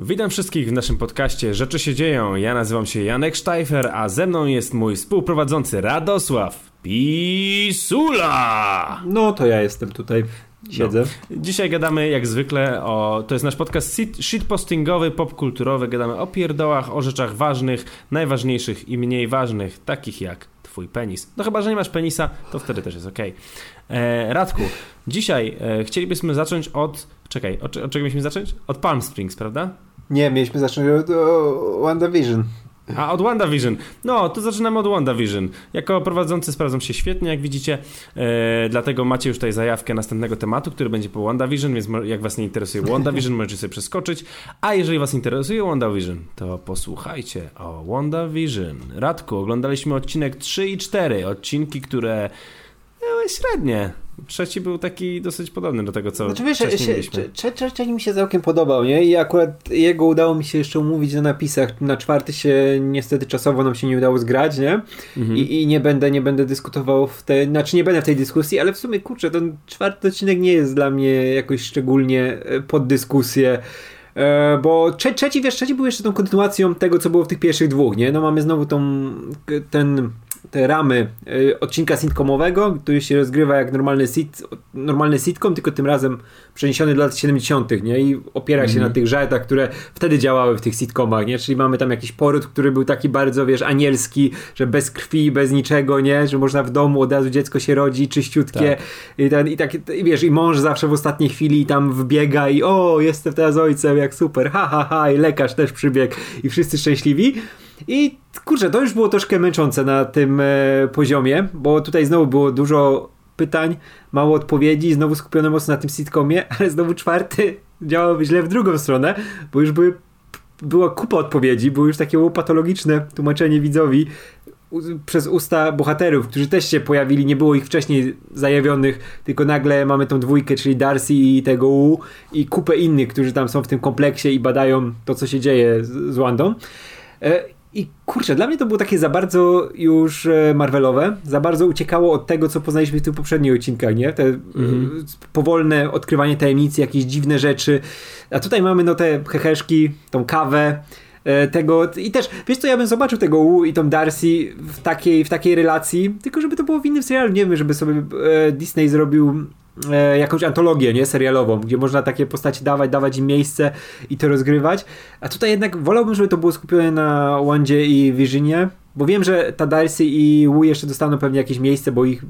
Witam wszystkich w naszym podcaście Rzeczy się dzieją. Ja nazywam się Janek Steifer, a ze mną jest mój współprowadzący Radosław Pisula. No to ja jestem tutaj. Siedzę. No. Dzisiaj gadamy jak zwykle o. To jest nasz podcast shitpostingowy, popkulturowy. Gadamy o pierdołach, o rzeczach ważnych, najważniejszych i mniej ważnych, takich jak twój penis. No chyba, że nie masz penisa, to wtedy też jest ok. E, Radku, dzisiaj e, chcielibyśmy zacząć od. Czekaj, od, od czego mieliśmy zacząć? Od Palm Springs, prawda? Nie, mieliśmy zacząć od WandaVision. A od WandaVision. No, to zaczynamy od WandaVision. Jako prowadzący sprawdzą się świetnie, jak widzicie. E, dlatego macie już tutaj zajawkę następnego tematu, który będzie po WandaVision, więc jak was nie interesuje WandaVision, możecie sobie przeskoczyć. A jeżeli was interesuje WandaVision, to posłuchajcie o WandaVision. Radku, oglądaliśmy odcinek 3 i 4. Odcinki, które były średnie. Trzeci był taki dosyć podobny do tego, co znaczy, wiesz, wcześniej się, mieliśmy. Trzeci mi się całkiem podobał, nie? I akurat jego udało mi się jeszcze umówić na napisach. Na czwarty się niestety czasowo nam się nie udało zgrać, nie? Mhm. I, I, nie będę nie będę dyskutował w tej, znaczy nie będę w tej dyskusji, ale w sumie kurczę, ten czwarty odcinek nie jest dla mnie jakoś szczególnie e, pod dyskusję. E, bo trze trzeci, wiesz, trzeci był jeszcze tą kontynuacją tego, co było w tych pierwszych dwóch, nie? No mamy znowu tą, ten te ramy y, odcinka sitcomowego, który się rozgrywa jak normalny, sit, normalny sitcom, tylko tym razem przeniesiony do lat 70., nie? I opiera się mm -hmm. na mhm. tych żartach, które wtedy działały w tych sitcomach, nie? Czyli mamy tam jakiś poród, który był taki bardzo, wiesz, anielski, że bez krwi, bez niczego, nie? Że można w domu od razu dziecko się rodzi, czyściutkie. Tak. I, ten, i, tak, i wiesz, i mąż zawsze w ostatniej chwili tam wbiega i o, jestem teraz ojcem, jak super, ha, ha, ha, i lekarz też przybiegł i wszyscy szczęśliwi. I kurczę, to już było troszkę męczące na tym e, poziomie, bo tutaj znowu było dużo pytań, mało odpowiedzi, znowu skupione mocno na tym sitcomie, ale znowu czwarty działał źle w drugą stronę, bo już były, była kupa odpowiedzi, było już takie patologiczne tłumaczenie widzowi przez usta bohaterów, którzy też się pojawili, nie było ich wcześniej zajawionych, tylko nagle mamy tą dwójkę, czyli Darcy i tego U i kupę innych, którzy tam są w tym kompleksie i badają to, co się dzieje z, z Wandą. E, i kurczę, dla mnie to było takie za bardzo już e, Marvelowe, za bardzo uciekało od tego, co poznaliśmy w tych poprzednich odcinkach, nie? Te mhm. powolne odkrywanie tajemnicy, jakieś dziwne rzeczy. A tutaj mamy no te heheszki, tą kawę, e, tego i też, wiesz co, ja bym zobaczył tego Wu i tą Darcy w takiej, w takiej relacji, tylko żeby to było w innym serialu, nie wiem, żeby sobie Disney zrobił e, jakąś antologię, nie, serialową, gdzie można takie postaci dawać, dawać im miejsce i to rozgrywać. A tutaj jednak wolałbym, żeby to było skupione na Wandzie i Visionie, bo wiem, że ta Darcy i Wu jeszcze dostaną pewnie jakieś miejsce, bo ich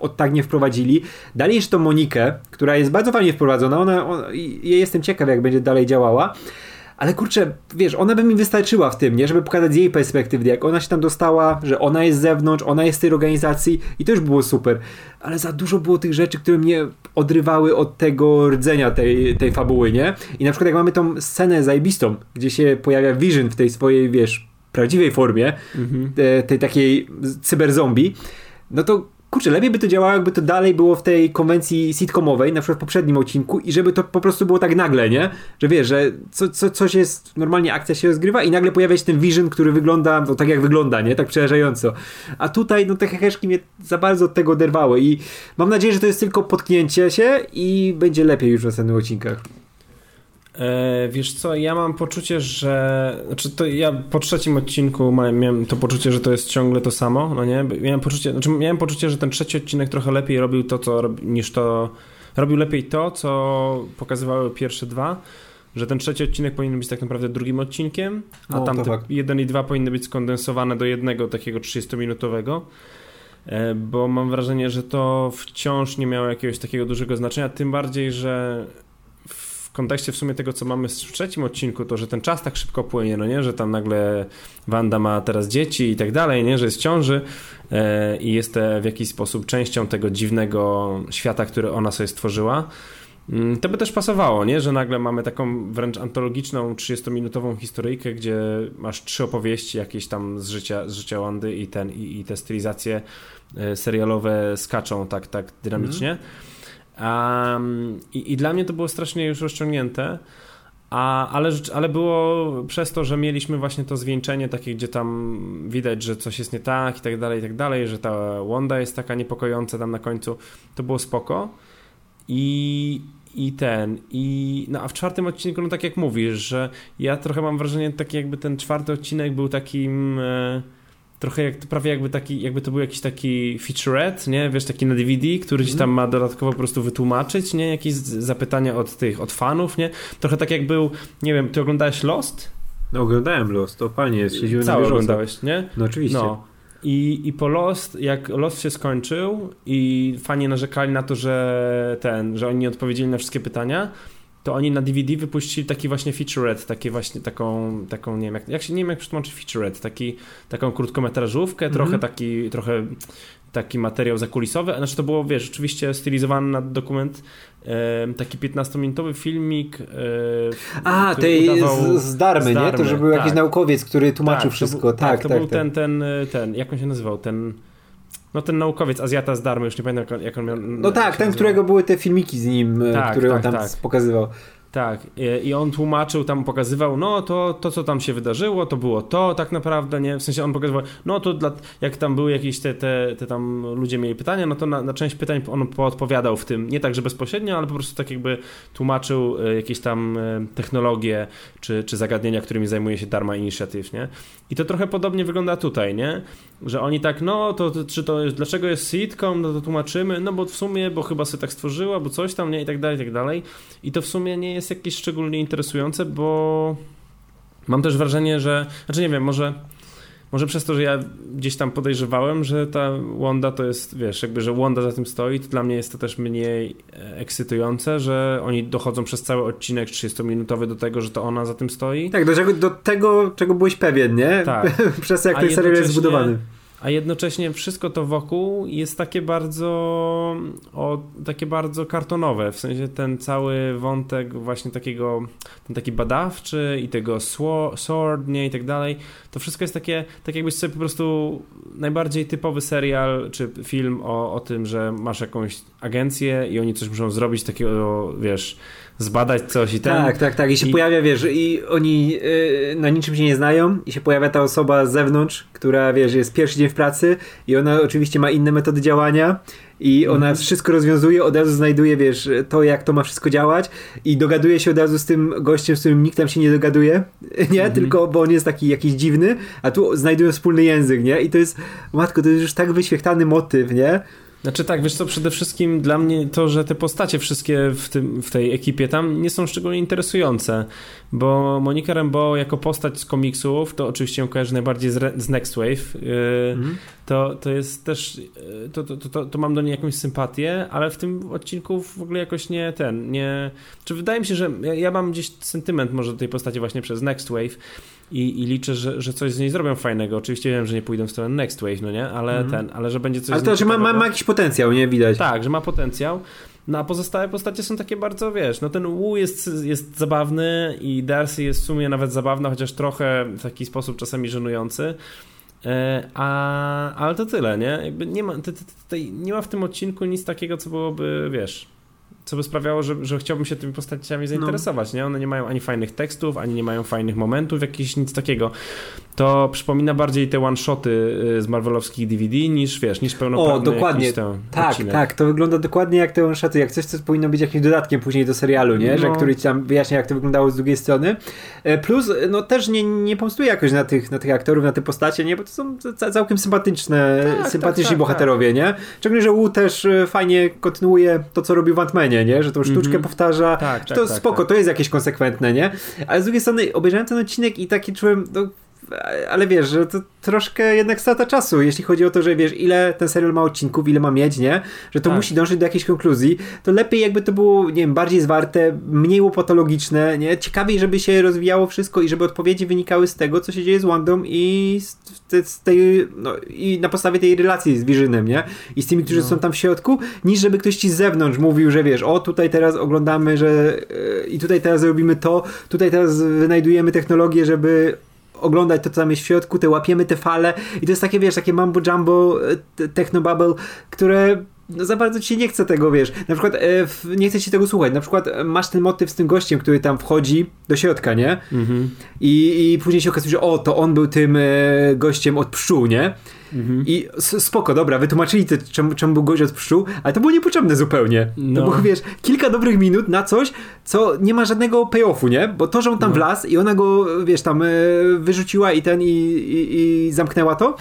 od tak nie wprowadzili. Dali jeszcze tą Monikę, która jest bardzo fajnie wprowadzona. Ona, ja jestem ciekaw, jak będzie dalej działała ale kurczę, wiesz, ona by mi wystarczyła w tym, nie? Żeby pokazać z jej perspektywy, jak ona się tam dostała, że ona jest z zewnątrz, ona jest z tej organizacji i to już było super. Ale za dużo było tych rzeczy, które mnie odrywały od tego rdzenia tej, tej fabuły, nie? I na przykład jak mamy tą scenę zajebistą, gdzie się pojawia Vision w tej swojej, wiesz, prawdziwej formie, mhm. tej, tej takiej cyberzombie, no to kurczę, lepiej by to działało, jakby to dalej było w tej konwencji sitcomowej, na przykład w poprzednim odcinku i żeby to po prostu było tak nagle, nie? Że wiesz, że co, co, coś jest, normalnie akcja się rozgrywa i nagle pojawia się ten Vision, który wygląda no, tak jak wygląda, nie? Tak przerażająco. A tutaj, no te heheszki mnie za bardzo od tego oderwały i mam nadzieję, że to jest tylko potknięcie się i będzie lepiej już w następnych odcinkach. E, wiesz co, ja mam poczucie, że. Znaczy, to ja po trzecim odcinku miałem to poczucie, że to jest ciągle to samo, no nie? Miałem poczucie, znaczy miałem poczucie, że ten trzeci odcinek trochę lepiej robił to, co niż to. Robił lepiej to, co pokazywały pierwsze dwa. Że ten trzeci odcinek powinien być tak naprawdę drugim odcinkiem, a tam jeden i dwa powinny być skondensowane do jednego takiego 30-minutowego e, bo mam wrażenie, że to wciąż nie miało jakiegoś takiego dużego znaczenia, tym bardziej, że kontekście w sumie tego, co mamy w trzecim odcinku, to, że ten czas tak szybko płynie, no nie, że tam nagle Wanda ma teraz dzieci i tak dalej, nie, że jest w ciąży e, i jest w jakiś sposób częścią tego dziwnego świata, który ona sobie stworzyła. Mm, to by też pasowało, nie? że nagle mamy taką wręcz antologiczną 30-minutową historyjkę, gdzie masz trzy opowieści jakieś tam z życia, z życia Wandy i, ten, i, i te stylizacje e, serialowe skaczą tak, tak dynamicznie. Mm. Um, i, I dla mnie to było strasznie już rozciągnięte. A, ale, ale było przez to, że mieliśmy właśnie to zwieńczenie takie, gdzie tam widać, że coś jest nie tak i tak dalej, i tak dalej, że ta Wanda jest taka niepokojąca tam na końcu, to było spoko. I, i ten, i no a w czwartym odcinku, no tak jak mówisz, że ja trochę mam wrażenie, taki jakby ten czwarty odcinek był takim e, trochę jak, prawie jakby taki, jakby to był jakiś taki featurette, nie, wiesz, taki na DVD, który mm. tam ma dodatkowo po prostu wytłumaczyć, nie, jakieś zapytania od tych, od fanów, nie, trochę tak jak był, nie wiem, ty oglądałeś Lost? No oglądałem Lost, to fajnie, śledziłem Cały oglądałeś, nie? No oczywiście. No. I, I po Lost, jak Lost się skończył i fani narzekali na to, że ten, że oni nie odpowiedzieli na wszystkie pytania, to oni na DVD wypuścili taki właśnie featurette, takie właśnie taką, taką nie wiem, jak, jak się, nie wiem jak przetłumaczyć featurette, taki, taką krótkometrażówkę, mm -hmm. trochę taki, trochę taki materiał zakulisowy, znaczy to było, wiesz, oczywiście stylizowany na dokument, e, taki 15-minutowy filmik. E, A, tej z, z, Darmy, z Darmy, nie? To, że był tak. jakiś naukowiec, który tłumaczył tak, wszystko. Był, tak, tak, to tak, był tak. ten, ten, ten, jak on się nazywał, ten... No ten naukowiec, Azjata z Darmy, już nie pamiętam jak on miał... No tak, ten, którego były te filmiki z nim, e, tak, które tak, on tam tak. pokazywał. Tak, i on tłumaczył, tam pokazywał, no to, to co tam się wydarzyło, to było to tak naprawdę, nie? W sensie on pokazywał, no to dla, jak tam były jakieś te, te, te tam ludzie mieli pytania, no to na, na część pytań on odpowiadał w tym, nie tak, że bezpośrednio, ale po prostu tak jakby tłumaczył e, jakieś tam e, technologie czy, czy zagadnienia, którymi zajmuje się Dharma Initiative, nie? I to trochę podobnie wygląda tutaj, nie? Że oni tak, no to, czy to jest, dlaczego jest sitcom, no to tłumaczymy, no bo w sumie, bo chyba sobie tak stworzyła, bo coś tam, nie? I tak dalej, i tak dalej. I to w sumie nie jest jakieś szczególnie interesujące, bo mam też wrażenie, że, znaczy nie wiem, może może przez to, że ja gdzieś tam podejrzewałem, że ta Wanda to jest, wiesz, jakby, że Wanda za tym stoi, to dla mnie jest to też mniej e, ekscytujące, że oni dochodzą przez cały odcinek 30-minutowy do tego, że to ona za tym stoi. Tak, do, do tego, czego byłeś pewien, nie? Tak. przez to, jak ten serial jest zbudowany a jednocześnie wszystko to wokół jest takie bardzo o, takie bardzo kartonowe, w sensie ten cały wątek właśnie takiego, ten taki badawczy i tego sword, nie, i tak dalej, to wszystko jest takie, tak jakbyś sobie po prostu najbardziej typowy serial, czy film o, o tym, że masz jakąś agencję i oni coś muszą zrobić takiego, wiesz, zbadać coś i ten. Tak, tak, tak. I się I... pojawia, wiesz, i oni yy, na niczym się nie znają i się pojawia ta osoba z zewnątrz, która, wiesz, jest pierwszy dzień w pracy i ona oczywiście ma inne metody działania i ona mm. wszystko rozwiązuje, od razu znajduje, wiesz, to jak to ma wszystko działać i dogaduje się od razu z tym gościem, z którym nikt tam się nie dogaduje, nie? Mm. Tylko, bo on jest taki jakiś dziwny, a tu znajdują wspólny język, nie? I to jest, matko, to jest już tak wyświechtany motyw, nie? Znaczy tak, wiesz co, przede wszystkim dla mnie to, że te postacie wszystkie w, tym, w tej ekipie tam nie są szczególnie interesujące, bo Monika Rambeau jako postać z komiksów, to oczywiście ją kojarzy najbardziej z, z Next Wave, yy, mm. to, to jest też, yy, to, to, to, to, mam do niej jakąś sympatię, ale w tym odcinku w ogóle jakoś nie ten, nie, czy wydaje mi się, że ja, ja mam gdzieś sentyment może do tej postaci właśnie przez Next Wave, i, i liczę, że, że coś z niej zrobią fajnego. Oczywiście wiem, że nie pójdą w stronę Next Wave, no nie? Ale mm. ten, ale że będzie coś Ale to, że ma, ma, ma jakiś potencjał, nie? Widać. Tak, że ma potencjał. No a pozostałe postacie są takie bardzo, wiesz, no ten Wu jest, jest zabawny i Darcy jest w sumie nawet zabawna, chociaż trochę w taki sposób czasami żenujący. E, a, ale to tyle, nie? Jakby nie, ma, te, te, te, nie ma w tym odcinku nic takiego, co byłoby, wiesz, co by sprawiało, że, że chciałbym się tymi postaciami zainteresować, no. nie? One nie mają ani fajnych tekstów, ani nie mają fajnych momentów, jakichś nic takiego. To przypomina bardziej te one-shoty y, z marvelowskich DVD niż, wiesz, niż pełnoprawny O, dokładnie. Tak, odcinek. tak, to wygląda dokładnie jak te one-shoty, jak coś, co powinno być jakimś dodatkiem później do serialu, nie? No. Że który ci tam wyjaśnia, jak to wyglądało z drugiej strony. E, plus, no też nie, nie pomstuje jakoś na tych, na tych aktorów, na te postacie, nie? Bo to są całkiem sympatyczne, tak, sympatyczni tak, tak, bohaterowie, tak. nie? Szczególnie, że Wu też e, fajnie kontynuuje to, co robił w Ant-Manie, nie? Że tą sztuczkę mm -hmm. powtarza. Tak, tak, to tak, spoko, tak. to jest jakieś konsekwentne, nie? Ale z drugiej strony obejrzałem ten odcinek i taki czułem, no, ale wiesz, że to troszkę jednak strata czasu, jeśli chodzi o to, że wiesz, ile ten serial ma odcinków, ile ma mieć, nie? Że to tak. musi dążyć do jakiejś konkluzji, to lepiej jakby to było, nie wiem, bardziej zwarte, mniej łopatologiczne, nie? Ciekawiej, żeby się rozwijało wszystko i żeby odpowiedzi wynikały z tego, co się dzieje z Wandą i z, z tej, no, i na podstawie tej relacji z Wirzynem, nie? I z tymi, którzy no. są tam w środku, niż żeby ktoś ci z zewnątrz mówił, że wiesz, o tutaj teraz oglądamy, że yy, i tutaj teraz robimy to, tutaj teraz wynajdujemy technologię, żeby oglądać to, co tam jest w środku, te łapiemy te fale i to jest takie, wiesz, takie mambo jumbo, e, technobubble, które no za bardzo ci nie chce tego, wiesz, na przykład e, nie chce ci tego słuchać, na przykład masz ten motyw z tym gościem, który tam wchodzi do środka, nie? Mhm. I, I później się okazuje, że o, to on był tym e, gościem od pszczół, nie? Mhm. I spoko, dobra, wytłumaczyli to, czemu, czemu był gość od pszczół, ale to było niepotrzebne zupełnie. No. To było, wiesz, kilka dobrych minut na coś, co nie ma żadnego payoffu, nie? Bo to, że on tam no. wlazł i ona go, wiesz, tam e, wyrzuciła i ten i, i, i zamknęła to,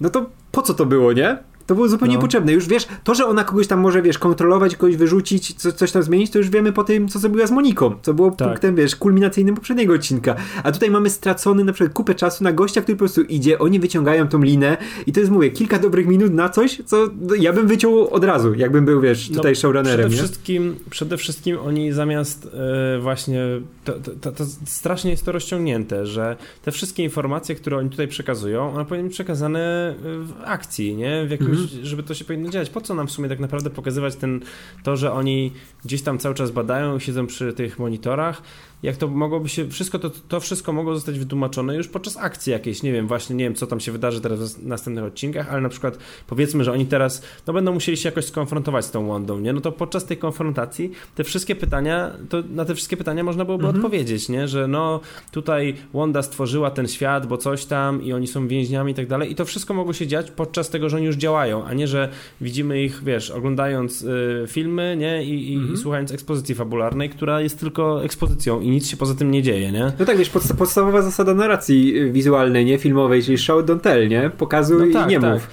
no to po co to było, nie? To było zupełnie no. potrzebne. Już wiesz, to, że ona kogoś tam może, wiesz, kontrolować, kogoś wyrzucić, co, coś tam zmienić, to już wiemy po tym, co zrobiła z Moniką. Co było tak. punktem, wiesz, kulminacyjnym poprzedniego odcinka. A tutaj mamy stracony na przykład kupę czasu na gościa, który po prostu idzie, oni wyciągają tą linę i to jest, mówię, kilka dobrych minut na coś, co ja bym wyciął od razu, jakbym był, wiesz, tutaj no, showrunnerem. Przede wszystkim, przede wszystkim oni zamiast yy, właśnie, to, to, to, strasznie jest to rozciągnięte, że te wszystkie informacje, które oni tutaj przekazują, one powinny być przekazane w akcji, nie? W jakimś Mhm. żeby to się powinno dziać. Po co nam w sumie tak naprawdę pokazywać ten, to, że oni gdzieś tam cały czas badają, siedzą przy tych monitorach, jak to mogłoby się, wszystko to, to wszystko mogło zostać wytłumaczone już podczas akcji jakiejś, nie wiem, właśnie nie wiem, co tam się wydarzy teraz w następnych odcinkach, ale na przykład powiedzmy, że oni teraz, no będą musieli się jakoś skonfrontować z tą Wandą, nie? No to podczas tej konfrontacji te wszystkie pytania, to na te wszystkie pytania można byłoby mhm. odpowiedzieć, nie? Że no tutaj Wanda stworzyła ten świat, bo coś tam i oni są więźniami i tak dalej i to wszystko mogło się dziać podczas tego, że oni już działają, a nie, że widzimy ich, wiesz, oglądając y, filmy, nie? I, i, mhm. i słuchając ekspozycji fabularnej, która jest tylko ekspozycją i nic się poza tym nie dzieje, nie? No tak, wiesz, podst podstawowa zasada narracji wizualnej, nie? Filmowej, czyli show don't tell, nie? Pokazuj no tak, i nie tak. mów.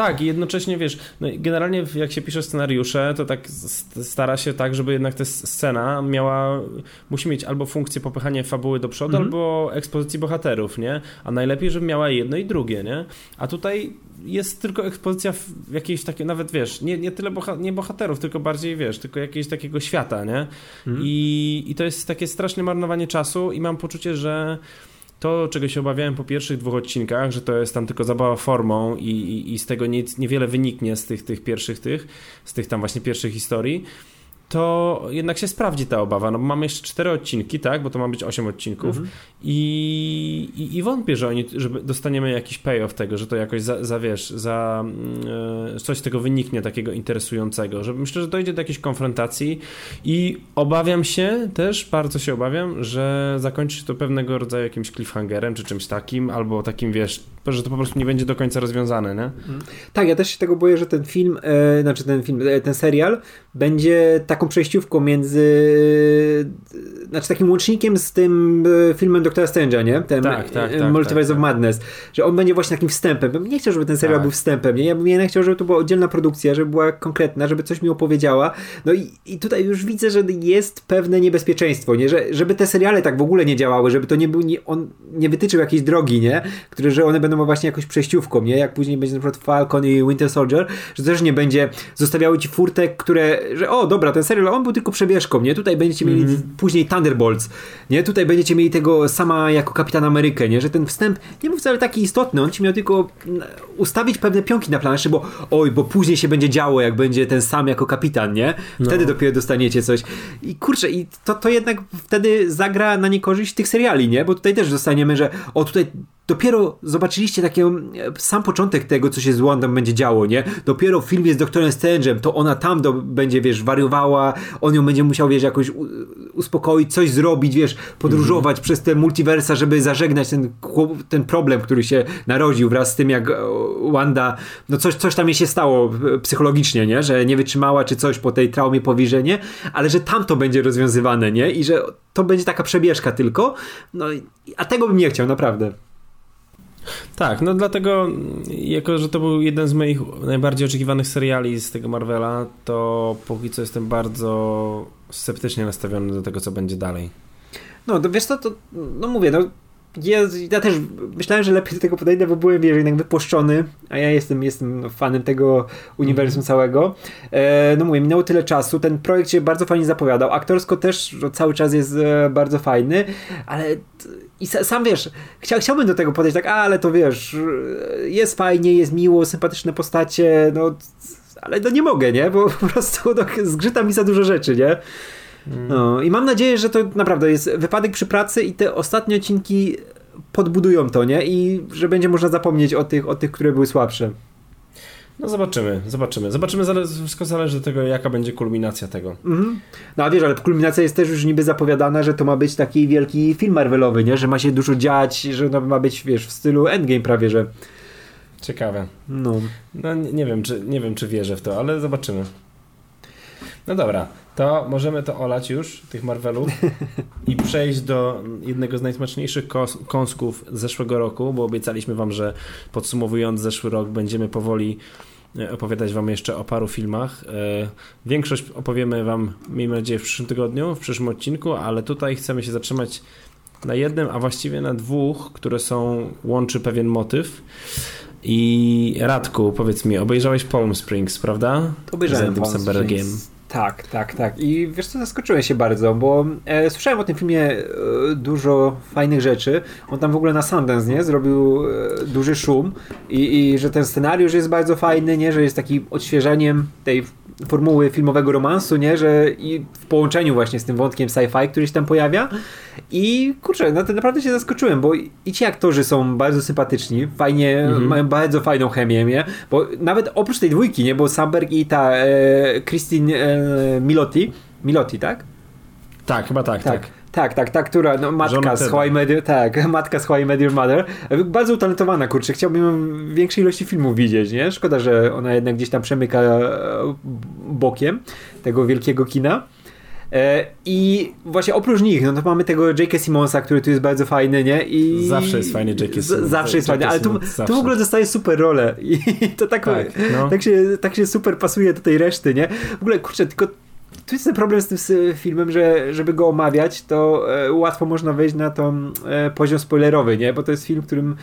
Tak, i jednocześnie wiesz, no generalnie jak się pisze scenariusze, to tak stara się tak, żeby jednak ta scena miała, musi mieć albo funkcję popychania fabuły do przodu, mm -hmm. albo ekspozycji bohaterów, nie? A najlepiej, żeby miała jedno i drugie, nie? A tutaj jest tylko ekspozycja jakiejś takiej, nawet wiesz, nie, nie tyle boha nie bohaterów, tylko bardziej wiesz, tylko jakiegoś takiego świata, nie? Mm. I, I to jest takie straszne marnowanie czasu i mam poczucie, że to, czego się obawiałem po pierwszych dwóch odcinkach, że to jest tam tylko zabawa formą i, i, i z tego nic, niewiele wyniknie z tych, tych pierwszych tych, z tych tam właśnie pierwszych historii, to jednak się sprawdzi ta obawa. No mamy jeszcze cztery odcinki, tak? Bo to ma być osiem odcinków. Mhm. I, i, I, wątpię, że, oni, że dostaniemy jakiś payoff tego, że to jakoś za, za wiesz, za yy, coś z tego wyniknie takiego interesującego. Że myślę, że dojdzie do jakiejś konfrontacji i obawiam się też, bardzo się obawiam, że zakończy się to pewnego rodzaju jakimś cliffhangerem czy czymś takim, albo takim wiesz, że to po prostu nie będzie do końca rozwiązane, nie? Mhm. Tak, ja też się tego boję, że ten film, e, znaczy ten film, e, ten serial będzie taką przejściówką między znaczy takim łącznikiem z tym e, filmem Doktora Strange'a, nie? Ten tak, tak, e, tak, Multiverse tak, of tak. Madness. Że on będzie właśnie takim wstępem. Bym nie chciał, żeby ten serial tak. był wstępem. Nie? Ja bym jednak chciał, żeby to była oddzielna produkcja, żeby była konkretna, żeby coś mi opowiedziała. No i, i tutaj już widzę, że jest pewne niebezpieczeństwo, nie? Że, żeby te seriale tak w ogóle nie działały, żeby to nie był, nie, on nie wytyczył jakiejś drogi, nie? Które, że one będą właśnie jakoś przejściówką, nie? Jak później będzie na przykład Falcon i Winter Soldier, że też nie będzie zostawiały ci furtek, które, że o, dobra, ten serial, on był tylko przebieżką, nie? Tutaj będziecie mieli mm -hmm. później Thunderbolts, nie? Tutaj będziecie mieli tego sama jako Kapitan Amerykę, nie? Że ten wstęp nie był wcale taki istotny, on ci miał tylko ustawić pewne pionki na planszy, bo oj, bo później się będzie działo, jak będzie ten sam jako kapitan, nie? Wtedy no. dopiero dostaniecie coś. I kurczę, i to, to jednak wtedy zagra na niekorzyść tych seriali, nie? Bo tutaj też dostaniemy, że o, tutaj dopiero zobaczyliście taki e, sam początek tego, co się z Wandą będzie działo, nie? Dopiero w filmie z doktorem Strange'em, to ona tam do, będzie, wiesz, wariowała, on ją będzie musiał, wiesz, jakoś uspokoić, coś zrobić, wiesz, podróżować mm. przez te multiversa, żeby zażegnać ten, ten problem, który się narodził wraz z tym, jak e, Wanda, no coś, coś tam jej się stało e, psychologicznie, nie? Że nie wytrzymała, czy coś po tej traumie powierzenie, ale że tam to będzie rozwiązywane, nie? I że to będzie taka przebieżka tylko, no a tego bym nie chciał, naprawdę. Tak, no dlatego, jako że to był jeden z moich najbardziej oczekiwanych seriali z tego Marvela, to póki co jestem bardzo sceptycznie nastawiony do tego, co będzie dalej. No, wiesz co, to, no mówię, no ja, ja, też myślałem, że lepiej do tego podejdę, bo byłem jednak wypłoszczony, a ja jestem, jestem fanem tego uniwersum mm. całego. E, no mówię, minęło tyle czasu, ten projekt się bardzo fajnie zapowiadał, aktorsko też cały czas jest e, bardzo fajny, ale i sam wiesz, chcia, chciałbym do tego podejść tak, a, ale to wiesz, jest fajnie, jest miło, sympatyczne postacie, no ale no nie mogę, nie? Bo po prostu no, zgrzyta mi za dużo rzeczy, nie? No i mam nadzieję, że to naprawdę jest wypadek przy pracy i te ostatnie odcinki podbudują to, nie? I że będzie można zapomnieć o tych, o tych które były słabsze. No zobaczymy, zobaczymy. Zobaczymy, zale wszystko zależy od tego, jaka będzie kulminacja tego. Mhm. No a wiesz, ale kulminacja jest też już niby zapowiadana, że to ma być taki wielki film Marvelowy, nie? Że ma się dużo dziać, że no, ma być, wiesz, w stylu Endgame prawie, że... Ciekawe. No. No nie, nie, wiem, czy, nie wiem, czy wierzę w to, ale zobaczymy. No dobra, to możemy to olać już, tych Marvelów i przejść do jednego z najsmaczniejszych kąsków zeszłego roku, bo obiecaliśmy wam, że podsumowując zeszły rok będziemy powoli e, opowiadać wam jeszcze o paru filmach. E, większość opowiemy wam, miejmy nadzieję, w przyszłym tygodniu, w przyszłym odcinku, ale tutaj chcemy się zatrzymać na jednym, a właściwie na dwóch, które są, łączy pewien motyw. I Radku, powiedz mi, obejrzałeś Palm Springs, prawda? Obejrzałem Palm Springs. Tak, tak, tak. I wiesz co, zaskoczyłem się bardzo, bo e, słyszałem o tym filmie e, dużo fajnych rzeczy. On tam w ogóle na Sundance, nie? Zrobił e, duży szum i, i że ten scenariusz jest bardzo fajny, nie? Że jest taki odświeżeniem tej formuły filmowego romansu, nie? Że i w połączeniu właśnie z tym wątkiem sci-fi, który się tam pojawia. I kurczę, no to naprawdę się zaskoczyłem, bo i ci aktorzy są bardzo sympatyczni, fajnie, mhm. mają bardzo fajną chemię, nie? Bo nawet oprócz tej dwójki, nie? Bo Samberg i ta e, Christine e, Milotti, Milotti, tak? Tak, chyba tak, tak. tak. Tak, tak, tak, która, no, matka z Hawaii Media, tak, matka z Hawaii Media Mother. Bardzo utalentowana, kurczę, chciałbym większej ilości filmów widzieć, nie? Szkoda, że ona jednak gdzieś tam przemyka e, bokiem tego wielkiego kina. E, I właśnie oprócz nich, no to mamy tego J.K. Simonsa, który tu jest bardzo fajny, nie? I zawsze jest fajny J.K. Simons. Zawsze jest fajny, ale tu, tu w ogóle dostaje super rolę i to tak, tak, no. tak, się, tak się super pasuje do tej reszty, nie? W ogóle, kurczę, tylko tu jest ten problem z tym filmem, że żeby go omawiać, to e, łatwo można wejść na tą e, poziom spoilerowy, nie? Bo to jest film, w którym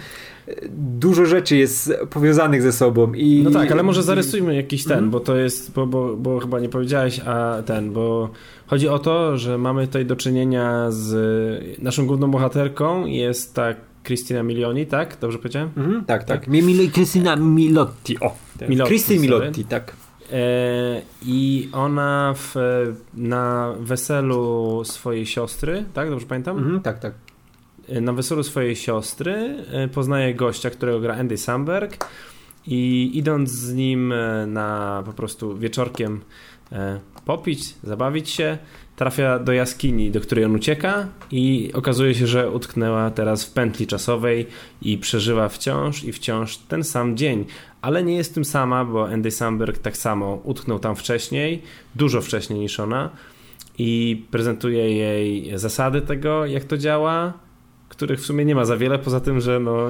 dużo rzeczy jest powiązanych ze sobą i... No tak, ale może zarysujmy jakiś ten, mm. bo to jest, bo, bo, bo chyba nie powiedziałeś, a ten, bo chodzi o to, że mamy tutaj do czynienia z naszą główną bohaterką, jest ta Christina Milioni, tak? Dobrze powiedziałem? Mm, tak, tak. tak. Christina Milotti, o. Milotti, Christy Milotti, tak. E, I ona w, na weselu swojej siostry, tak? Dobrze pamiętam? Mhm, tak, tak. E, na weselu swojej siostry e, poznaje gościa, którego gra Andy Samberg i idąc z nim na po prostu wieczorkiem popić, zabawić się, trafia do jaskini, do której on ucieka i okazuje się, że utknęła teraz w pętli czasowej i przeżywa wciąż i wciąż ten sam dzień. Ale nie jest tym sama, bo Andy Samberg tak samo utknął tam wcześniej, dużo wcześniej niż ona i prezentuje jej zasady tego, jak to działa, których w sumie nie ma za wiele, poza tym, że no,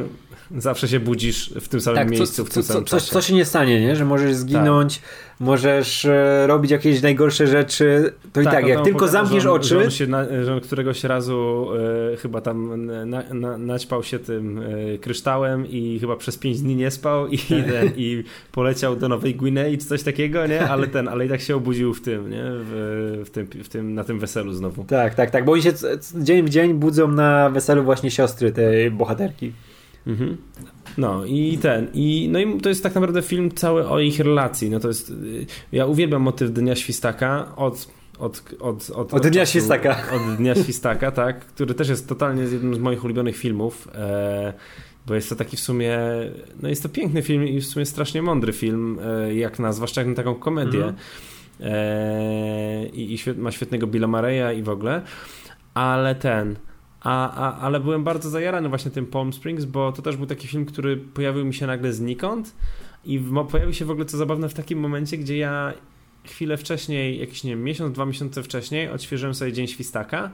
zawsze się budzisz w tym samym tak, miejscu co, w tym co, samym co, co, się nie stanie, nie? że możesz zginąć, tak możesz e, robić jakieś najgorsze rzeczy, to tak, i tak, no jak tylko zamkniesz on, oczy... Że on, się na, że on któregoś razu e, chyba tam na, na, naćpał się tym e, kryształem i chyba przez pięć dni nie spał i, ten, i poleciał do Nowej Gwinei czy coś takiego, nie? Ale ten, ale i tak się obudził w tym, nie? W, w, tym, w tym, na tym weselu znowu. Tak, tak, tak, bo oni się dzień w dzień budzą na weselu właśnie siostry tej bohaterki. Mhm. No i ten, i, no i to jest tak naprawdę film cały o ich relacji. No to jest, ja uwielbiam motyw Dnia Świstaka od od, od, od, od, Dnia czasu, Świstaka. Od Dnia Świstaka, tak, który też jest totalnie jednym z moich ulubionych filmów, e, bo jest to taki w sumie, no jest to piękny film i w sumie strasznie mądry film, e, jak na, zwłaszcza jak na taką komedię. Mm e, I, i świet, ma świetnego Billa Mareya i w ogóle, ale ten, a, a, ale byłem bardzo zajarany właśnie tym Palm Springs, bo to też był taki film, który pojawił mi się nagle znikąd i pojawił się w ogóle co zabawne w takim momencie, gdzie ja chwilę wcześniej, jakiś nie wiem, miesiąc, dwa miesiące wcześniej odświeżyłem sobie Dzień Świstaka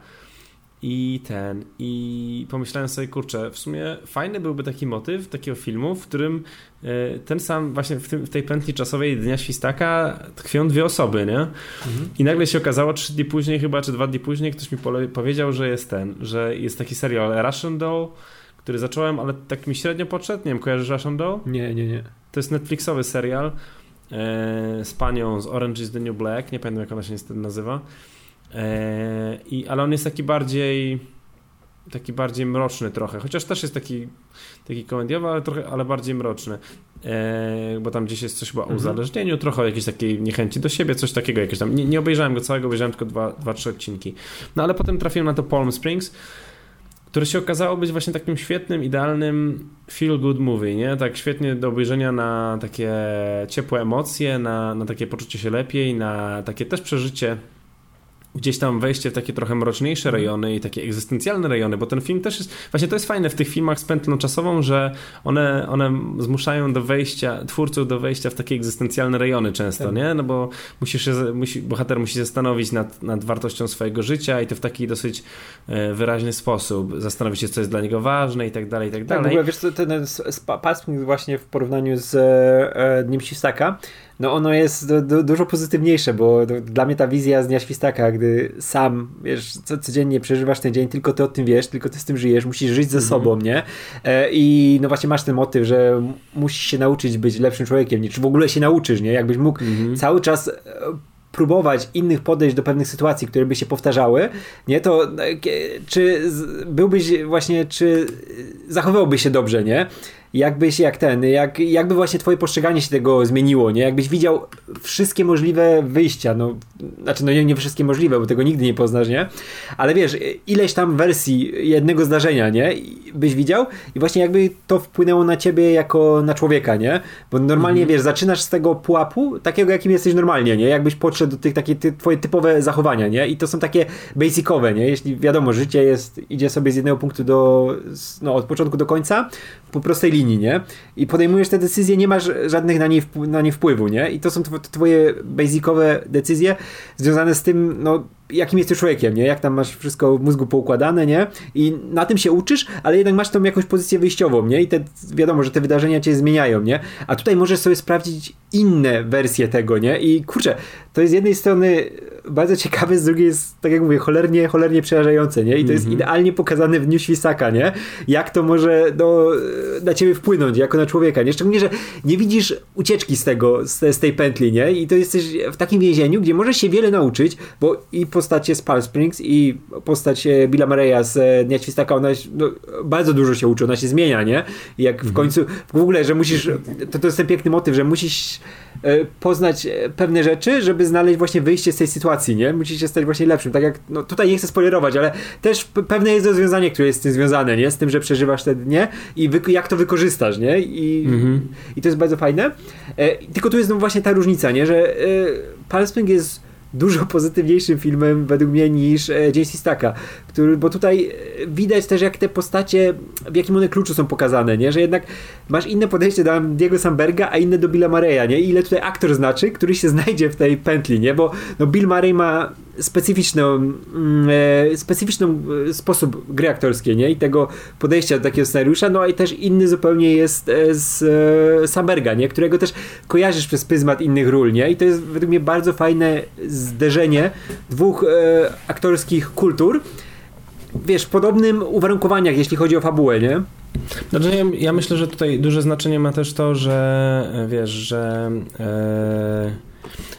i ten, i pomyślałem sobie, kurczę, w sumie fajny byłby taki motyw takiego filmu, w którym e, ten sam, właśnie w, tym, w tej pętli czasowej Dnia Świstaka tkwią dwie osoby, nie? Mhm. I nagle się okazało, trzy dni później chyba, czy dwa dni później, ktoś mi powiedział, że jest ten, że jest taki serial Russian Doll, który zacząłem, ale tak mi średnio podszedł. Nie wiem, kojarzysz Russian Doll? Nie, nie, nie. To jest Netflixowy serial e, z panią z Orange is the New Black, nie pamiętam jak ona się niestety nazywa. E, I, ale on jest taki bardziej taki bardziej mroczny trochę, chociaż też jest taki, taki komediowy, ale trochę, ale bardziej mroczny, e, bo tam gdzieś jest coś chyba o mhm. uzależnieniu, trochę o jakiejś takiej niechęci do siebie, coś takiego jakieś tam, nie, nie obejrzałem go całego, obejrzałem tylko dwa, dwa, trzy odcinki. No ale potem trafiłem na to Palm Springs, które się okazało być właśnie takim świetnym, idealnym feel good movie, nie? Tak świetnie do obejrzenia na takie ciepłe emocje, na, na takie poczucie się lepiej, na takie też przeżycie gdzieś tam wejście w takie trochę mroczniejsze mhm. rejony i takie egzystencjalne rejony, bo ten film też jest, właśnie to jest fajne w tych filmach z pętlą czasową, że one, one zmuszają do wejścia, twórców do wejścia w takie egzystencjalne rejony często, tak. nie? No bo musisz się, musi, bohater musi zastanowić nad, nad wartością swojego życia i to w taki dosyć e, wyraźny sposób, zastanowić się, co jest dla niego ważne i tak dalej, i tak dalej. Tak, w ogóle wiesz, ten Passing właśnie w porównaniu z e, Dniem Sistaka no ono jest du, du, dużo pozytywniejsze, bo dla mnie ta wizja z Dnia Świstaka, gdy sam, wiesz, co, codziennie przeżywasz ten dzień, tylko ty o tym wiesz, tylko ty z tym żyjesz, musisz żyć ze mm -hmm. sobą, nie? E, I no właśnie masz ten motyw, że musisz się nauczyć być lepszym człowiekiem, nie? Czy w ogóle się nauczysz, nie? Jakbyś mógł mm -hmm. cały czas e, próbować innych podejść do pewnych sytuacji, które by się powtarzały, nie, to e, czy byłbyś właśnie, czy zachowałbyś się dobrze, nie? Jakbyś jak ten, jak, jakby właśnie twoje postrzeganie się tego zmieniło, nie? Jakbyś widział wszystkie możliwe wyjścia, no, znaczy no nie, nie wszystkie możliwe, bo tego nigdy nie poznasz, nie? Ale wiesz, ileś tam wersji jednego zdarzenia, nie? Byś widział i właśnie jakby to wpłynęło na ciebie jako na człowieka, nie? Bo normalnie, mhm. wiesz, zaczynasz z tego pułapu, takiego jakim jesteś normalnie, nie? Jakbyś podszedł do tych takie ty, twoje typowe zachowania, nie? I to są takie basicowe, nie? Jeśli wiadomo, życie jest, idzie sobie z jednego punktu do, no od początku do końca, po prostej linii linii, nie? I podejmujesz te decyzje, nie masz żadnych na nie, na nie wpływu, nie? I to są twoje basicowe decyzje związane z tym, no jakim jesteś człowiekiem, nie? Jak tam masz wszystko w mózgu poukładane, nie? I na tym się uczysz, ale jednak masz tą jakąś pozycję wyjściową, nie? I te, wiadomo, że te wydarzenia cię zmieniają, nie? A tutaj możesz sobie sprawdzić inne wersje tego, nie? I kurczę, to jest z jednej strony bardzo ciekawe, z drugiej jest, tak jak mówię, cholernie, cholernie przerażające, nie? I to jest mm -hmm. idealnie pokazane w Dniu Świsaka, nie? Jak to może do, na ciebie wpłynąć, jako na człowieka, nie? Szczególnie, że nie widzisz ucieczki z tego, z, z tej pętli, nie? I to jesteś w takim więzieniu, gdzie możesz się wiele nauczyć, bo i postacie z Palm Springs i postać e, Billa Murray'a z e, Dnia Świstaka, ona no, bardzo dużo się uczy, ona się zmienia, nie? Jak w mhm. końcu, w ogóle, że musisz, to, to jest ten piękny motyw, że musisz e, poznać pewne rzeczy, żeby znaleźć właśnie wyjście z tej sytuacji, nie? Musicie stać właśnie lepszym, tak jak, no tutaj nie chcę spoilerować, ale też pewne jest rozwiązanie, które jest z tym związane, nie? Z tym, że przeżywasz te dnie i jak to wykorzystasz, nie? I, mhm. i to jest bardzo fajne. tylko tu jest no właśnie ta różnica, nie? Że Palm Springs jest dużo pozytywniejszym filmem według mnie niż e, James Staka, który, bo tutaj e, widać też jak te postacie, w jakim one kluczu są pokazane, nie? Że jednak masz inne podejście do Diego Samberga, a inne do Billa Mareya, nie? I ile tutaj aktor znaczy, który się znajdzie w tej pętli, nie? Bo no, Bill Murray ma specyficzną, mm, e, specyficzną e, sposób gry aktorskiej, nie? I tego podejścia do takiego scenariusza, no i też inny zupełnie jest e, z Samberga, nie? Którego też kojarzysz przez pryzmat innych ról, nie? I to jest według mnie bardzo fajne zderzenie dwóch aktorskich kultur, wiesz, w podobnym uwarunkowaniach, jeśli chodzi o fabułę, nie? Znaczy, ja, ja myślę, że tutaj duże znaczenie ma też to, że wiesz, że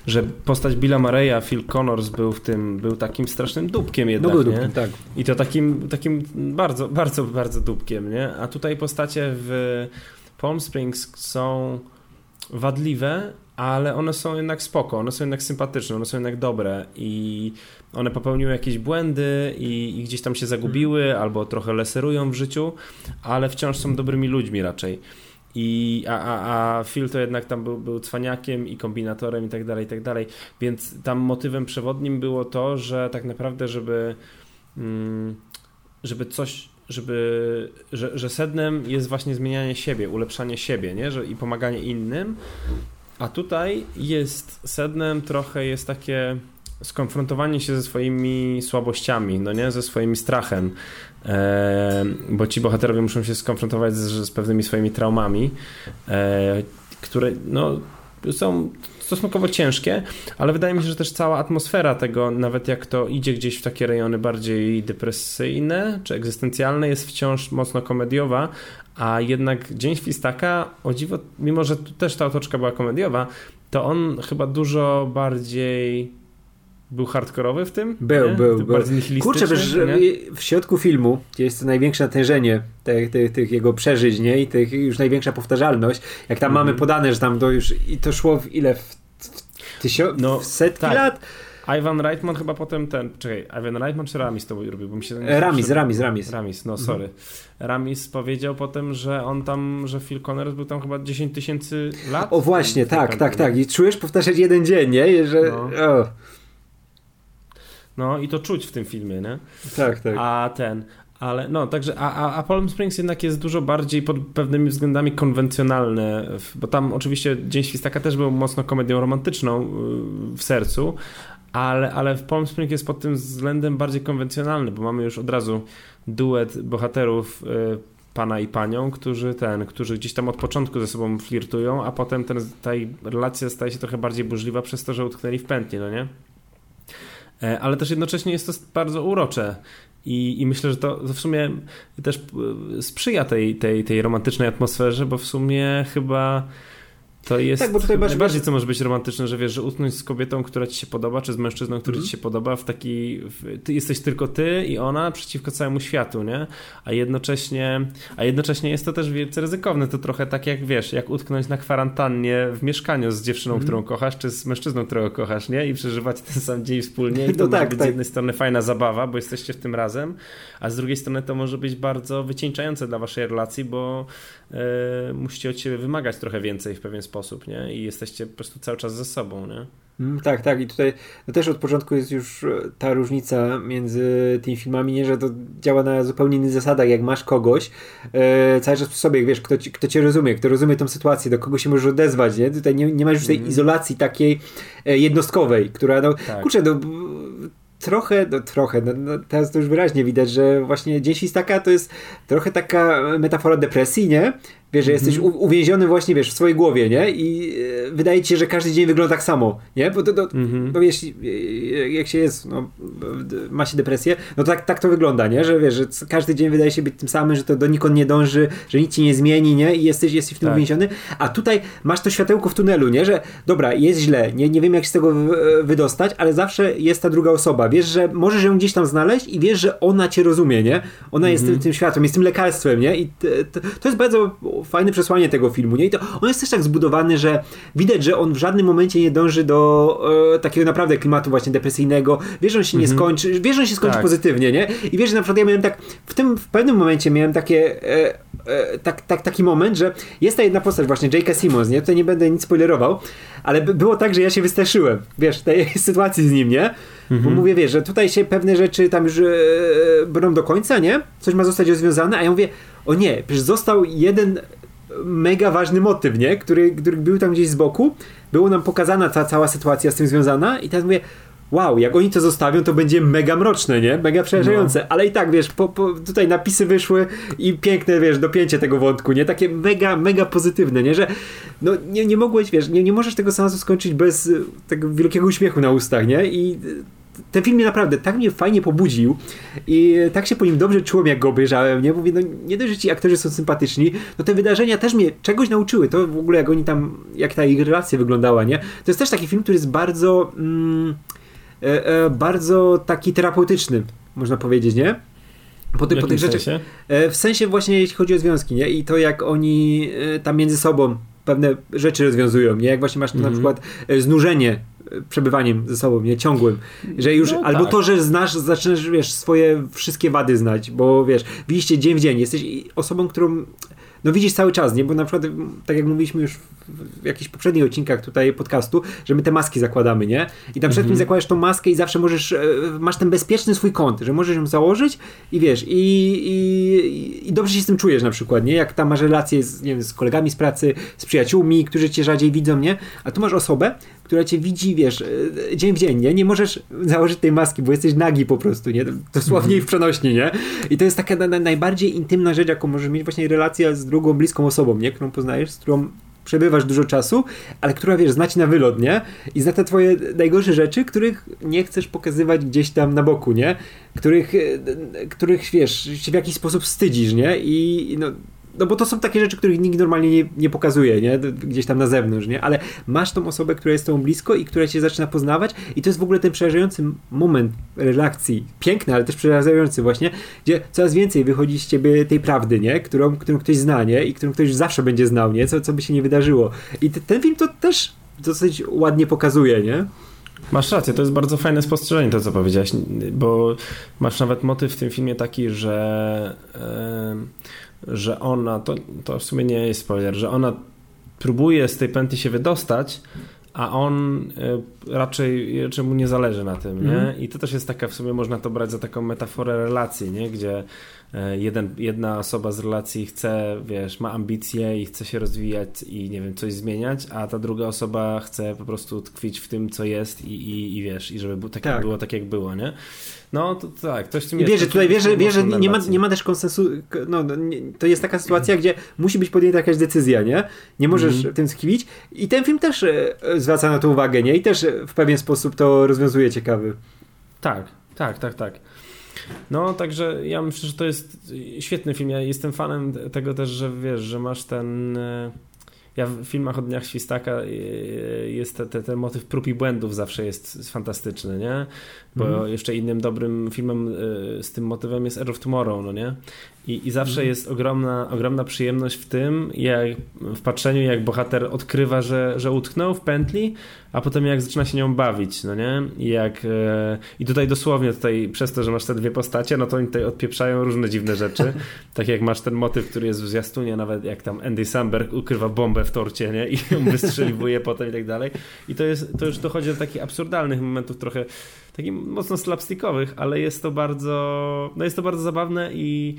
że postać Billa Mareya, Phil Connors był w tym, był takim strasznym dupkiem jednak, no, dupkiem, tak. I to takim, takim bardzo, bardzo, bardzo dupkiem, nie? A tutaj postacie w Palm Springs są wadliwe, ale one są jednak spoko, one są jednak sympatyczne, one są jednak dobre i one popełniły jakieś błędy i, i gdzieś tam się zagubiły albo trochę leserują w życiu, ale wciąż są dobrymi ludźmi raczej. I, a, a, a Phil to jednak tam był, był cwaniakiem i kombinatorem i tak dalej, i tak dalej. Więc tam motywem przewodnim było to, że tak naprawdę, żeby, mm, żeby coś, żeby, że, że sednem jest właśnie zmienianie siebie, ulepszanie siebie, nie? Że, i pomaganie innym. A tutaj jest sednem trochę jest takie skonfrontowanie się ze swoimi słabościami, no nie, ze swoim strachem, e, bo ci bohaterowie muszą się skonfrontować z, z pewnymi swoimi traumami, e, które no, są stosunkowo ciężkie, ale wydaje mi się, że też cała atmosfera tego, nawet jak to idzie gdzieś w takie rejony bardziej depresyjne czy egzystencjalne, jest wciąż mocno komediowa, a jednak Dzień Świstaka, o dziwo, mimo że też ta otoczka była komediowa, to on chyba dużo bardziej był hardkorowy w tym? Był, nie? był, był. Kurczę, wiesz, w środku filmu, gdzie jest to największe natężenie tych, tych, tych, jego przeżyć, nie? I tych, już największa powtarzalność, jak tam mm. mamy podane, że tam to już, i to szło w ile? W, w, tysiąc, no, w setki tak. lat? Ivan Reitman chyba potem ten, czekaj, Ivan Reitman czy Ramis to robił? Bo mi się Ramis, Ramis, Ramis. Ramis, no sorry. Mhm. Ramis powiedział potem, że on tam, że Phil Connors był tam chyba 10 tysięcy lat. O właśnie, tak, tak, tak. I czujesz powtarzać jeden dzień, nie? Że... No. No i to czuć w tym filmie, nie? Tak, tak. A ten, ale no, także, a, a Palm Springs jednak jest dużo bardziej pod pewnymi względami konwencjonalne, bo tam oczywiście Dzień Świstaka też był mocno komedią romantyczną y, w sercu, ale, ale w Palm Springs jest pod tym względem bardziej konwencjonalny, bo mamy już od razu duet bohaterów y, pana i panią, którzy ten, którzy gdzieś tam od początku ze sobą flirtują, a potem ten, ta relacja staje się trochę bardziej burzliwa przez to, że utknęli w pętli, no nie? E, ale też jednocześnie jest to bardzo urocze. I, I myślę, że to, w sumie też e, sprzyja tej, tej, tej romantycznej atmosferze, bo w sumie chyba to jest tak, bo tutaj najbardziej, co może być romantyczne, że wiesz, że utknąć z kobietą, która ci się podoba, czy z mężczyzną, który mm. ci się podoba, w taki. W, ty jesteś tylko ty i ona przeciwko całemu światu, nie? A jednocześnie, a jednocześnie jest to też wielce ryzykowne. To trochę tak jak wiesz, jak utknąć na kwarantannie w mieszkaniu z dziewczyną, mm. którą kochasz, czy z mężczyzną, którego kochasz, nie? I przeżywać ten sam dzień wspólnie. I to no tak, być tak. z jednej strony fajna zabawa, bo jesteście w tym razem, a z drugiej strony to może być bardzo wycieńczające dla waszej relacji, bo E, musicie od siebie wymagać trochę więcej w pewien sposób, nie? I jesteście po prostu cały czas ze sobą, nie? Mm, tak, tak. I tutaj no też od początku jest już e, ta różnica między tymi filmami, nie, że to działa na zupełnie innych zasadach. Jak masz kogoś e, cały czas przy sobie, wiesz, kto, ci, kto cię rozumie, kto rozumie tą sytuację, do kogo się możesz odezwać, nie? Tutaj nie, nie masz już tej mm. izolacji takiej e, jednostkowej, która, no, tak. kurczę, no, trochę, no trochę, no, no, teraz to już wyraźnie widać, że właśnie Dzień Świstaka to jest trochę taka metafora depresji, nie? Wiesz, że jesteś mm -hmm. uwięziony właśnie, wiesz, w swojej głowie, nie? I e, wydaje ci się, że każdy dzień wygląda tak samo, nie? Bo to, to mm -hmm. no wiesz, jak się jest, no, ma się depresję, no tak, tak to wygląda, nie? Że wiesz, że każdy dzień wydaje się być tym samym, że to donikąd nie dąży, że nic ci nie zmieni, nie? I jesteś, jesteś w tym tak. uwięziony, a tutaj masz to światełko w tunelu, nie? Że dobra, jest źle, nie, nie wiem jak się z tego wydostać, ale zawsze jest ta druga osoba. Wiesz, że możesz ją gdzieś tam znaleźć i wiesz, że ona cię rozumie, nie? Ona jest tym, mhm. tym światłem, jest tym lekarstwem, nie? I to, to jest bardzo fajne przesłanie tego filmu, nie? I to on jest też tak zbudowany, że widać, że on w żadnym momencie nie dąży do e, takiego naprawdę klimatu właśnie depresyjnego. Wiesz, że on się nie mhm. skończy, wiesz, że on się skończy tak. pozytywnie, nie? I wiesz, że na przykład ja miałem tak, w tym, w pewnym momencie miałem takie, e, e, tak, tak, taki moment, że jest ta jedna postać właśnie, J.K. Simmons, nie? Tutaj nie będę nic spoilerował, ale było tak, że ja się wystraszyłem, wiesz, tej sytuacji z nim, nie? Mhm. Bo mówię, wiesz, że tutaj się pewne rzeczy tam już e, będą do końca, nie? Coś ma zostać rozwiązane, a ja mówię, o nie, przecież został jeden mega ważny motyw, nie? Który, który był tam gdzieś z boku. Było nam pokazana ta cała sytuacja z tym związana i teraz mówię, wow, jak oni to zostawią, to będzie mega mroczne, nie? Mega przerażające. No. Ale i tak, wiesz, po, po, tutaj napisy wyszły i piękne, wiesz, dopięcie tego wątku, nie? Takie mega, mega pozytywne, nie? Że no nie, nie mogłeś, wiesz, nie, nie możesz tego seansu skończyć bez tego wielkiego uśmiechu na ustach, nie? I ten film mnie naprawdę tak mnie fajnie pobudził i tak się po nim dobrze czułem, jak go obejrzałem, nie? Mówię, no nie dość, że ci aktorzy są sympatyczni, no te wydarzenia też mnie czegoś nauczyły. To w ogóle jak oni tam, jak ta ich relacja wyglądała, nie? To jest też taki film, który jest bardzo mm, e, e, bardzo taki terapeutyczny, można powiedzieć, nie? Po, ty, po tych rzeczach. Sensie? E, w sensie właśnie jeśli chodzi o związki, nie? I to jak oni e, tam między sobą pewne rzeczy rozwiązują, nie? Jak właśnie masz mm -hmm. na przykład e, znużenie przebywaniem ze sobą, nie ciągłym. Że już, no, albo tak. to, że znasz, zaczynasz, wiesz, swoje wszystkie wady znać, bo wiesz, widzicie dzień w dzień, jesteś osobą, którą no widzisz cały czas, nie? Bo na przykład, tak jak mówiliśmy już w jakichś poprzednich odcinkach tutaj podcastu, że my te maski zakładamy, nie? I tam przed tym mhm. zakładasz tą maskę i zawsze możesz, e, masz ten bezpieczny swój kąt, że możesz ją założyć i wiesz, i, i, i dobrze się z tym czujesz na przykład, nie? Jak tam masz relacje z, nie wiem, z kolegami z pracy, z przyjaciółmi, którzy cię rzadziej widzą, nie? A tu masz osobę, która cię widzi, wiesz, e, dzień w dzień, nie? Nie możesz założyć tej maski, bo jesteś nagi po prostu, nie? Dosłownie i w przenośni, nie? I to jest taka na, na, najbardziej intymna rzecz, jaką możesz mieć właśnie relacja z drugą, bliską osobą, nie? Którą poznajesz, z którą przebywasz dużo czasu, ale która, wiesz, zna ci na wylot, nie? I zna te twoje najgorsze rzeczy, których nie chcesz pokazywać gdzieś tam na boku, nie? Których, e, których wiesz, się w jakiś sposób wstydzisz, nie? I no, no bo to są takie rzeczy, których nikt normalnie nie, nie pokazuje, nie? Gdzieś tam na zewnątrz, nie? Ale masz tą osobę, która jest tą blisko i która cię zaczyna poznawać i to jest w ogóle ten przerażający moment relacji. Piękny, ale też przerażający właśnie, gdzie coraz więcej wychodzi z ciebie tej prawdy, nie? Którą, którą ktoś zna, nie? I którą ktoś zawsze będzie znał, nie? Co, co by się nie wydarzyło. I ten film to też dosyć ładnie pokazuje, nie? Masz rację, to jest bardzo fajne spostrzeżenie to, co powiedziałeś, bo masz nawet motyw w tym filmie taki, że, yy, że ona, to, to w sumie nie jest spoiler, że ona próbuje z tej pętli się wydostać, a on y, raczej, raczej mu nie zależy na tym, nie? Mm. I to też jest taka, w sumie można to brać za taką metaforę relacji, nie? Gdzie E, jeden, jedna osoba z relacji chce, wiesz, ma ambicje i chce się rozwijać i nie wiem, coś zmieniać, a ta druga osoba chce po prostu tkwić w tym, co jest i, i, i wiesz, i żeby tak, tak. było tak, jak było, nie? No to tak, ktoś w tym I Wiesz, tutaj wiesz, że nie, ma, nie ma też konsensu, no, no nie, to jest taka sytuacja, gdzie musi być podjęta jakaś decyzja, nie? Nie możesz mm. tym tkwić i ten film też e, zwraca na to uwagę, nie? I też w pewien sposób to rozwiązuje ciekawy. Tak, tak, tak, tak. No, także ja myślę, że to jest świetny film. Ja jestem fanem tego też, że wiesz, że masz ten. E, ja w filmach o Dniach Świstaka e, jest ten, ten motyw prób i błędów zawsze jest fantastyczny, nie? Bo mm. jeszcze innym dobrym filmem e, z tym motywem jest Air of Tomorrow, no nie? I, i zawsze mm. jest ogromna, ogromna przyjemność w tym, jak w patrzeniu, jak bohater odkrywa, że, że utknął w pętli, a potem jak zaczyna się nią bawić, no nie? I jak e, i tutaj dosłownie tutaj przez to, że masz te dwie postacie, no to oni tutaj odpieprzają różne dziwne rzeczy. tak jak masz ten motyw, który jest w zwiastunie, nawet jak tam Andy Samberg ukrywa bombę w torcie, nie? I ją wystrzeliwuje potem i tak dalej. I to jest, to już dochodzi do takich absurdalnych momentów trochę takich mocno slapstickowych, ale jest to bardzo, no jest to bardzo zabawne i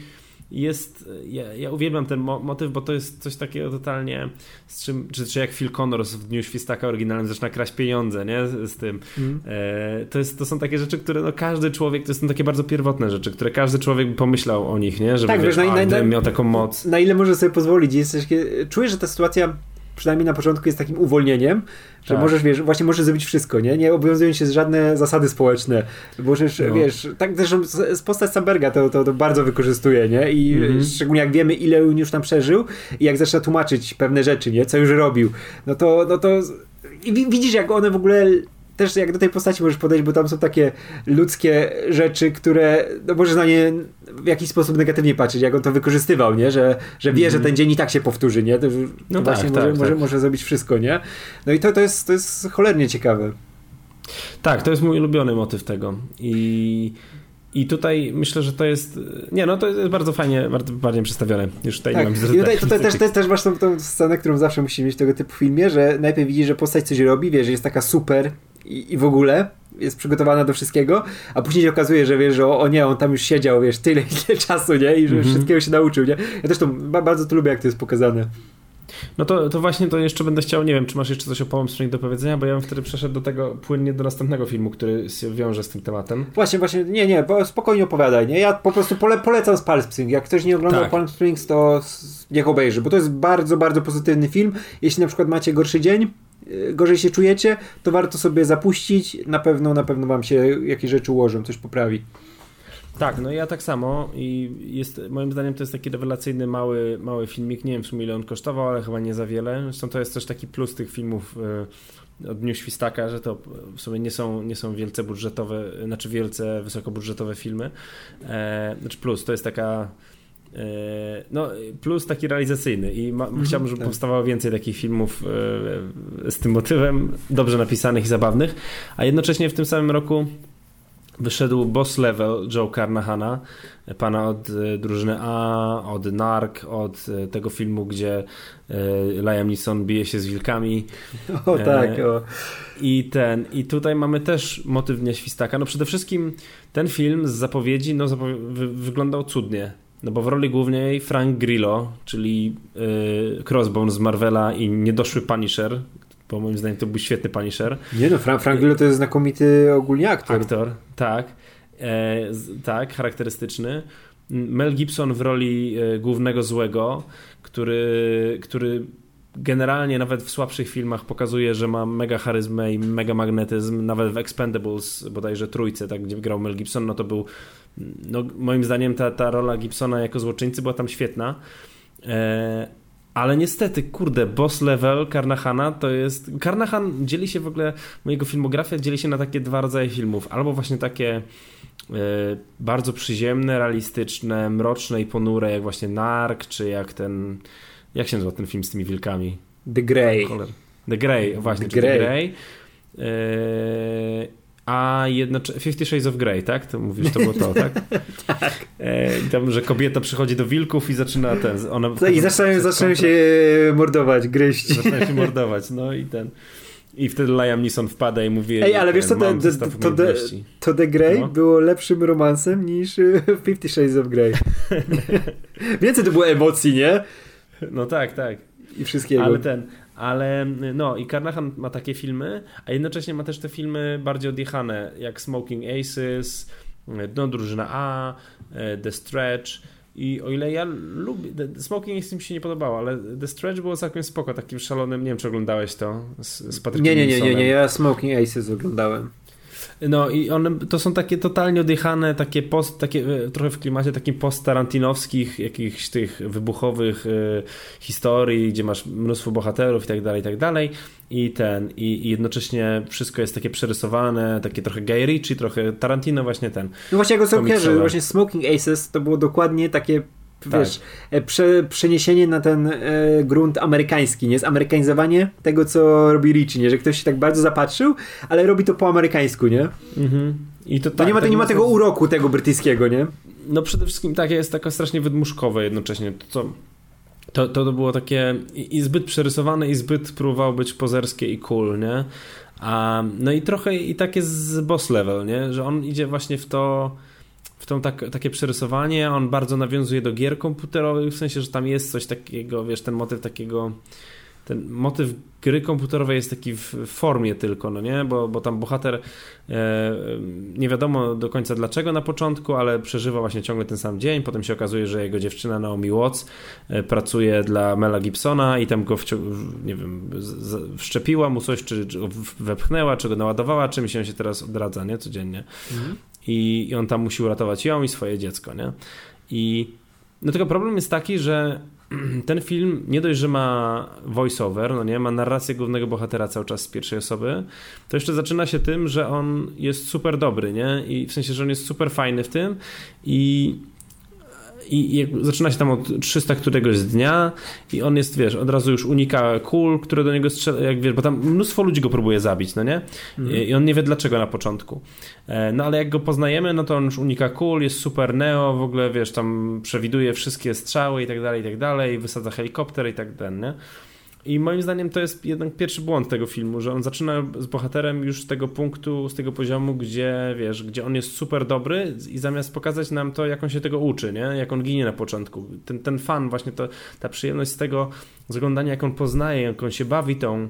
jest, ja, ja uwielbiam ten mo motyw, bo to jest coś takiego totalnie, z czym, czy, czy jak Phil Connors w Dniu Świstaka oryginalnym zaczyna kraść pieniądze, nie, z tym. Mm. E, to, jest, to są takie rzeczy, które no każdy człowiek, to są takie bardzo pierwotne rzeczy, które każdy człowiek by pomyślał o nich, nie, żeby tak, wiesz, wiesz, na, na, miał taką moc. Na ile może sobie pozwolić, jest, czujesz, że ta sytuacja przynajmniej na początku jest takim uwolnieniem, że tak. możesz, wiesz, właśnie możesz zrobić wszystko, nie? Nie obowiązują się żadne zasady społeczne. Możesz, no. wiesz, tak zresztą z postać Samberga to, to, to bardzo wykorzystuje, nie? I mhm. szczególnie jak wiemy, ile już tam przeżył i jak zaczyna tłumaczyć pewne rzeczy, nie? Co już robił, no to, no to i widzisz, jak one w ogóle też jak do tej postaci możesz podejść, bo tam są takie ludzkie rzeczy, które no możesz na nie w jakiś sposób negatywnie patrzeć, jak on to wykorzystywał, nie? Że, że wie, mm. że mhm. ten dzień i tak się powtórzy, nie? To, no tak, właśnie tak, może, tak. Może, może zrobić wszystko, nie? No i to, to, jest, to jest cholernie ciekawe. Tak, to jest mój ulubiony motyw tego i i tutaj myślę, że to jest. Nie, no to jest bardzo fajnie, bardzo bardziej przedstawione. Już tutaj tak. nie mam I tutaj, tutaj też, też, też masz tą, tą scenę, którą zawsze musisz mieć w tego typu filmie, że najpierw widzisz, że postać coś robi, wiesz, że jest taka super i, i w ogóle jest przygotowana do wszystkiego, a później się okazuje, że wiesz, że o, o nie, on tam już siedział, wiesz, tyle, ile czasu, nie? I że mm -hmm. wszystkiego się nauczył, nie? Ja też to bardzo to lubię, jak to jest pokazane. No to, to właśnie to jeszcze będę chciał, nie wiem, czy masz jeszcze coś o Palm Springs do powiedzenia, bo ja bym wtedy przeszedł do tego płynnie do następnego filmu, który się wiąże z tym tematem. Właśnie, właśnie, nie, nie, spokojnie opowiadaj, nie? Ja po prostu pole, polecam z Palm Springs. Jak ktoś nie oglądał tak. Palm Springs, to niech obejrzy, bo to jest bardzo, bardzo pozytywny film. Jeśli na przykład macie gorszy dzień, gorzej się czujecie, to warto sobie zapuścić. Na pewno, na pewno wam się jakieś rzeczy ułożą, coś poprawi. Tak, no ja tak samo i jest, moim zdaniem to jest taki rewelacyjny mały, mały filmik, nie wiem w sumie ile on kosztował, ale chyba nie za wiele. Zresztą to jest też taki plus tych filmów y, od Dniu Świstaka, że to w sumie nie są, nie są wielce budżetowe, znaczy wielce wysokobudżetowe filmy. E, znaczy plus, to jest taka no, plus taki realizacyjny i ma, mhm, chciałbym, żeby tak. powstawało więcej takich filmów e, z tym motywem, dobrze napisanych i zabawnych, a jednocześnie w tym samym roku Wyszedł boss level Joe Carnahana, pana od e, drużyny A, od Nark, od e, tego filmu, gdzie e, Liam Neeson bije się z wilkami. O tak, o. I ten, i tutaj mamy też motyw Dnia Świstaka. No przede wszystkim ten film z zapowiedzi no, wyglądał cudnie. No bo w roli głównej Frank Grillo, czyli yy, Crossbone z Marvela i niedoszły Punisher, bo moim zdaniem to był świetny Punisher. Nie no, Frank, Frank Grillo to jest znakomity ogólnie aktor. Aktor, tak. E, tak, charakterystyczny. Mel Gibson w roli e, głównego złego, który, który generalnie nawet w słabszych filmach pokazuje, że ma mega charyzmę i mega magnetyzm, nawet w Expendables, bodajże trójce, tak, gdzie grał Mel Gibson, no to był no, moim zdaniem ta, ta rola Gibsona jako złoczyńcy była tam świetna. E, ale niestety, kurde, boss level Karnahana to jest. Karnahan dzieli się w ogóle, mojego filmografia dzieli się na takie dwa rodzaje filmów. Albo właśnie takie y, bardzo przyziemne, realistyczne, mroczne i ponure, jak właśnie Nark, czy jak ten. Jak się nazywa ten film z tymi wilkami? The Grey. The Grey, właśnie, The Grey. The Grey. a jednocześnie Fifty Shades of Grey, tak? To mówisz, to było to, tak? tak. E, tam, że kobieta przychodzi do wilków i zaczyna ten... Ona, I zaczynają, zaczynają się mordować, gryźć. Zaczynają się mordować, no i ten... I wtedy Liam Neeson wpada i mówi... Ej, ale wiesz co, to, to, to, The, to The Grey no? było lepszym romansem niż Fifty Shades of Grey. Więcej to było emocji, nie? No tak, tak. I wszystkiego. Ale ten, ale no i Carnahan ma takie filmy, a jednocześnie ma też te filmy bardziej odjechane, jak Smoking Aces, No Drużyna A, The Stretch i o ile ja lubię, Smoking Aces mi się nie podobało, ale The Stretch było całkiem spoko, takim szalonym, nie wiem czy oglądałeś to z, z Patrykiem Nie, nie, nie, nie, nie, ja Smoking Aces oglądałem. No i one to są takie totalnie odjechane, takie post, takie e, trochę w klimacie takim post-tarantinowskich, jakichś tych wybuchowych y, historii, gdzie masz mnóstwo bohaterów i tak dalej, i tak dalej. I ten, i, i, jednocześnie wszystko jest takie przerysowane, takie trochę Gay Ritchie, trochę Tarantino właśnie ten. No właśnie, jak go sobie właśnie Smoking Aces to było dokładnie takie tak. Wiesz, e, prze, przeniesienie na ten e, grunt amerykański, nie? Zamerykanizowanie tego, co robi Richie, nie? Że ktoś się tak bardzo zapatrzył, ale robi to po amerykańsku, nie? Mhm. I to, tak, nie ma, to nie ma tego uroku tego brytyjskiego, nie? No przede wszystkim tak, jest taka strasznie wydmuszkowe jednocześnie. To, co, to, to było takie i, i zbyt przerysowane i zbyt próbowało być pozerskie i cool, nie? A, no i trochę i takie z boss level, nie? Że on idzie właśnie w to w tą tak, takie przerysowanie, on bardzo nawiązuje do gier komputerowych, w sensie, że tam jest coś takiego, wiesz, ten motyw takiego ten motyw gry komputerowej jest taki w formie tylko, no nie? Bo, bo tam bohater e, nie wiadomo do końca dlaczego na początku, ale przeżywa właśnie ciągle ten sam dzień. Potem się okazuje, że jego dziewczyna Naomi Watts e, pracuje dla Mela Gibsona i tam go nie wiem, wszczepiła mu coś, czy, czy wepchnęła, czy go naładowała, czymś się teraz odradza, nie? Codziennie. Mhm. I, I on tam musi uratować ją i swoje dziecko, nie? I no tylko problem jest taki, że ten film nie dość, że ma voiceover, no nie, ma narrację głównego bohatera cały czas z pierwszej osoby, to jeszcze zaczyna się tym, że on jest super dobry, nie? I w sensie, że on jest super fajny w tym i i, i zaczyna się tam od 300 któregoś dnia i on jest, wiesz, od razu już unika kul, które do niego strzela, jak wiesz, bo tam mnóstwo ludzi go próbuje zabić, no nie? Mhm. I, I on nie wie dlaczego na początku. E, no ale jak go poznajemy, no to on już unika kul, jest super neo, w ogóle, wiesz, tam przewiduje wszystkie strzały i tak dalej, i tak dalej, wysadza helikopter i tak dalej, nie? I moim zdaniem to jest jednak pierwszy błąd tego filmu, że on zaczyna z bohaterem już z tego punktu, z tego poziomu, gdzie wiesz, gdzie on jest super dobry i zamiast pokazać nam to, jak on się tego uczy, nie? jak on ginie na początku. Ten, ten fan, właśnie to, ta przyjemność z tego oglądania, jak on poznaje, jak on się bawi tą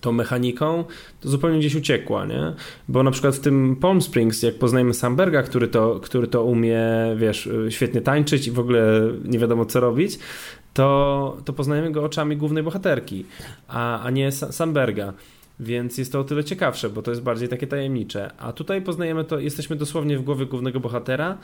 tą mechaniką, to zupełnie gdzieś uciekła, nie? Bo na przykład w tym Palm Springs, jak poznajemy Samberga, który to, który to umie, wiesz, świetnie tańczyć i w ogóle nie wiadomo co robić, to, to poznajemy go oczami głównej bohaterki, a, a nie Samberga. Więc jest to o tyle ciekawsze, bo to jest bardziej takie tajemnicze. A tutaj poznajemy to, jesteśmy dosłownie w głowie głównego bohatera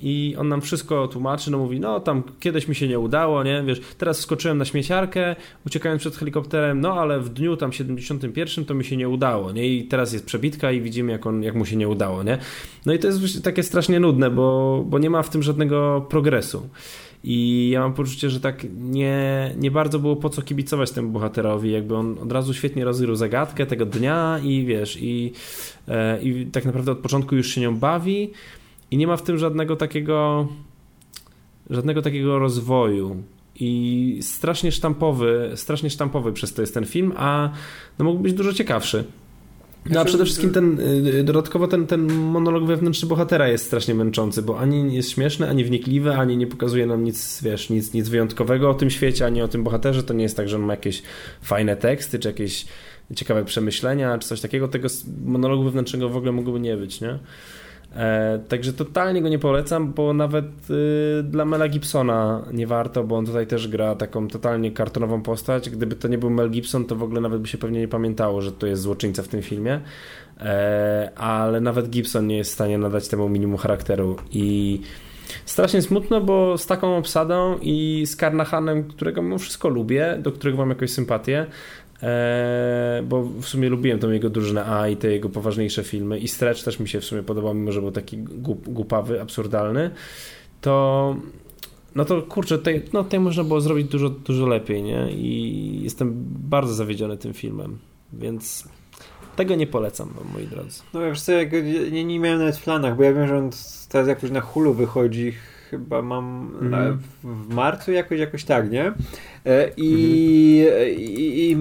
i on nam wszystko tłumaczy, no mówi, no tam kiedyś mi się nie udało, nie, wiesz, teraz skoczyłem na śmieciarkę, uciekając przed helikopterem, no ale w dniu tam 71 to mi się nie udało, nie, i teraz jest przebitka i widzimy, jak, on, jak mu się nie udało, nie. No i to jest takie strasznie nudne, bo, bo nie ma w tym żadnego progresu. I ja mam poczucie, że tak nie, nie bardzo było po co kibicować temu bohaterowi, jakby on od razu świetnie rozgrył zagadkę tego dnia i wiesz, i, e, i tak naprawdę od początku już się nią bawi i nie ma w tym żadnego takiego żadnego takiego rozwoju i strasznie sztampowy, strasznie sztampowy przez to jest ten film, a no mógł być dużo ciekawszy. No a przede wszystkim ten, y, dodatkowo ten, ten monolog wewnętrzny bohatera jest strasznie męczący, bo ani nie jest śmieszny, ani wnikliwy, ani nie pokazuje nam nic, wiesz, nic, nic wyjątkowego o tym świecie, ani o tym bohaterze. To nie jest tak, że on ma jakieś fajne teksty, czy jakieś ciekawe przemyślenia, czy coś takiego. Tego monologu wewnętrznego w ogóle mogłoby nie być, nie? E, także totalnie go nie polecam, bo nawet y, dla Mela Gibsona nie warto, bo on tutaj też gra taką totalnie kartonową postać. Gdyby to nie był Mel Gibson, to w ogóle nawet by się pewnie nie pamiętało, że to jest złoczyńca w tym filmie. E, ale nawet Gibson nie jest w stanie nadać temu minimum charakteru i strasznie smutno, bo z taką obsadą i z Carnahanem, którego mimo wszystko lubię, do którego mam jakąś sympatię, Eee, bo w sumie lubiłem tą jego drużynę A i te jego poważniejsze filmy i Stretch też mi się w sumie podobał, mimo że był taki głup, głupawy, absurdalny, to no to kurczę, tutaj, no tutaj można było zrobić dużo, dużo lepiej, nie? I jestem bardzo zawiedziony tym filmem, więc Tego nie polecam, moi drodzy. No wiesz co, ja nie, nie miałem nawet w planach, bo ja wiem, że on teraz jakoś na hulu wychodzi chyba mam mm. w marcu jakoś, jakoś tak, nie? E, I, mm. i, I,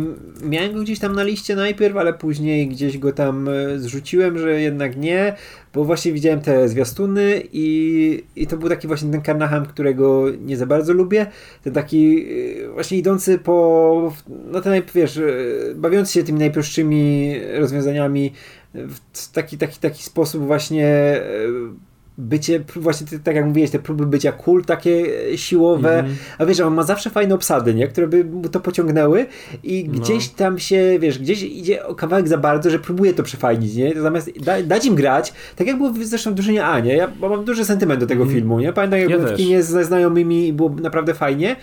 miałem go gdzieś tam na liście najpierw, ale później gdzieś go tam e, zrzuciłem, że jednak nie, bo właśnie widziałem te zwiastuny i, i to był taki właśnie ten Karnaham, którego nie za bardzo lubię. Ten taki właśnie idący po, no ten, wiesz, bawiący się tymi najprostszymi rozwiązaniami w taki, taki, taki sposób właśnie bycie, właśnie tak jak mówiłeś, te próby bycia cool, takie siłowe, mm. a wiesz, on ma zawsze fajne obsady, nie? które by mu to pociągnęły i no. gdzieś tam się, wiesz, gdzieś idzie o kawałek za bardzo, że próbuje to przefajnić, nie? Zamiast da, dać im grać, tak jak było zresztą w drużynie A, nie? Ja mam duży sentyment do tego mm. filmu, nie? Pamiętam jak ja byłem w kinie ze znajomymi i było naprawdę fajnie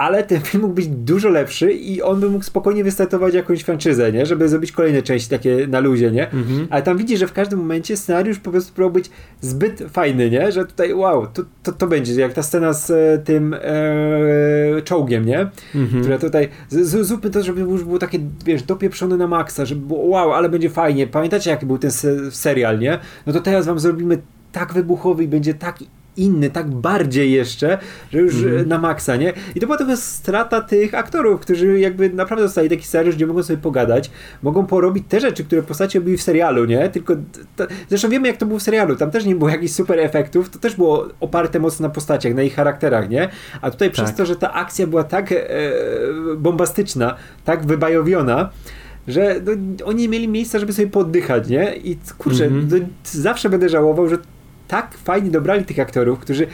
ale ten film mógł być dużo lepszy i on by mógł spokojnie wystartować jakąś franczyzę, nie? Żeby zrobić kolejne części takie na luzie, nie? Mhm. Ale tam widzisz, że w każdym momencie scenariusz po prostu próbował być zbyt fajny, nie? Że tutaj wow, to, to, to będzie, jak ta scena z e, tym e, czołgiem, nie? Mhm. Która tutaj, z, zróbmy to, żeby już było takie, wiesz, dopieprzone na maksa, żeby było wow, ale będzie fajnie. Pamiętacie, jaki był ten se serial, nie? No to teraz wam zrobimy tak wybuchowy i będzie tak inny, tak bardziej jeszcze, że już mm. na maksa, nie? I to była trochę strata tych aktorów, którzy jakby naprawdę dostali taki scenariusz, gdzie mogą sobie pogadać, mogą porobić te rzeczy, które postacie robiły w serialu, nie? Tylko, to, zresztą wiemy jak to było w serialu, tam też nie było jakichś super efektów, to też było oparte mocno na postaciach, na ich charakterach, nie? A tutaj tak. przez to, że ta akcja była tak e, bombastyczna, tak wybajowiona, że no, oni mieli miejsca, żeby sobie poddychać, nie? I kurczę, mm -hmm. zawsze będę żałował, że tak fajnie dobrali tych aktorów, którzy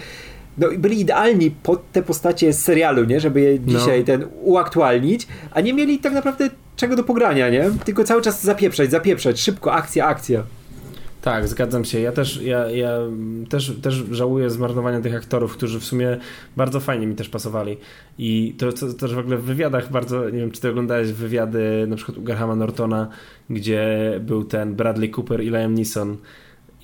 no, byli idealni pod te postacie z serialu, nie? Żeby je no. dzisiaj no. ten uaktualnić, a nie mieli tak naprawdę czego do pogrania, nie? Tylko cały czas zapieprzać, zapieprzać, szybko, akcja, akcja. Tak, zgadzam się. Ja też, ja, ja też, też żałuję zmarnowania tych aktorów, którzy w sumie bardzo fajnie mi też pasowali. I to, to też w ogóle w wywiadach bardzo, nie wiem, czy ty oglądałeś wywiady na przykład u Grahama Nortona, gdzie był ten Bradley Cooper i Liam Neeson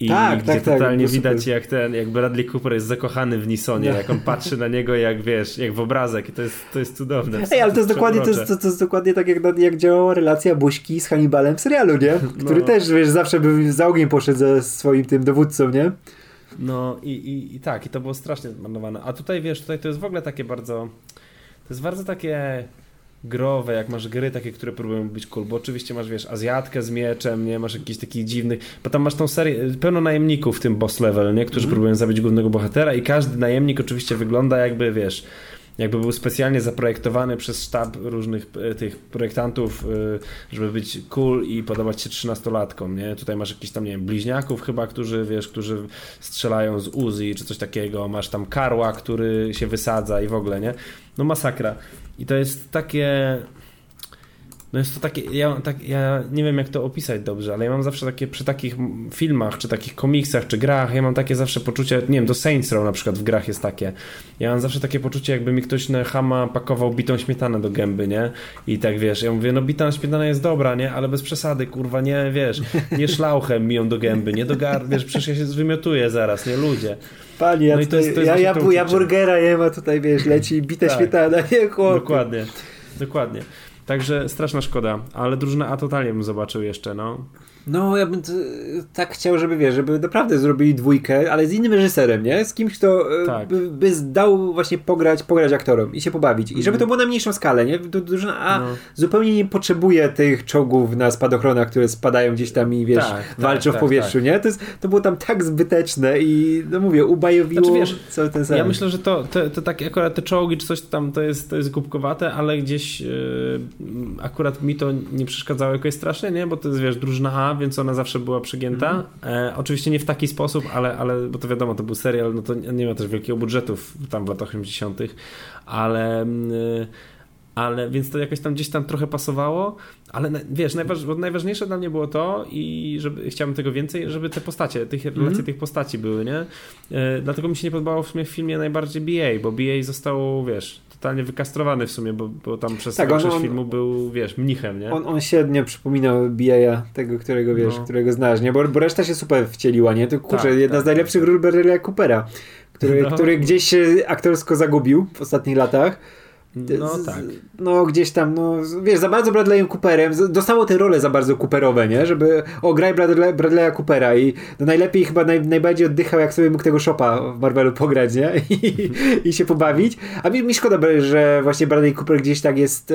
i tak, gdzie tak, tak totalnie tak, widać jak ten, jak Bradley Cooper jest zakochany w Nisonie, no. jak on patrzy na niego jak wiesz, jak w obrazek i to jest, to jest cudowne. Ej, ale to jest dokładnie, to jest, to, to jest dokładnie tak jak, jak działała relacja Buźki z Hannibalem w serialu, nie? Który no. też wiesz, zawsze by za ogień poszedł ze swoim tym dowódcą, nie? No i, i, i tak, i to było strasznie zmarnowane. A tutaj wiesz, tutaj to jest w ogóle takie bardzo, to jest bardzo takie growe, jak masz gry takie, które próbują być cool, bo oczywiście masz, wiesz, Azjatkę z mieczem, nie, masz jakiś taki dziwny, bo tam masz tą serię, pełno najemników w tym boss level, nie, którzy mm. próbują zabić głównego bohatera i każdy najemnik oczywiście wygląda jakby, wiesz, jakby był specjalnie zaprojektowany przez sztab różnych e, tych projektantów, e, żeby być cool i podobać się trzynastolatkom, nie? Tutaj masz jakiś tam, nie wiem, bliźniaków chyba, którzy, wiesz, którzy strzelają z Uzi czy coś takiego, masz tam karła, który się wysadza i w ogóle, nie? No masakra. I to jest takie no jest to takie, ja, tak, ja nie wiem jak to opisać dobrze, ale ja mam zawsze takie przy takich filmach, czy takich komiksach, czy grach, ja mam takie zawsze poczucie, nie wiem, do Saints Row na przykład w grach jest takie. Ja mam zawsze takie poczucie, jakby mi ktoś na hama pakował bitą śmietanę do gęby, nie? I tak wiesz, ja mówię, no bita śmietana jest dobra, nie? Ale bez przesady, kurwa, nie, wiesz, nie szlauchem mi ją do gęby, nie do gar, wiesz, przecież ja się zwymiotuję zaraz, nie? Ludzie. Pani, ja, no to jest, to jest ja, ja, ja burgera jem, a tutaj wiesz, leci bita tak. śmietana, nie chłopie. Dokładnie, dokładnie. Także straszna szkoda, ale drużynę A totalnie bym zobaczył jeszcze, no. No, ja bym tak chciał, żeby wiesz, żeby naprawdę zrobili dwójkę, ale z innym reżyserem, nie? Z kimś, kto e, tak. by, by dał właśnie pograć, pograć aktorom i się pobawić. I żeby to było na mniejszą skalę, nie? Drużyna A no. zupełnie nie potrzebuje tych czołgów na spadochronach, które spadają gdzieś tam i wiesz, tak, tak walczą tak, w powietrzu, tak. nie? To, jest, to było tam tak zbyteczne i no mówię, ubajowiło znaczy, wiesz, cały ten sam. Ja myślę, że to, to, to takie akurat te czołgi czy coś tam to jest, to jest głupkowate, ale gdzieś yy, akurat mi to nie przeszkadzało jakoś strasznie, nie? Bo to jest wiesz, drużyna A, więc ona zawsze była przygięta. Mm. E, oczywiście nie w taki sposób, ale, ale bo to wiadomo, to był serial, no to nie ma też wielkiego budżetu tam w latach 80., ale. Mm, ale więc to jakoś tam gdzieś tam trochę pasowało, ale wiesz, najważ, najważniejsze dla mnie było to i żeby, chciałbym tego więcej, żeby te postacie, tych mm -hmm. relacje tych postaci były, nie? E, dlatego mi się nie podobało w sumie w filmie najbardziej BA, bo BA został, wiesz, totalnie wykastrowany w sumie, bo, bo tam przez tak, większość filmu był, wiesz, mnichem, nie? On, on średnio przypominał BA, tego, którego wiesz, no. którego znasz, nie? Bo, bo reszta się super wcieliła, nie? To kurczę, tak, jedna tak, z najlepszych ról Berry'ego Coopera, który, no. który gdzieś się aktorsko zagubił w ostatnich latach. No tak. No gdzieś tam, no wiesz, za bardzo Bradleyem Cooperem, dostało te role za bardzo Cooperowe, nie? Żeby, o graj Bradley, Bradley'a Coopera i no najlepiej chyba naj, najbardziej oddychał jak sobie mógł tego Shopa w Marvelu pograć, nie? I, i się pobawić. A mi, mi szkoda, że właśnie Bradley Cooper gdzieś tak jest, e,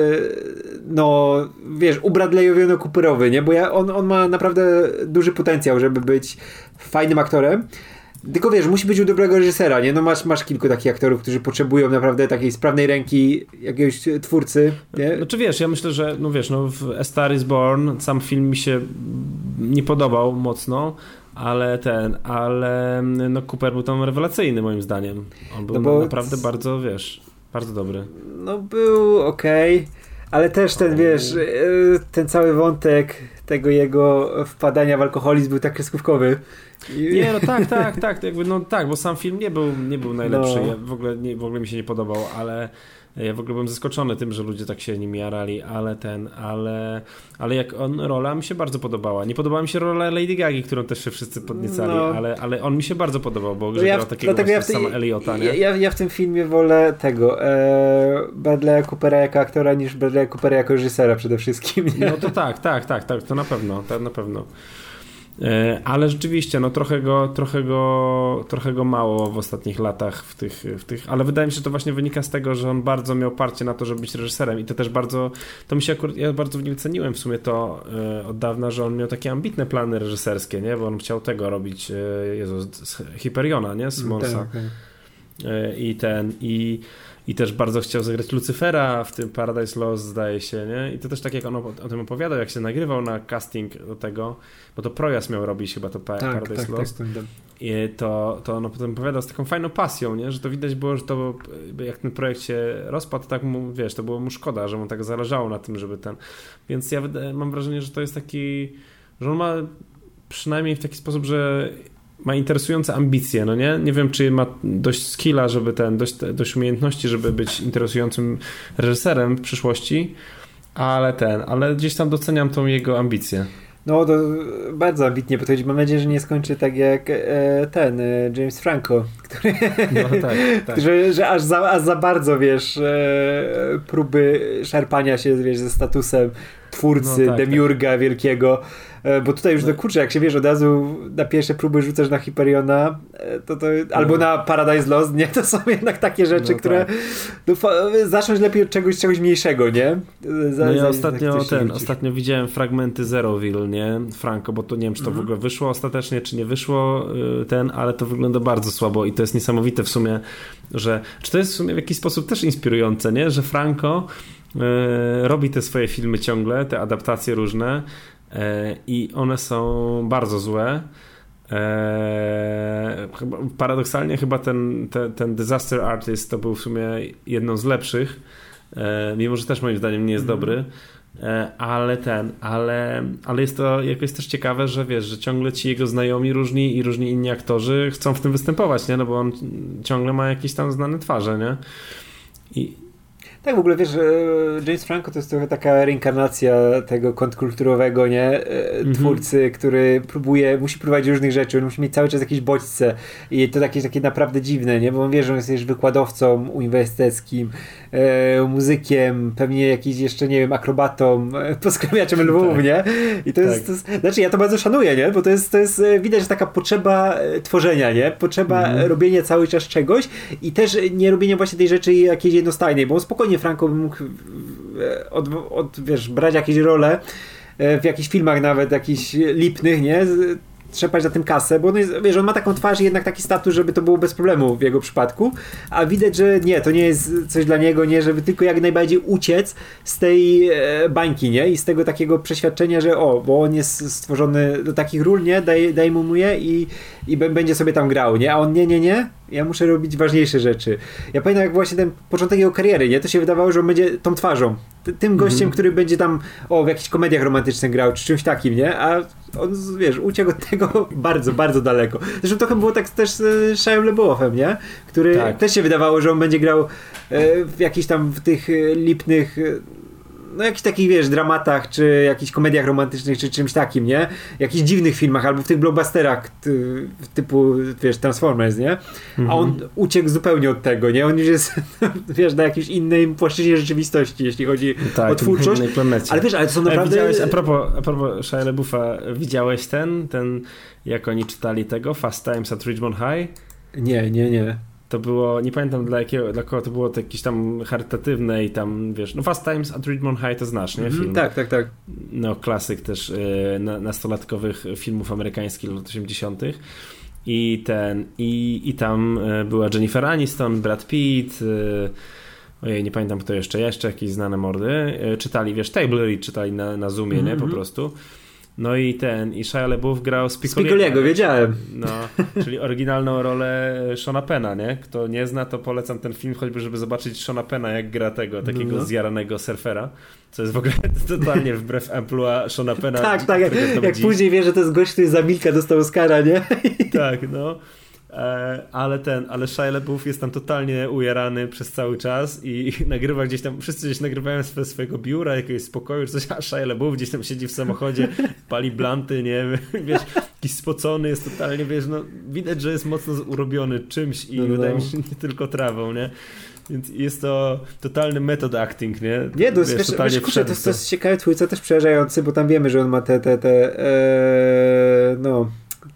no wiesz, ubradleyowiono Cooperowy, nie? Bo ja, on, on ma naprawdę duży potencjał, żeby być fajnym aktorem. Tylko wiesz, musi być u dobrego reżysera, nie? No masz, masz kilku takich aktorów, którzy potrzebują naprawdę takiej sprawnej ręki jakiegoś twórcy, nie? Znaczy wiesz, ja myślę, że no wiesz, no w A Star is Born sam film mi się nie podobał mocno, ale ten, ale no Cooper był tam rewelacyjny moim zdaniem. On był no naprawdę bardzo, wiesz, bardzo dobry. No był okej. Okay. Ale też ten, wiesz, e, ten cały wątek tego jego wpadania w alkoholizm był tak kreskówkowy. Nie, no tak, tak, tak, jakby, no tak, bo sam film nie był, nie był najlepszy, no. ja w, ogóle, nie, w ogóle mi się nie podobał, ale ja w ogóle byłem zaskoczony tym, że ludzie tak się nim jarali, ale ten, ale, ale jak on, rola mi się bardzo podobała. Nie podobała mi się rola Lady Gagi, którą też się wszyscy podniecali, no. ale, ale on mi się bardzo podobał, bo no ja takiego dlatego ja w Eliota, nie? Ja, ja w tym filmie wolę tego e, Bradley'a Coopera jako aktora niż Bradley'a Coopera jako reżysera przede wszystkim. Nie? No to tak, tak, tak, tak, to na pewno, to na pewno. E, ale rzeczywiście, no trochę go, trochę go, trochę go mało w ostatnich latach w tych, w tych, ale wydaje mi się, że to właśnie wynika z tego, że on bardzo miał parcie na to, żeby być reżyserem i to też bardzo, to mi się akurat, ja bardzo w nim ceniłem w sumie to e, od dawna, że on miał takie ambitne plany reżyserskie, nie, bo on chciał tego robić, e, Jezu, z Hyperiona, nie, z Monsa. Tak, tak. I ten, i i też bardzo chciał zagrać Lucyfera w tym Paradise Lost, zdaje się, nie? I to też tak jak on o, o tym opowiadał, jak się nagrywał na casting do tego, bo to Projas miał robić chyba to pa tak, Paradise tak, Lost. Tak, tak, I to, to on potem opowiadał z taką fajną pasją, nie? Że to widać było, że to jak ten projekt się rozpadł, tak mu, wiesz, to było mu szkoda, że mu tak zależało na tym, żeby ten... Więc ja mam wrażenie, że to jest taki... że on ma przynajmniej w taki sposób, że ma interesujące ambicje, no nie? Nie wiem, czy ma dość skilla, żeby ten, dość, dość umiejętności, żeby być interesującym reżyserem w przyszłości, ale ten, ale gdzieś tam doceniam tą jego ambicję. No, to bardzo ambitnie podchodzi. Mam nadzieję, że nie skończy tak jak e, ten, e, James Franco, który, no, tak, tak. że, że aż, za, aż za bardzo, wiesz, e, próby szarpania się, wiesz, ze statusem twórcy, no, tak, demiurga tak. wielkiego, E, bo tutaj już, no kurczę, jak się wiesz, od razu na pierwsze próby rzucasz na Hyperiona, e, to, to albo no. na Paradise Lost, nie? To są jednak takie rzeczy, no, które tak. no, zacząć lepiej od czegoś, czegoś mniejszego, nie? Za, no ja ostatnio ten, ostatnio widziałem fragmenty Zeroville, nie? Franco, bo to nie wiem, czy to mhm. w ogóle wyszło ostatecznie, czy nie wyszło y, ten, ale to wygląda bardzo słabo i to jest niesamowite w sumie, że, czy to jest w sumie w jakiś sposób też inspirujące, nie? Że Franco y, robi te swoje filmy ciągle, te adaptacje różne, E, i one są bardzo złe. E, paradoksalnie chyba ten, ten, ten Disaster Artist to był w sumie jedną z lepszych, e, mimo że też moim zdaniem nie jest mm. dobry, ale ten, ale, ale jest to jakoś też ciekawe, że wiesz, że ciągle ci jego znajomi różni i różni inni aktorzy chcą w tym występować, nie? No bo on ciągle ma jakieś tam znane twarze, nie? I, tak, w ogóle wiesz, James Franco to jest trochę taka reinkarnacja tego kontrkulturowego, nie? Mm -hmm. Twórcy, który próbuje, musi próbować różnych rzeczy, on musi mieć cały czas jakieś bodźce i to takie, takie naprawdę dziwne, nie? Bo on wie, że on jest wykładowcą uniwersyteckim, e, muzykiem, pewnie jakiś jeszcze, nie wiem, akrobatą, e, poskramiaczem lwów, tak. nie? I to jest, tak. to jest, znaczy ja to bardzo szanuję, nie? Bo to jest, to jest e, widać, że taka potrzeba e, tworzenia, nie? Potrzeba mm -hmm. robienia cały czas czegoś i też nie robienia właśnie tej rzeczy jakiejś jednostajnej, bo on spokojnie Franco by mógł od, od, wiesz, brać jakieś role e, w jakichś filmach nawet, jakichś lipnych, nie? trzepać za tym kasę, bo on jest, wiesz, on ma taką twarz i jednak taki status, żeby to było bez problemu w jego przypadku, a widać, że nie, to nie jest coś dla niego, nie, żeby tylko jak najbardziej uciec z tej e, bańki, nie, i z tego takiego przeświadczenia, że o, bo on jest stworzony do takich ról, nie, daj, daj mu je i, i będzie sobie tam grał, nie, a on nie, nie, nie, ja muszę robić ważniejsze rzeczy. Ja pamiętam jak właśnie ten początek jego kariery, nie? To się wydawało, że on będzie tą twarzą. Tym gościem, mm -hmm. który będzie tam o, w jakichś komediach romantycznych grał, czy czymś takim, nie? A on, wiesz, uciekł od tego bardzo, bardzo daleko. Zresztą trochę było tak też z Shia LeBeoufem, nie? Który tak. też się wydawało, że on będzie grał e, w jakichś tam w tych e, lipnych e, no jakichś takich, wiesz, dramatach, czy jakichś komediach romantycznych, czy czymś takim, nie? Jakichś dziwnych filmach, albo w tych blockbusterach ty, typu, wiesz, Transformers, nie? A on mhm. uciekł zupełnie od tego, nie? On już jest, wiesz, na jakiejś innej płaszczyźnie rzeczywistości, jeśli chodzi tak, o twórczość. Ale wiesz, ale to są naprawdę... Widziałeś, a propos, a propos Shia LaBeouffa, widziałeś ten, ten, jak oni czytali tego, Fast Times at Richmond High? Nie, nie, nie. To było, nie pamiętam dla jakiego, dla kogo to było to jakieś tam charytatywne i tam, wiesz, no Fast Times at Richmond High to znasz, nie? Mhm, Film. tak, tak, tak. No, klasyk też y, nastolatkowych filmów amerykańskich lat 80. I ten, i, i tam y, była Jennifer Aniston, Brad Pitt, y, ojej, nie pamiętam kto jeszcze, jeszcze jakieś znane mordy, czytali, wiesz, Table Read czytali na, na Zoomie, mm -hmm. nie, po mhm. prostu. No i ten, i Shia LaBeouf grał Spicoliego. Spicoliego, wiedziałem. No, czyli oryginalną rolę Shona Pena, nie? Kto nie zna, to polecam ten film choćby, żeby zobaczyć Shona Pena, jak gra tego, takiego no. zjaranego surfera, co jest w ogóle totalnie wbrew emploi Shona Pena. tak, tak, jak, jak później wie, że to jest gość, który za Milka dostał Oscara, nie? tak, no. E, ale ten, ale Shia LaBeouf jest tam totalnie ujarany przez cały czas i nagrywa gdzieś tam, wszyscy gdzieś nagrywają ze swojego biura, jakiegoś spokoju, coś, a Shia LaBeouf gdzieś tam siedzi w samochodzie, pali blanty, nie wiesz, jakiś spocony jest totalnie, wiesz, no widać, że jest mocno urobiony czymś i no, no. wydaje mi się, nie tylko trawą, nie? Więc jest to totalny metod acting, nie? Nie, to jest, wiesz, wiesz, kurczę, to, to jest ciekawy twórca, też przerażający, bo tam wiemy, że on ma te, te, te e, no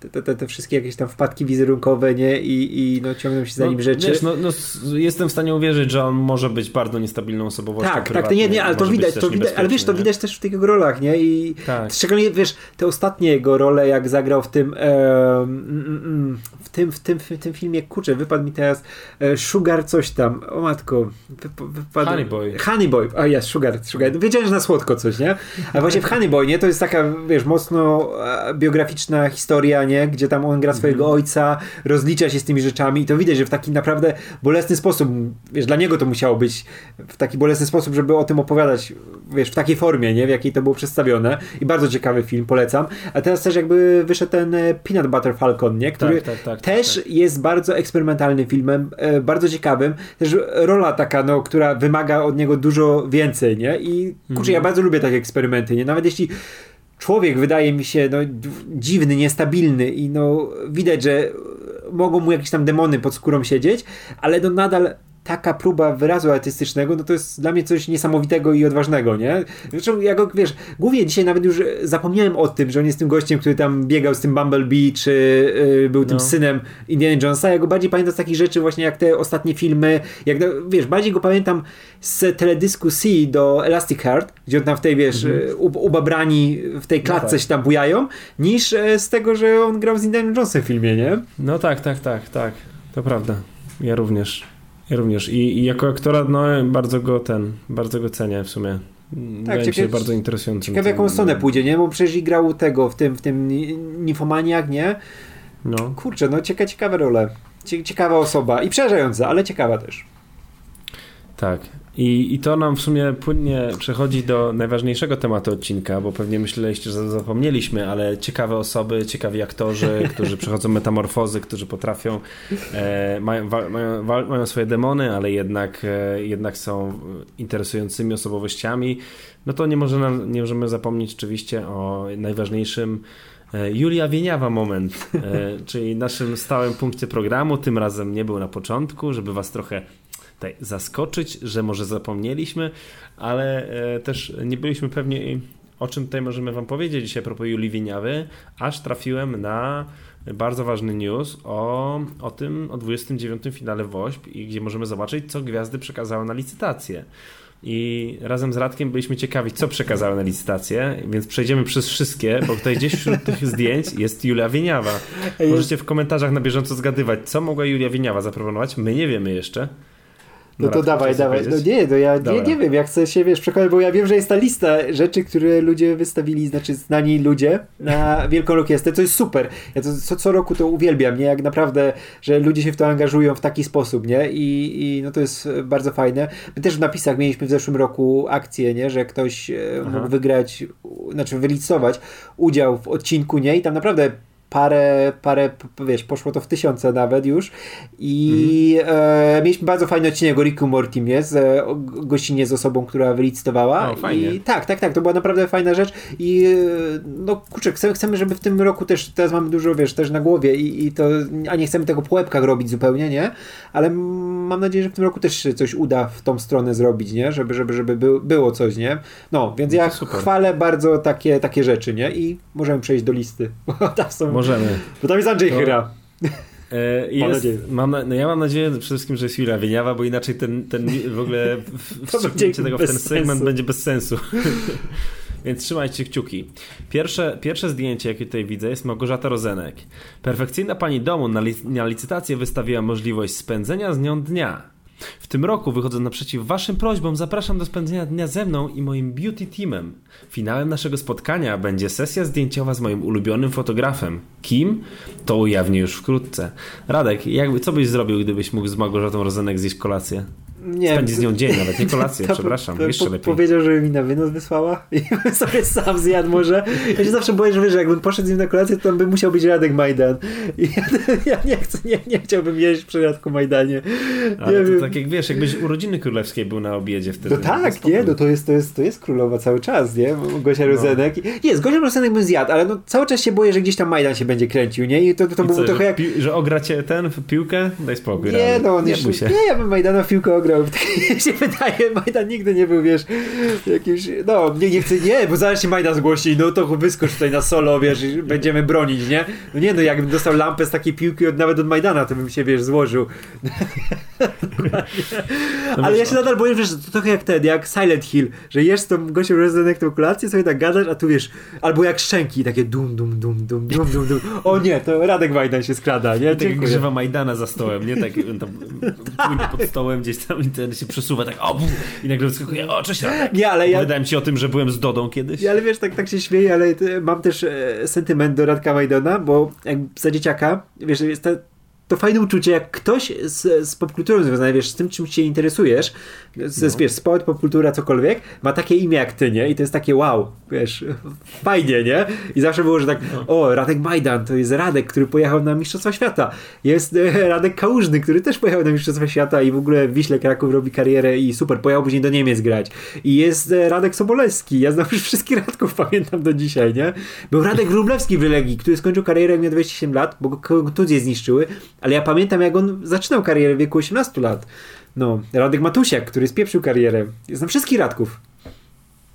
te, te, te, wszystkie jakieś tam wpadki wizerunkowe, nie? I, i no, ciągną się za nim no, rzeczy. Wiesz, no, no, jestem w stanie uwierzyć, że on może być bardzo niestabilną osobowością. Tak, tak, nie, nie, ale to widać, to widać, ale wiesz, to widać też w tych jego rolach, nie? I tak. szczególnie, wiesz, te ostatnie jego role, jak zagrał w tym, e, w tym, w tym, w tym filmie, kurczę, wypadł mi teraz e, Sugar coś tam, o matko, wypadł... Honey Boy. Honey Boy, a jest, Sugar, Sugar. Wiedziałem, że na słodko coś, nie? A właśnie w Honey Boy, nie? To jest taka, wiesz, mocno e, biograficzna historia, nie? Gdzie tam on gra swojego mm. ojca, rozlicza się z tymi rzeczami i to widać, że w taki naprawdę bolesny sposób, wiesz, dla niego to musiało być w taki bolesny sposób, żeby o tym opowiadać, wiesz, w takiej formie, nie? W jakiej to było przedstawione i bardzo ciekawy film, polecam. A teraz też jakby wyszedł ten e, Peanut Butter Falcon, nie? Który tak, tak, tak, też tak. jest bardzo eksperymentalnym filmem, e, bardzo ciekawym. Też rola taka, no, która wymaga od niego dużo więcej, nie? I kurczę, mm. ja mhm. bardzo lubię takie eksperymenty, nie? Nawet jeśli człowiek wydaje mi się no, dziwny, niestabilny i no, widać, że mogą mu jakieś tam demony pod skórą siedzieć, ale no nadal taka próba wyrazu artystycznego, no to jest dla mnie coś niesamowitego i odważnego, nie? Zresztą ja go, wiesz, głównie dzisiaj nawet już zapomniałem o tym, że on jest tym gościem, który tam biegał z tym Bumblebee, czy yy, był tym no. synem Indiana Jonesa. Ja go bardziej pamiętam z takich rzeczy właśnie jak te ostatnie filmy, jak, wiesz, bardziej go pamiętam z teledysku C do Elastic Heart, gdzie on tam w tej, wiesz, mhm. Ubabrani w tej no klatce no tak. się tam bujają, niż e, z tego, że on grał z Indiana Jonesem w filmie, nie? No tak, tak, tak, tak. To prawda. Ja również. Ja również. I, I, jako aktora, no bardzo go ten, bardzo go cenię w sumie. Tak, ciekawe, się bardzo interesującym. Ciekawe jaką stronę pójdzie, nie? Bo przecież grał tego w tym, w tym Nifomaniak, nie? No. Kurczę, no cieka, ciekawe role. Ciekawa osoba i przerażająca, ale ciekawa też. Tak. I, I to nam w sumie płynnie przechodzi do najważniejszego tematu odcinka, bo pewnie myśleliście, że zapomnieliśmy, ale ciekawe osoby, ciekawi aktorzy, którzy przechodzą metamorfozy, którzy potrafią, e, mają, wa, mają, wa, mają, swoje demony, ale jednak, e, jednak są interesującymi osobowościami, no to nie, może nam, nie możemy zapomnieć oczywiście o najważniejszym e, Julia Wieniawa moment, e, czyli naszym stałym punkcie programu. Tym razem nie był na początku, żeby was trochę tutaj zaskoczyć, że może zapomnieliśmy, ale e, też nie byliśmy pewni, o czym tutaj możemy Wam powiedzieć dzisiaj a propos Julii Wieniawy, aż trafiłem na bardzo ważny news o, o tym, o 29. finale WOŚP i gdzie możemy zobaczyć, co gwiazdy przekazały na licytację. I razem z Radkiem byliśmy ciekawi, co przekazały na licytację, więc przejdziemy przez wszystkie, bo tutaj gdzieś wśród tych zdjęć jest Julia Wieniawa. Możecie w komentarzach na bieżąco zgadywać, co mogła Julia Wieniawa zaproponować. My nie wiemy jeszcze. No to dawaj, dawaj. No nie, no ja nie, nie wiem, jak chcę się, wiesz, przekonać, bo ja wiem, że jest ta lista rzeczy, które ludzie wystawili, znaczy znani ludzie na Wielką Orkiestrę, to jest super. Ja to co, co roku to uwielbiam, nie? Jak naprawdę, że ludzie się w to angażują w taki sposób, nie? I, i no to jest bardzo fajne. My też w napisach mieliśmy w zeszłym roku akcję, nie? Że ktoś e, Aha. mógł wygrać, znaczy wylicować udział w odcinku, nie? I tam naprawdę parę, parę, wiesz, poszło to w tysiące nawet już i mm. e, mieliśmy bardzo fajny odcinek o Ricku Mortim jest, e, gościnie z osobą, która wylicytowała. O, fajnie. I tak, tak, tak, to była naprawdę fajna rzecz i e, no kurczę, chcemy, chcemy, żeby w tym roku też, teraz mamy dużo, wiesz, też na głowie i, i to, a nie chcemy tego po łebkach robić zupełnie, nie? Ale mam nadzieję, że w tym roku też się coś uda w tą stronę zrobić, nie? Żeby, żeby, żeby było coś, nie? No, więc no ja chwalę bardzo takie, takie rzeczy, nie? I możemy przejść do listy. Bo tam są, możemy. Bo tam jest Andrzej to... Chyra. E, jest, mam nadzieję. Mam, no ja mam nadzieję przede wszystkim, że jest Jura Wieniawa, bo inaczej ten, ten w ogóle wstrzymnięcie tego w ten segment sensu. będzie bez sensu. Więc trzymajcie kciuki. Pierwsze, pierwsze zdjęcie, jakie tutaj widzę, jest Małgorzata Rozenek. Perfekcyjna pani domu na, lic na licytację wystawiła możliwość spędzenia z nią dnia. W tym roku, wychodząc naprzeciw Waszym prośbom, zapraszam do spędzenia dnia ze mną i moim beauty teamem. Finałem naszego spotkania będzie sesja zdjęciowa z moim ulubionym fotografem. Kim? To ujawnię już wkrótce. Radek, jakby, co byś zrobił, gdybyś mógł z Małgorzatą Rozenek zjeść kolację? Nie. Spędzi z nią dzień, nawet nie kolację, to, przepraszam, to, jeszcze po, lepiej. Powiedział, że mi na wynos wysłała i sobie sam zjadł może. Ja się zawsze boję, że, wiesz, że jakbym poszedł z nim na kolację, to by musiał być Radek Majdan. I ja, ja nie, chcę, nie, nie chciałbym jeść przy Radku Majdanie. Ale to wiem. tak jak wiesz, jakbyś urodziny królewskiej był na obiedzie wtedy. No tak, nie, no to jest, to, jest, to jest królowa cały czas, nie? Gosia no. Rozenek. Jest, Gosia Rozenek bym zjadł, ale no cały czas się boję, że gdzieś tam Majdan się będzie kręcił, nie? I to, to, to było trochę jak... Pi- że ogracie ten w piłkę? Daj spokój. Nie, no on nie, już, nie, ja bym Majdana w piłkę ograł. Się wydaje, Majdan nigdy nie był, wiesz, jakimś, no, nie, nie chcę, nie, bo zaraz się Majdan zgłosi, no to wyskocz tutaj na solo, wiesz, i będziemy bronić, nie? No nie, no jakbym dostał lampę z takiej piłki od, nawet od Majdana, to bym się, wiesz, złożył. Ale ja się nadal boję, że to trochę jak ten, jak Silent Hill, że jesz tą gością Resident tą kolację, sobie tak gadasz, a tu wiesz, albo jak szczęki, takie dum, dum, dum, dum, dum, dum, dum. O nie, to Radek Majdan się skrada, nie? Tak grzywa Majdana za stołem, nie? Tak tam płynie pod stołem gdzieś tam i ten się przesuwa tak o, i nagle wyskakuje, o cześć Radek. Nie, ale ja... Opowiadałem ci o tym, że byłem z Dodą kiedyś. Ale wiesz, tak, tak się śmieję, ale mam też e, sentyment do Radka Majdana, bo jak za dzieciaka, wiesz, jest ta, to fajne uczucie, jak ktoś z, z popkulturą związany, wiesz, z tym, czym się interesujesz, z, no. wiesz, sport, popkultura, cokolwiek, ma takie imię jak ty, nie? I to jest takie wow, wiesz, fajnie, nie? I zawsze było, że tak, no. o, Radek Majdan, to jest Radek, który pojechał na Mistrzostwa Świata. Jest e, Radek Kałużny, który też pojechał na Mistrzostwa Świata i w ogóle w Wiśle Kraków robi karierę i super, pojechał później do Niemiec grać. I jest e, Radek Sobolewski, ja znam już wszystkich Radków, pamiętam do dzisiaj, nie? Był Radek Wróblewski w Legii, który skończył karierę, miał 27 lat, bo kontuzje zniszczyły, ale ja pamiętam, jak on zaczynał karierę w wieku 18 lat. No, Radek Matusiak, który spieprzył karierę. Znam wszystkich Radków.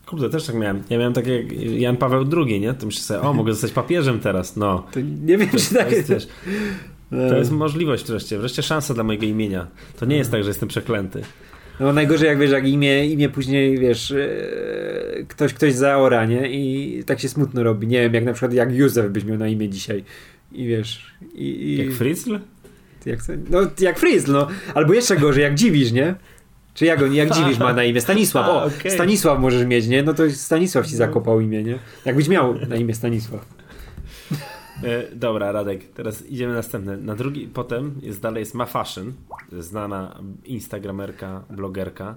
Kurde, też tak miałem. Ja miałem tak jak Jan Paweł II, nie? To myślę sobie, o, mogę zostać papieżem teraz, no. To nie wiem, to, czy tak jest. Też, to jest możliwość wreszcie, wreszcie szansa dla mojego imienia. To nie jest tak, że jestem przeklęty. No najgorzej jak wiesz, jak imię, imię później, wiesz, e, ktoś, ktoś zaora, nie? I tak się smutno robi. Nie wiem, jak na przykład jak Józef byś miał na imię dzisiaj. I wiesz... I, i... Jak Fritzl? Jak, no, jak Frizzl, no. Albo jeszcze gorzej, jak Dziwisz, nie? Czy jak jak Dziwisz ma na imię? Stanisław, o, okay. Stanisław możesz mieć, nie? No to Stanisław ci no. zakopał imię, nie? Jakbyś miał na imię Stanisław. E, dobra, Radek, teraz idziemy następne. Na drugi, potem jest dalej jest Ma Fashion, znana instagramerka, blogerka.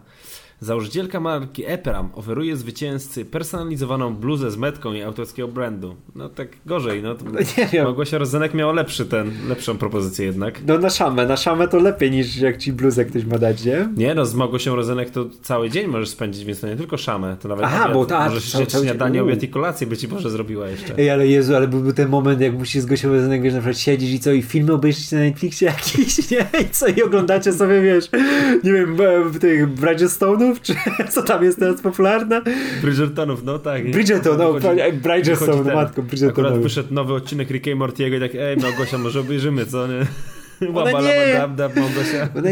Założycielka marki Epram oferuje zwycięzcy personalizowaną bluzę z metką i autorskiego brandu. No tak gorzej, no. no nie wiem. Małgosia Rozenek miała lepszy ten, lepszą propozycję jednak. No na szamę, na szamę to lepiej niż jak ci bluzę ktoś ma dać, nie? Nie, no z Małgosią Rozenek to cały dzień możesz spędzić, więc to nie tylko szamę, to nawet Aha, obiad, bo ta, możesz cały śniadanie, obiad i kolację by ci Boże zrobiła jeszcze. Ej, ale Jezu, ale byłby ten moment, jak musisz z Gosią Rozenek, wiesz, na przykład siedzisz i co, i filmy obejrzysz na Netflixie jakiś, nie? I co, i oglądacie sobie, wiesz, nie wiem, w tych Bridgestone'ów czy co tam jest teraz popularne? Bridgertonów, no tak. Bridgerton, no, Bridgerton, no, matko, Bridgerton. Akurat wyszedł nowy odcinek Ricka i Mortiego i tak, ej Małgosia, może obejrzymy, co nie? Łaba, nie. dab, dab, Małgosia. Ona...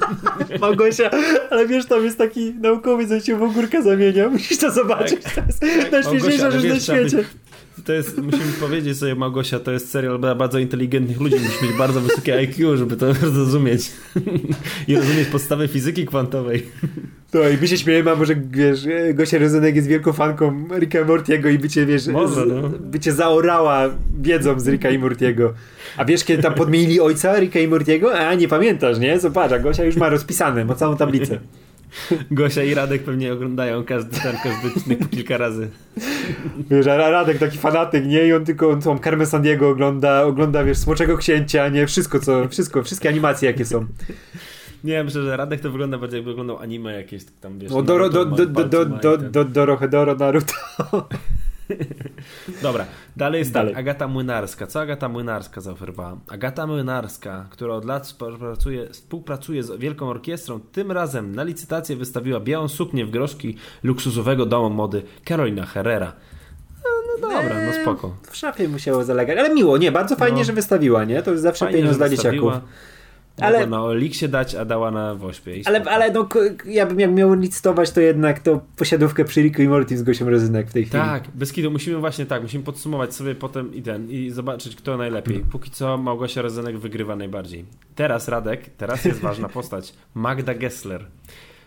Małgosia, ale wiesz, tam jest taki naukowiec, co się w ogórka zamienia. Musisz to zobaczyć. Tak. To jest najśmieszniejsza rzecz na świecie to jest, musimy powiedzieć sobie, Małgosia, to jest serial dla bardzo inteligentnych ludzi. Musisz mieć bardzo wysokie IQ, żeby to zrozumieć. I rozumieć podstawy fizyki kwantowej. No i my się śmiejemy, a może wiesz, Gosia Rozenek jest wielką fanką Ricka Mortiego i by cię, wiesz, może, no. by cię zaorała wiedzą z Ricka i Mortiego. A wiesz, kiedy tam podmienili ojca Ricka i Mortiego? A nie pamiętasz, nie? Zobacz, a Gosia już ma rozpisane, ma całą tablicę. Gosia i Radek pewnie oglądają każdy ten każdy odcinek po kilka razy. Wiesz, a Radek taki fanatyk, nie? I on tylko on tą Carmen Sandiego ogląda, ogląda, wiesz, Smoczego Księcia, nie? Wszystko, co, wszystko, wszystkie animacje jakie są. Nie, myślę, że Radek to wygląda bardziej jakby oglądał anime jakieś tam, wiesz... O, Doro, do, do, do, do, do, do, Dorohedoro Naruto. Dobra, dalej jest dalej. Tak, Agata Młynarska. Co Agata Młynarska zaoferowała? Agata Młynarska, która od lat współpracuje, współpracuje z Wielką Orkiestrą, tym razem na licytację wystawiła białą suknię w groszki luksusowego domu mody Carolina Herrera. No, no dobra, no spoko. W szafie musiało zalegać, ale miło, nie, bardzo fajnie, no. że wystawiła, nie? To jest zawsze pieniądz dla dzieciaków. Ale na Oliksie dać, a dała na Wośpie. Ale, ale no, ja bym jak miał licytować, to jednak to posiadówkę przy Riku i Morty z Gosią Rozynek w tej chwili. Tak, bez kitu. Musimy właśnie tak, musimy podsumować sobie potem i ten, i zobaczyć, kto najlepiej. Póki co Małgosia Rozynek wygrywa najbardziej. Teraz Radek, teraz jest ważna postać. Magda Gessler.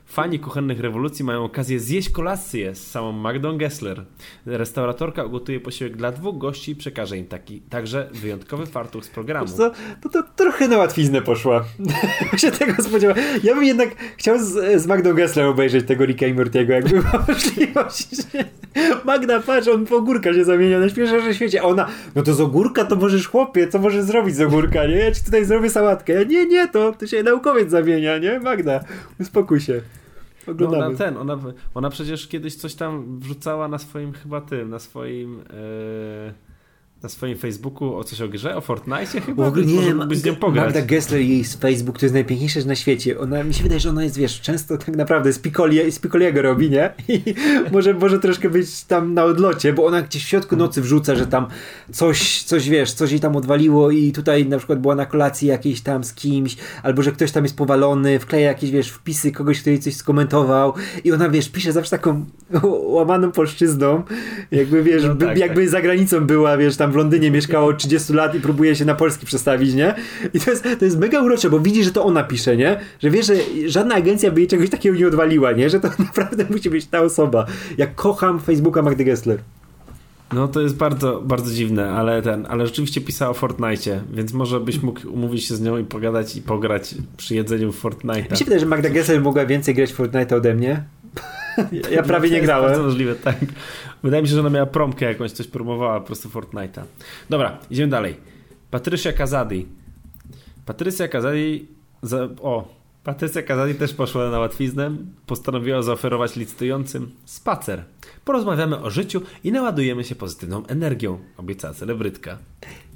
Fani kuchennych rewolucji mają okazję zjeść kolację z samą Magdą Gessler. Restauratorka ugotuje posiłek dla dwóch gości i przekaże im taki, także wyjątkowy fartuch z programu. Co, to, to trochę na łatwiznę poszła. się tego spodziewałem. Ja bym jednak chciał z, z Magdą Gessler obejrzeć tego Ricka i Mortiego, jakby była możliwość. Magda, patrz, on po ogórka się zamienia na świeżym świecie. A ona, no to z ogórka to możesz chłopie, co możesz zrobić z ogórka, nie? Ja ci tutaj zrobię sałatkę. Ja, nie, nie, to, to się naukowiec zamienia, nie? Magda, uspokój się. No ona ten, ona, ona przecież kiedyś coś tam wrzucała na swoim chyba tym, na swoim. Yy na swoim Facebooku o coś o grze, o Fortnite chyba? W ogóle nie, ma, z nią pograć. Magda Gessler, jej Facebook to jest najpiękniejsze na świecie. Ona, mi się wydaje, że ona jest, wiesz, często tak naprawdę z, Picolia, z Picoliego robi, nie? I może, może troszkę być tam na odlocie, bo ona gdzieś w środku nocy wrzuca, że tam coś, coś, wiesz, coś jej tam odwaliło i tutaj na przykład była na kolacji jakiejś tam z kimś, albo że ktoś tam jest powalony, wkleja jakieś, wiesz, wpisy kogoś, kto jej coś skomentował i ona, wiesz, pisze zawsze taką łamaną polszczyzną, jakby, wiesz, no tak, jakby tak. za granicą była, wiesz, tam w Londynie mieszkało 30 lat i próbuje się na polski przestawić, nie? I to jest, to jest mega urocze, bo widzi, że to ona pisze, nie? Że wie, że żadna agencja by jej czegoś takiego nie odwaliła, nie? Że to naprawdę musi być ta osoba. Jak kocham Facebooka Magdy Gessler. No to jest bardzo, bardzo dziwne, ale ten, ale rzeczywiście pisała o Fortnite, więc może byś mógł umówić się z nią i pogadać i pograć przy jedzeniu w Fortnite. Mi się wydaje, że Magda Gessler mogła więcej grać w Fortnite ode mnie. Ja prawie nie grałem. Bardzo możliwe, tak. Wydaje mi się, że ona miała promkę jakąś, coś promowała po prostu Fortnite'a. Dobra, idziemy dalej. Patrycja Kazadi. Patrycja Kazadi... Za, o, Patrycja Kazadi też poszła na łatwiznę. Postanowiła zaoferować licytującym spacer. Porozmawiamy o życiu i naładujemy się pozytywną energią, obiecała celebrytka.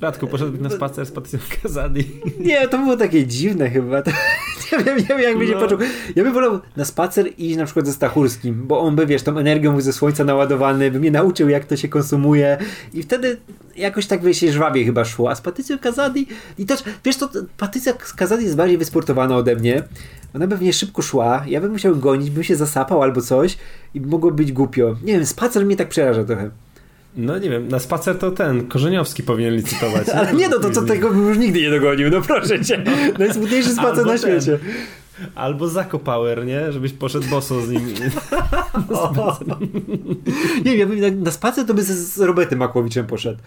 Radku, poszedłbyś na spacer z Patrycją Kazadi? Nie, to było takie dziwne chyba. nie wiem, nie wiem jak by się no. poczuł. Ja bym wolał na spacer iść na przykład ze Stachurskim, bo on by, wiesz, tą energią ze słońca naładowany, by mnie nauczył jak to się konsumuje i wtedy jakoś tak by się żwawie chyba szło. A z Patrycją Kazadi i też, wiesz to, Patrycja Kazadi jest bardziej wysportowana ode mnie. Ona pewnie szybko szła, ja bym musiał gonić, bym się zasapał albo coś i mogło być głupio. Nie wiem, spacer mnie tak przeraża trochę. No nie wiem, na spacer to ten, Korzeniowski powinien licytować. Ale nie no, to co tego bym już nigdy nie dogonił, no proszę cię. Najsmutniejszy spacer na świecie. Ten. Albo Zako Power, nie? Żebyś poszedł boso z nim. nie wiem, na, na spacer to by z, z Robertem Makłowiczem poszedł.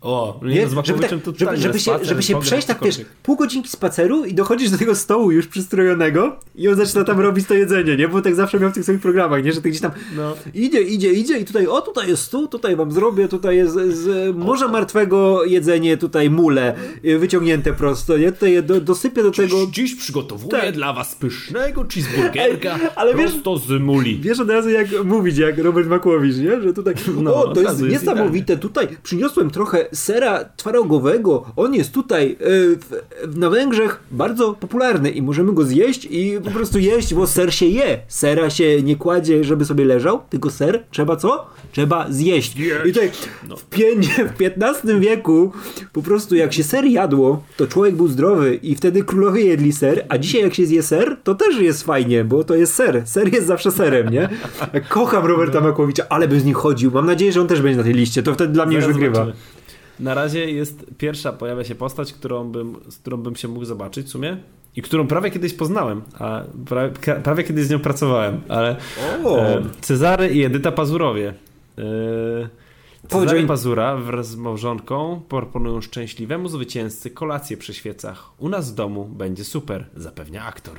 O, nie, no żeby, tak, żeby, żeby, się, żeby się przejść tak, wiesz, pół godzinki spaceru i dochodzisz do tego stołu już przystrojonego i on zaczyna tam robić to jedzenie, nie? Bo tak zawsze miał w tych swoich programach, nie? Że ty gdzieś tam no. idzie, idzie, idzie i tutaj, o tutaj jest stół, tutaj wam zrobię, tutaj jest z morza martwego jedzenie, tutaj mule y, wyciągnięte prosto, nie? Tutaj do, dosypię do tego... Dziś, dziś przygotowuję tak. dla was pysznego cheeseburgerka ale prosto wiesz, z muli. Wiesz od razu jak mówić, jak Robert Makłowicz, nie? Że tutaj, no, o, to jest niesamowite, tutaj przyniosłem trochę sera twarogowego. On jest tutaj e, w, na Węgrzech bardzo popularny i możemy go zjeść i po prostu jeść, bo ser się je. Sera się nie kładzie, żeby sobie leżał, tylko ser trzeba co? Trzeba zjeść. I tutaj no. w, w XV wieku po prostu jak się ser jadło, to człowiek był zdrowy i wtedy królowie jedli ser, a dzisiaj jak się zje ser, to też jest fajnie, bo to jest ser. Ser jest zawsze serem, nie? Kocham Roberta Makłowicza, ale bym z nim chodził. Mam nadzieję, że on też będzie na tej liście. To wtedy dla mnie Zaraz już wygrywa. Zobaczymy. Na razie jest pierwsza, pojawia się postać, którą bym, z którą bym się mógł zobaczyć w sumie. I którą prawie kiedyś poznałem, a prawie, prawie kiedyś z nią pracowałem, ale e, Cezary i Edyta Pazurowie. E, Cezary Pazura wraz z małżonką proponują szczęśliwemu zwycięzcy kolację przy świecach. U nas w domu będzie super, zapewnia aktor.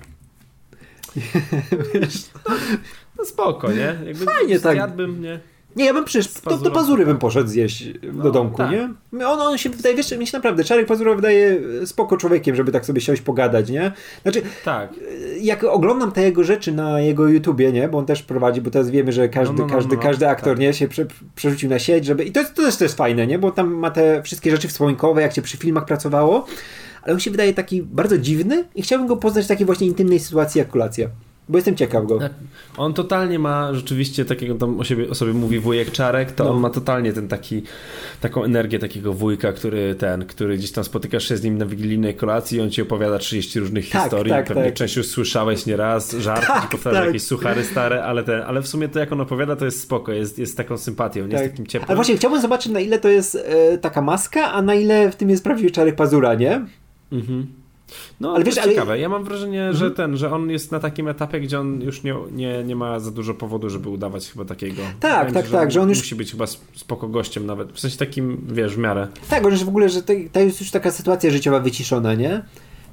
Wiesz, no, no spoko, nie? Jakby Fajnie tak. Zjadłbym, nie? Nie, ja bym przecież do, do Pazury bym poszedł zjeść no, do domku, tak. nie? On, on się wydaje, wiesz, mi się naprawdę, Czarek Pazura wydaje spoko człowiekiem, żeby tak sobie siąść pogadać, nie? Znaczy, tak. jak oglądam te jego rzeczy na jego YouTubie, nie? Bo on też prowadzi, bo teraz wiemy, że każdy, no, no, każdy, no, każdy aktor, tak. nie? Się prze, przerzucił na sieć, żeby... I to, to też to jest fajne, nie? Bo tam ma te wszystkie rzeczy wspominkowe, jak się przy filmach pracowało, ale on się wydaje taki bardzo dziwny i chciałbym go poznać w takiej właśnie intymnej sytuacji jak kolacja. Bo jestem ciekaw go. Tak. On totalnie ma rzeczywiście takiego, tam o, siebie, o sobie mówi wujek Czarek, to no. on ma totalnie ten taki, taką energię takiego wujka, który ten, który gdzieś tam spotykasz się z nim na wigilijnej kolacji i on ci opowiada 30 różnych tak, historii, tak, pewnie tak. część już słyszałeś nieraz, żart, tak, powtarza tak. jakieś suchary stare, ale ten, ale w sumie to jak on opowiada to jest spoko, jest, jest taką sympatią, nie jest tak. takim ciepłym. Ale właśnie chciałbym zobaczyć na ile to jest e, taka maska, a na ile w tym jest prawdziwy Czarek Pazura, nie? Mhm. No, ale wiesz, ale... ciekawe. Ja mam wrażenie, mhm. że ten, że on jest na takim etapie, gdzie on już nie, nie, nie ma za dużo powodu, żeby udawać chyba takiego. Tak, tak, że tak, że on już musi być chyba spoko gościem nawet. W sensie takim, wiesz, w miarę. Tak, on w ogóle, że to, to jest już taka sytuacja życiowa wyciszona, nie?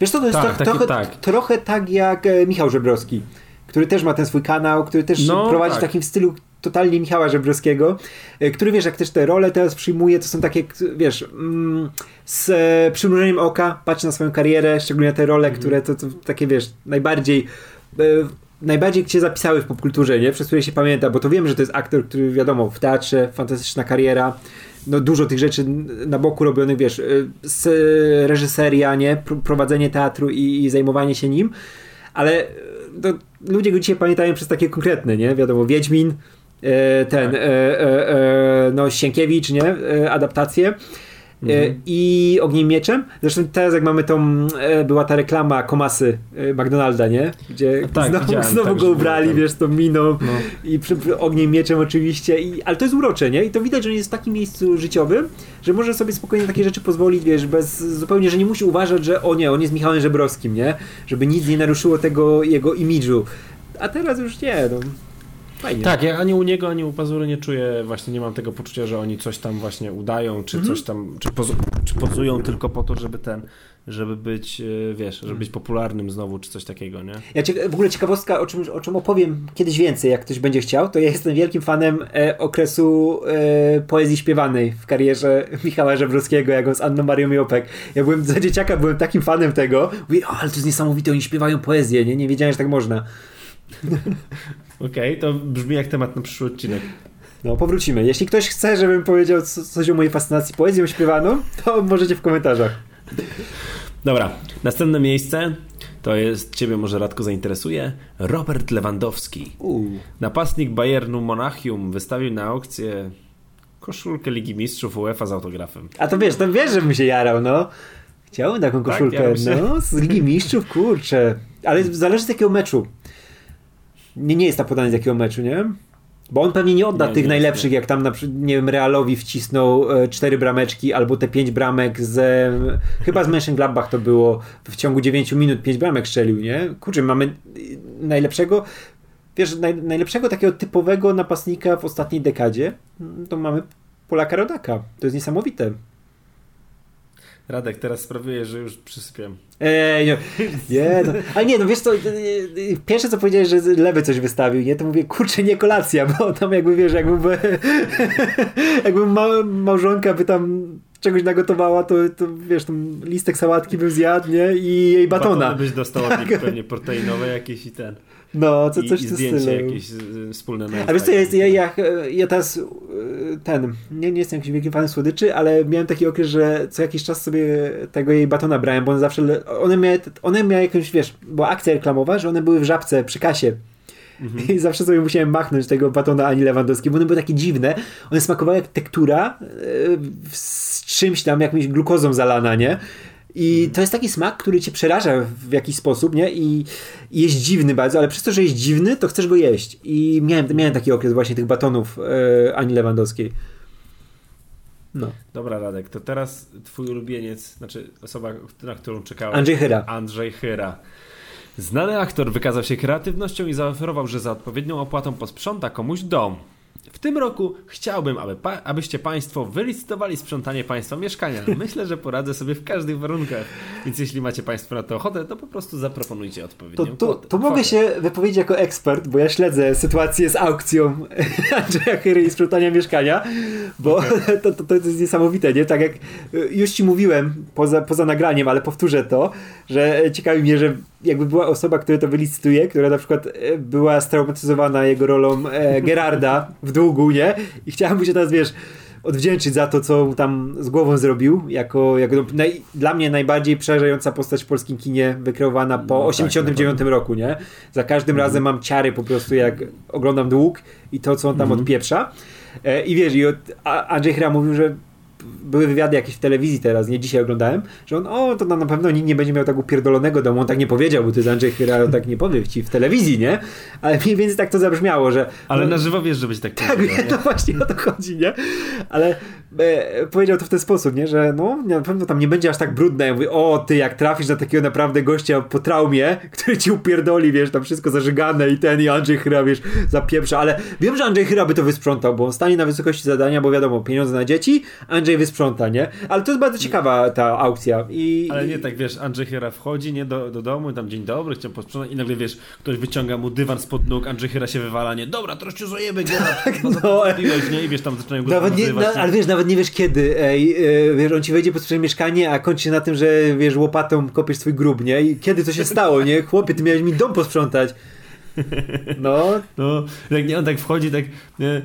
Wiesz co, to jest tak, taki, trochę, tak. trochę tak jak e, Michał Żebrowski, który też ma ten swój kanał, który też no, prowadzi tak. takim stylu totalnie Michała Żebrowskiego, e, który wiesz, jak też te role teraz przyjmuje, to są takie, wiesz, mm, z e, przymrużeniem oka, patrzy na swoją karierę, szczególnie te role, mm. które to, to, takie, wiesz, najbardziej e, najbardziej cię zapisały w popkulturze, nie? Przez które się pamięta, bo to wiem, że to jest aktor, który wiadomo, w teatrze, fantastyczna kariera, no dużo tych rzeczy na boku robionych, wiesz, z reżyseria, nie? Prowadzenie teatru i, i zajmowanie się nim, ale no, ludzie go dzisiaj pamiętają przez takie konkretne, nie? Wiadomo, Wiedźmin, E, ten, tak. E, e, no Sienkiewicz, nie? Adaptację. Mhm. I Ogniem Mieczem. Zresztą teraz jak mamy tą, była ta reklama Komasy McDonalda, nie? Gdzie tak, znowu, znowu tak, go ubrali, wiesz, tą miną no. i przy Ogniem Mieczem oczywiście. I, ale to jest urocze, nie? I to widać, że on jest w takim miejscu życiowym, że może sobie spokojnie takie rzeczy pozwolić, wiesz, bez zupełnie, że nie musi uważać, że o nie, on jest Michałem Żebrowskim, nie? Żeby nic nie naruszyło tego jego imidżu. A teraz już nie, no. Fajnie. Tak, ja ani u niego, ani u Pazury nie czuję, właśnie nie mam tego poczucia, że oni coś tam właśnie udają, czy mhm. coś tam, czy, pozu, czy pozują tylko po to, żeby ten, żeby być, e, wiesz, żeby być popularnym znowu, czy coś takiego, nie? Ja cieka- w ogóle ciekawostka, o czym, o czym opowiem kiedyś więcej, jak ktoś będzie chciał, to ja jestem wielkim fanem e, okresu e, poezji śpiewanej w karierze Michała Żebrowskiego, jak on z Anną Marią Jopek. Ja byłem za dzieciaka, byłem takim fanem tego. Mówię, o, ale to jest niesamowite, oni śpiewają poezję, nie? Nie wiedziałem, że tak można. Okej, okay, to brzmi jak temat na przyszły odcinek. No, powrócimy. Jeśli ktoś chce, żebym powiedział coś o mojej fascynacji poezją śpiewaną, to możecie w komentarzach. Dobra, następne miejsce to jest, ciebie może Radko zainteresuje, Robert Lewandowski. Uh. Napastnik Bayernu Monachium wystawił na aukcję koszulkę Ligi Mistrzów UEFA z autografem. A to wiesz, to wiesz, żebym się jarał, no. Chciałem taką tak, koszulkę, tak, no, z Ligi Mistrzów, kurczę. Ale zależy z jakiego meczu nie, nie jest ta podane z jakiego meczu, nie? Bo on pewnie nie odda nie, tych nie najlepszych, jak tam na nie wiem, Realowi wcisnął e, cztery brameczki, albo te pięć bramek z chyba z Mönchengladbach to było w ciągu 9 minut pięć bramek strzelił, nie? Kurczę, mamy najlepszego wiesz, naj, najlepszego takiego typowego napastnika w ostatniej dekadzie, to mamy Polaka Rodaka. To jest niesamowite. Radek, teraz sprawuję, że już przysypiam. Ej, nie, nie no. Ale nie, no wiesz co, pierwsze co powiedziałeś, że lewy coś wystawił, nie? To mówię, kurczę, nie kolacja, bo tam jakby, wiesz, jakby jakby ma, małżonka by tam czegoś nagotowała, to, to wiesz, tam listek sałatki bym zjadł, nie? I jej batona. Batony byś dostał tak. pewnie proteinowe jakieś i ten. No, co, coś I, i zdjęcie jakieś y, wspólne na A wiesz co, ja, ja, ja, ja teraz y, ten, nie, nie jestem jakimś wielkim fanem słodyczy, ale miałem taki okres, że co jakiś czas sobie tego jej batona brałem, bo one zawsze, one miały, one miały jakąś, wiesz, była akcja reklamowa, że one były w żabce przy kasie. Mhm. I zawsze sobie musiałem machnąć tego batona Ani Lewandowskiej, bo one były takie dziwne. One smakowały jak tektura y, z czymś tam, jakąś glukozą zalana, nie? I to jest taki smak, który cię przeraża w jakiś sposób, nie? I, i jest dziwny bardzo, ale przez to, że jest dziwny, to chcesz go jeść. I miałem, miałem taki okres właśnie tych batonów e, Ani Lewandowskiej. No. Dobra, Radek, to teraz twój ulubieniec, znaczy osoba, na którą czekałem. Andrzej Hyra. Andrzej Hyra. Znany aktor wykazał się kreatywnością i zaoferował, że za odpowiednią opłatą posprząta komuś dom. W tym roku chciałbym, aby pa abyście Państwo wylicytowali sprzątanie Państwa mieszkania. Myślę, że poradzę sobie w każdych warunkach. Więc jeśli macie Państwo na to ochotę, to po prostu zaproponujcie odpowiednią to, to, to mogę się wypowiedzieć jako ekspert, bo ja śledzę sytuację z aukcją Andrzeja Chyry i sprzątania mieszkania, bo okay. to, to, to jest niesamowite, nie? Tak jak już Ci mówiłem poza, poza nagraniem, ale powtórzę to, że ciekawi mnie, że jakby była osoba, która to wylicytuje, która na przykład e, była straumatyzowana jego rolą e, Gerarda w długu, nie? I chciałem mu się teraz, wiesz, odwdzięczyć za to, co tam z głową zrobił, jako, jako naj, dla mnie najbardziej przerażająca postać w polskim kinie wykreowana po no, 89 tak, roku, nie? Za każdym mhm. razem mam ciary po prostu, jak oglądam dług i to, co on tam mhm. odpieprza. E, I wiesz, i od, Andrzej Chra mówił, że były wywiady jakieś w telewizji teraz, nie dzisiaj oglądałem, że on, o, to na pewno nikt nie będzie miał tak upierdolonego domu, on tak nie powiedział, bo to jest Andrzej Chyra, tak nie powie ci w telewizji, nie? Ale mniej więcej tak to zabrzmiało, że... Ale no, na żywo wiesz, że być tak Tak, no właśnie o to chodzi, nie? Ale e, powiedział to w ten sposób, nie? Że no, na pewno tam nie będzie aż tak brudne. Ja mówię, o, ty jak trafisz na takiego naprawdę gościa po traumie, który ci upierdoli, wiesz, tam wszystko zażygane i ten, i Andrzej Chyra, wiesz, zapieprza, ale wiem, że Andrzej Chyra by to wysprzątał, bo on stanie na wysokości zadania, bo wiadomo, pieniądze na dzieci, Andrzej wysprząta, nie? Ale to jest bardzo ciekawa ta aukcja. I, Ale nie tak, wiesz, Andrzej Chyra wchodzi nie do, do domu, tam dzień dobry, chciał posprzątać i nagle, wiesz, ktoś wyciąga mu dywan spod nóg, Andrzej Chyra się wywala, nie, dobra, teraz cię zajemy, tak, no, no, nie? I wiesz, tam zaczynają go nawet nie, no, Ale wiesz, nawet nie wiesz kiedy, ej, e, wiesz, on ci wejdzie po swoje mieszkanie, a kończy się na tym, że, wiesz, łopatą kopiesz swój grób, nie? I kiedy to się stało, nie? Chłopie, ty miałeś mi dom posprzątać. No. no jak nie, on tak wchodzi, tak nie,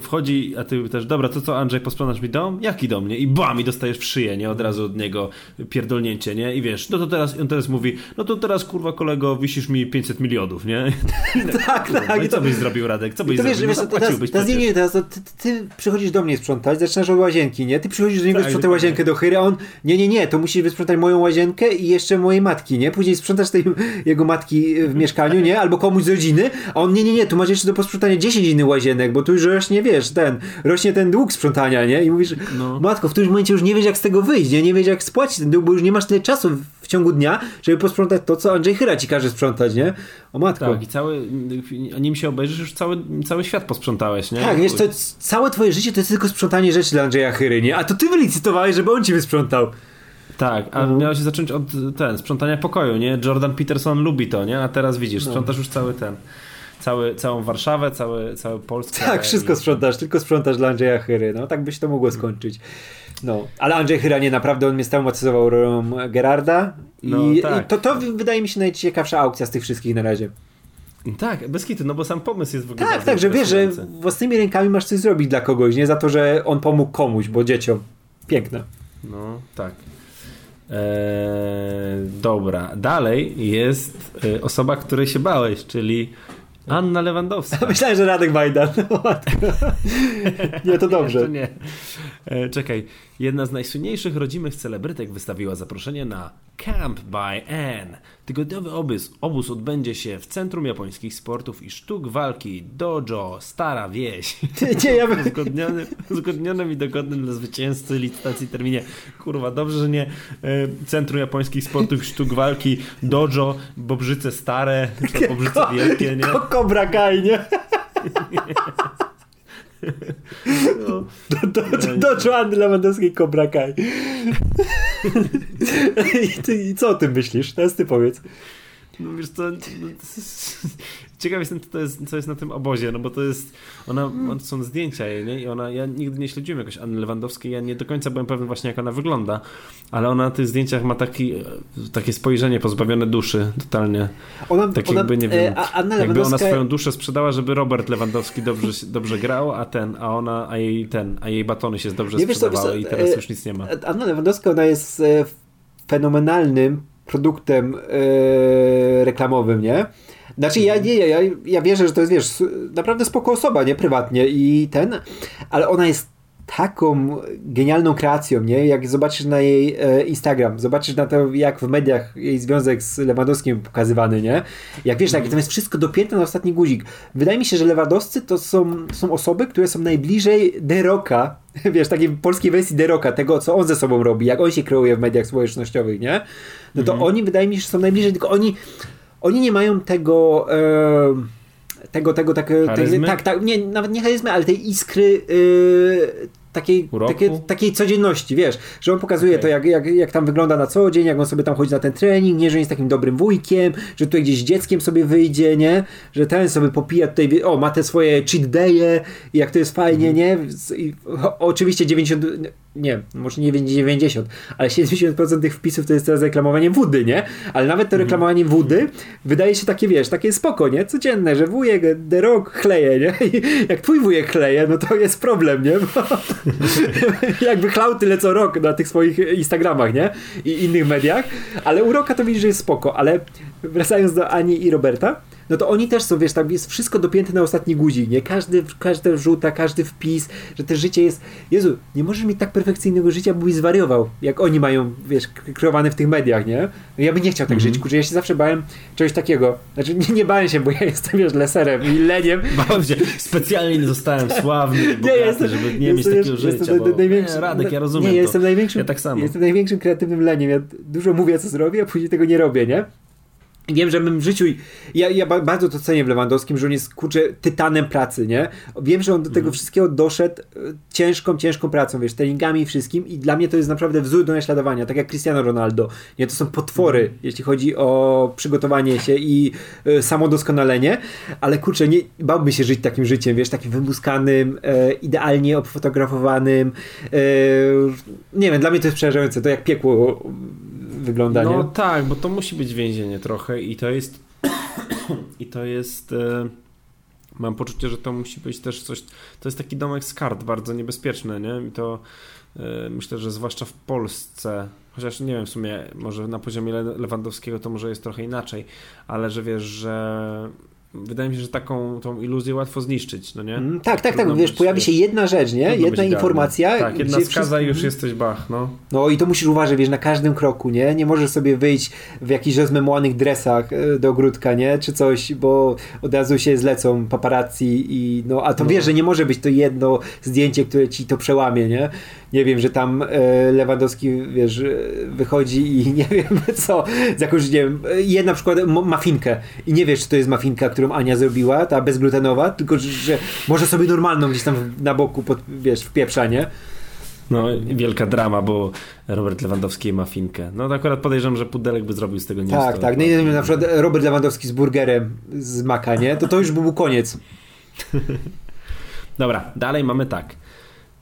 wchodzi, a ty też, dobra, to co Andrzej, posprzątasz mi dom? Jaki dom, nie? I bam, i dostajesz w szyję, nie? Od razu od niego pierdolnięcie, nie? I wiesz, no to teraz, on teraz mówi, no to teraz, kurwa, kolego, wisisz mi 500 milionów, nie? tak, kurwa, tak. No i co byś zrobił, Radek? Co byś to zrobił? Wiesz, no, teraz, teraz, nie, nie, teraz ty, ty, przychodzisz do mnie sprzątać, zaczynasz od łazienki, nie? Ty przychodzisz do niego tak, sprzątać łazienkę do chyry, a on, nie, nie, nie, to musisz wysprzątać moją łazienkę i jeszcze mojej matki, nie? Później sprzątasz tej jego matki w mieszkaniu, nie? Albo komuś z rodziny, a on, nie, nie, nie, tu masz jeszcze do posprzątania 10 innych łazienek, bo tu już rośnie, wiesz, ten, rośnie ten dług sprzątania, nie? I mówisz, no. matko, w którymś momencie już nie wiesz, jak z tego wyjść, nie? Nie wiesz, jak spłacić ten dług, bo już nie masz tyle czasu w ciągu dnia, żeby posprzątać to, co Andrzej Chyra ci każe sprzątać, nie? O matko. Tak, i cały, nim się obejrzysz, już cały, cały świat posprzątałeś, nie? Tak, wiesz, to całe twoje życie to jest tylko sprzątanie rzeczy dla Andrzeja Chyry, nie? A to ty wylicytowałeś, żeby on ci wysprzątał. Tak, a mhm. miało się zacząć od ten, sprzątania pokoju, nie? Jordan Peterson lubi to, nie? A teraz widzisz, no. sprzątasz już cały ten cały, całą Warszawę, cały, cały Polskę. Tak, wszystko i... sprzątasz, tylko sprzątasz dla Andrzeja Chyry. No tak by się to mogło skończyć. No, ale Andrzej Chyra nie naprawdę, on mnie staumatyzował rolą Gerarda i, no, tak. i to, to wydaje mi się najciekawsza aukcja z tych wszystkich na razie. Tak, bez kitu, no bo sam pomysł jest w ogóle Tak, tak, że wiesz, że własnymi rękami masz coś zrobić dla kogoś, nie za to, że on pomógł komuś, bo dzieciom. Piękne. No, tak. Eee, dobra, dalej jest e, osoba, której się bałeś, czyli Anna Lewandowska. Myślałem, że Radek Majdan. nie, to dobrze. nie. E, czekaj. Jedna z najsłynniejszych rodzimych celebrytek wystawiła zaproszenie na Camp by Anne. Tygodniowy obóz, obóz odbędzie się w Centrum Japońskich Sportów i Sztuk Walki Dojo Stara Wieś. Nie, ja bym... uzgodnionym, uzgodnionym i dogodnym dla zwycięzcy licytacji terminie. Kurwa, dobrze, że nie e, Centrum Japońskich Sportów i Sztuk Walki Dojo Bobrzyce Stare, czy Bobrzyce Wielkie, nie? Cobra Kai, nie? No. Do, do, do, do Joanny Lewandowskiej Cobra Kai. I, ty, I co o tym myślisz? Teraz ty powiedz. No wiesz co, no, ciekaw jestem, co, to jest, co jest na tym obozie, no bo to jest, ona, on, są zdjęcia jej, nie? I ona, ja nigdy nie śledziłem jakoś Anny Lewandowskiej, ja nie do końca byłem pewny właśnie, jak ona wygląda, ale ona na tych zdjęciach ma taki, takie spojrzenie pozbawione duszy, totalnie. Ona, tak ona, jakby, nie wiem, e, Anna jakby ona swoją duszę sprzedała, żeby Robert Lewandowski dobrze, dobrze grał, a ten, a ona, a jej ten, a jej batony się dobrze nie, sprzedawały wiesz, i teraz e, już nic nie ma. Anna Lewandowska, ona jest e, fenomenalnym produktem yy, reklamowym, nie? Znaczy ja nie, ja, ja wierzę, że to jest, wiesz, naprawdę spoko osoba, nie? Prywatnie i ten, ale ona jest taką genialną kreacją, nie? Jak zobaczysz na jej e, Instagram, zobaczysz na to, jak w mediach jej związek z Lewandowskim pokazywany, nie? Jak wiesz, tak, to jest wszystko dopięte na ostatni guzik. Wydaje mi się, że Lewandowscy to są, to są osoby, które są najbliżej Deroka, wiesz, takiej polskiej wersji Deroka, tego, co on ze sobą robi, jak on się kreuje w mediach społecznościowych, nie? No to mhm. oni, wydaje mi się, że są najbliżej, tylko oni, oni nie mają tego... E, tego, tego, tak, tak, tak, nie, nawet nie charyzmy, ale tej iskry yy, takiej, takiej, takiej codzienności, wiesz, że on pokazuje okay. to, jak, jak, jak tam wygląda na co dzień, jak on sobie tam chodzi na ten trening, nie, że jest takim dobrym wujkiem, że tutaj gdzieś dzieckiem sobie wyjdzie, nie, że ten sobie popija tutaj, o, ma te swoje cheat day'e jak to jest fajnie, mm. nie, I, o, oczywiście 90 nie, może nie 90, ale 70% tych wpisów to jest teraz reklamowanie wody, nie? Ale nawet to mhm. reklamowanie wody wydaje się takie, wiesz, takie spoko, nie? Codzienne, że wujek The Rock chleje, nie? I jak twój wujek chleje, no to jest problem, nie? Bo jakby chlał tyle co rok na tych swoich Instagramach, nie? I innych mediach, ale u Roka to widzisz, że jest spoko, ale wracając do Ani i Roberta, no to oni też są, wiesz, tam jest wszystko dopięte na ostatni guzik, nie? Każdy, każda wrzuta, każdy wpis, że te życie jest... Jezu, nie możesz mieć tak perfekcyjnego życia, bo byś zwariował, jak oni mają, wiesz, kreowane w tych mediach, nie? No ja bym nie chciał tak mm -hmm. żyć, kurczę, ja się zawsze bałem czegoś takiego. Znaczy, nie, nie bałem się, bo ja jestem, wiesz, leserem i leniem. Bałem się, specjalnie nie zostałem sławny, bogaty, nie, jestem, żeby nie mieć takiego życia, jestem bo... największy, nie, Radek, ja rozumiem Nie, ja jestem największym, ja tak samo. jestem największym kreatywnym leniem, ja dużo mówię, co zrobię, a później tego nie robię, nie? Wiem, że bym w życiu. Ja, ja bardzo to cenię w Lewandowskim, że on jest kurczę tytanem pracy, nie? Wiem, że on do tego mm. wszystkiego doszedł e, ciężką, ciężką pracą, wiesz, treningami i wszystkim. I dla mnie to jest naprawdę wzór do naśladowania, tak jak Cristiano Ronaldo. Nie, to są potwory, mm. jeśli chodzi o przygotowanie się i y, samodoskonalenie. Ale kurczę, nie bałbym się żyć takim życiem, wiesz, takim wymuskanym, e, idealnie obfotografowanym. Nie wiem, dla mnie to jest przerażające. To jak piekło wygląda, No tak, bo to musi być więzienie trochę i to jest i to jest e, mam poczucie, że to musi być też coś to jest taki domek z kart bardzo niebezpieczny, nie? I to e, myślę, że zwłaszcza w Polsce chociaż nie wiem w sumie, może na poziomie Lewandowskiego to może jest trochę inaczej, ale że wiesz, że wydaje mi się, że taką tą iluzję łatwo zniszczyć, no nie? Mm, tak, tak, tak, wiesz, pojawi się jedna rzecz, nie? Jedna informacja. Tak, jedna skaza wszystko... i już jesteś bach, no. No i to musisz uważać, wiesz, na każdym kroku, nie? Nie możesz sobie wyjść w jakichś rozmemłanych dresach e, do ogródka, nie? Czy coś, bo od razu się zlecą paparazzi i no, a to no. wiesz, że nie może być to jedno zdjęcie, które ci to przełamie, nie? nie wiem, że tam e, Lewandowski, wiesz, wychodzi i nie wiem co, z jakąś, nie wiem, je na przykład mafinkę i nie wiesz, czy to jest mafinka, którą Ania zrobiła, ta bezglutenowa, tylko że, że może sobie normalną gdzieś tam na boku, pod, wiesz, w pieprzanie. No, wielka drama, bo Robert Lewandowski ma finkę. No to akurat podejrzewam, że Pudelek by zrobił z tego news. Tak, tak. No i na przykład Robert Lewandowski z burgerem z Maka, nie? To to już byłby koniec. Dobra, dalej mamy tak.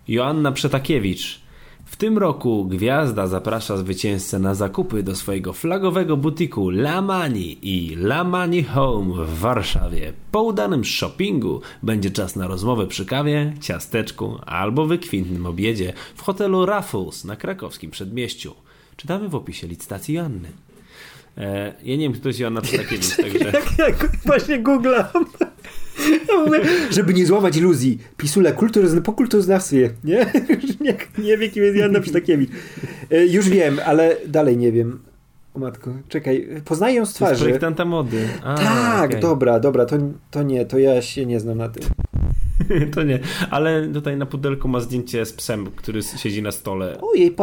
Joanna Przetakiewicz. W tym roku gwiazda zaprasza zwycięzcę na zakupy do swojego flagowego butiku La Mani i La Mani Home w Warszawie. Po udanym shoppingu będzie czas na rozmowę przy kawie, ciasteczku albo wykwintnym obiedzie w hotelu Raffles na krakowskim przedmieściu. Czytamy w opisie licytacji Joanny. E, ja nie wiem, kto to jest Joanna Przetakiewicz, także... jak, jak właśnie googlam. żeby nie złamać iluzji. Pisule kulturyzm, po kulturoznawstwie, nie? nie? Nie wie, kim jest Joanna Przytakiewicz. E, już wiem, ale dalej nie wiem. O matko, czekaj, poznaję ją z twarzy. To jest projektanta mody. A, tak, okay. dobra, dobra, to, to nie, to ja się nie znam na tym. to nie, ale tutaj na pudelku ma zdjęcie z psem, który siedzi na stole, o, jej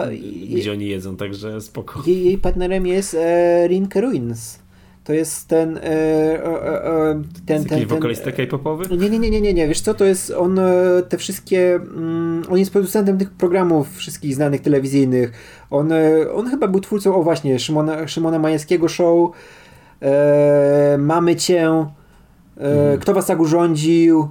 gdzie oni jedzą, także spoko. Jej, jej partnerem jest e, Rinke Ruins. To jest ten. E, e, e, ten, ten, ten wokalista K-popowy? Nie, nie, nie, nie, nie, nie. Wiesz co, to jest on, te wszystkie. Mm, on jest producentem tych programów wszystkich znanych telewizyjnych. On, on chyba był twórcą, o właśnie, Szymona, Szymona Majewskiego Show. Mamy Cię. Mhm. Kto Was tak urządził?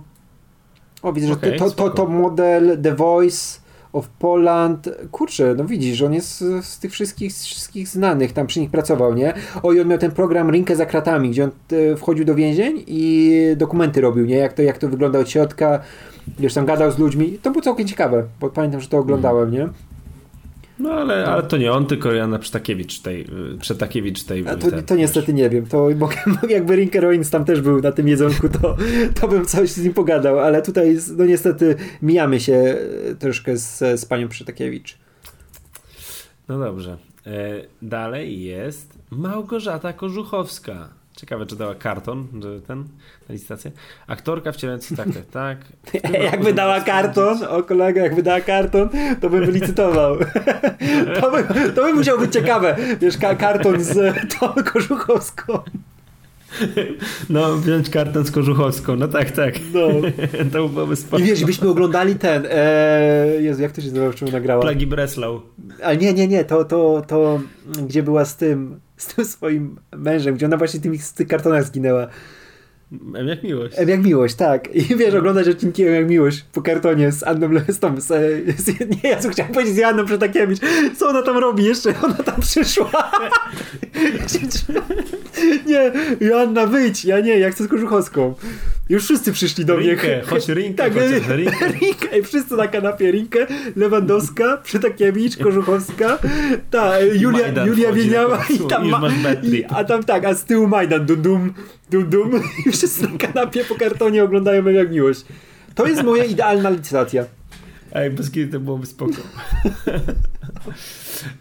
O, widzę, okay, że to, to, to model, The Voice of Poland. Kurczę, no widzisz, on jest z tych wszystkich, wszystkich znanych, tam przy nich pracował, nie? O, i on miał ten program Rinkę za kratami, gdzie on e, wchodził do więzień i dokumenty robił, nie? Jak to, jak to wygląda od środka, wiesz, tam gadał z ludźmi. To było całkiem ciekawe, bo pamiętam, że to oglądałem, nie? No ale, ale to nie on, tylko Jana Przetakiewicz tej, Przetakiewicz tej. A to, to niestety nie wiem. To mogę, jakby Rinker tam też był na tym jedzonku, to, to bym coś z nim pogadał, ale tutaj no niestety mijamy się troszkę z, z panią Przetakiewicz. No dobrze. E, dalej jest Małgorzata Korzuchowska. Ciekawe, czy dała karton, że ten, na licytację. Aktorka wcielająca, tak, tak, tak. Jakby dała karton, o kolega, jakby dała karton, to bym wylicytował. to, by, to by musiał być ciekawe. Wiesz, karton z tą Korzuchowską. No, wziąć kartę z Kożuchowską, no tak, tak. No. to byłoby spoko. I wiesz, byśmy oglądali ten, e... Jezu, jak to się nazywa, czym nagrała? Plagi Breslau. Ale nie, nie, nie, to, to, to, gdzie była z tym, z tym swoim mężem, gdzie ona właśnie w tych, tych kartonach zginęła. M jak miłość. M jak miłość, tak. I wiesz, oglądać odcinki M jak miłość po kartonie z Anną Lestą. Z, z, nie, ja chciałem powiedzieć z Janą Przetakiewicz. Co ona tam robi jeszcze? Ona tam przyszła. nie, Joanna, wyjdź. Ja nie, ja chcę z Kożuchowską. Już wszyscy przyszli do mnie. Rinkę, chodź Rinkę, tak, chociaż, Rinkę. Rinkę. I wszyscy na kanapie. Rinkę, Lewandowska, Przetakiewicz, Kożuchowska, ta, Julia, Julia Wieniała i tam, ma, i, a tam tak, a z tyłu Majdan, dum dum, dum dum i wszyscy na kanapie po kartonie oglądają jak miłość. To jest moja idealna licytacja. Ej, bez kiedy to byłoby spoko.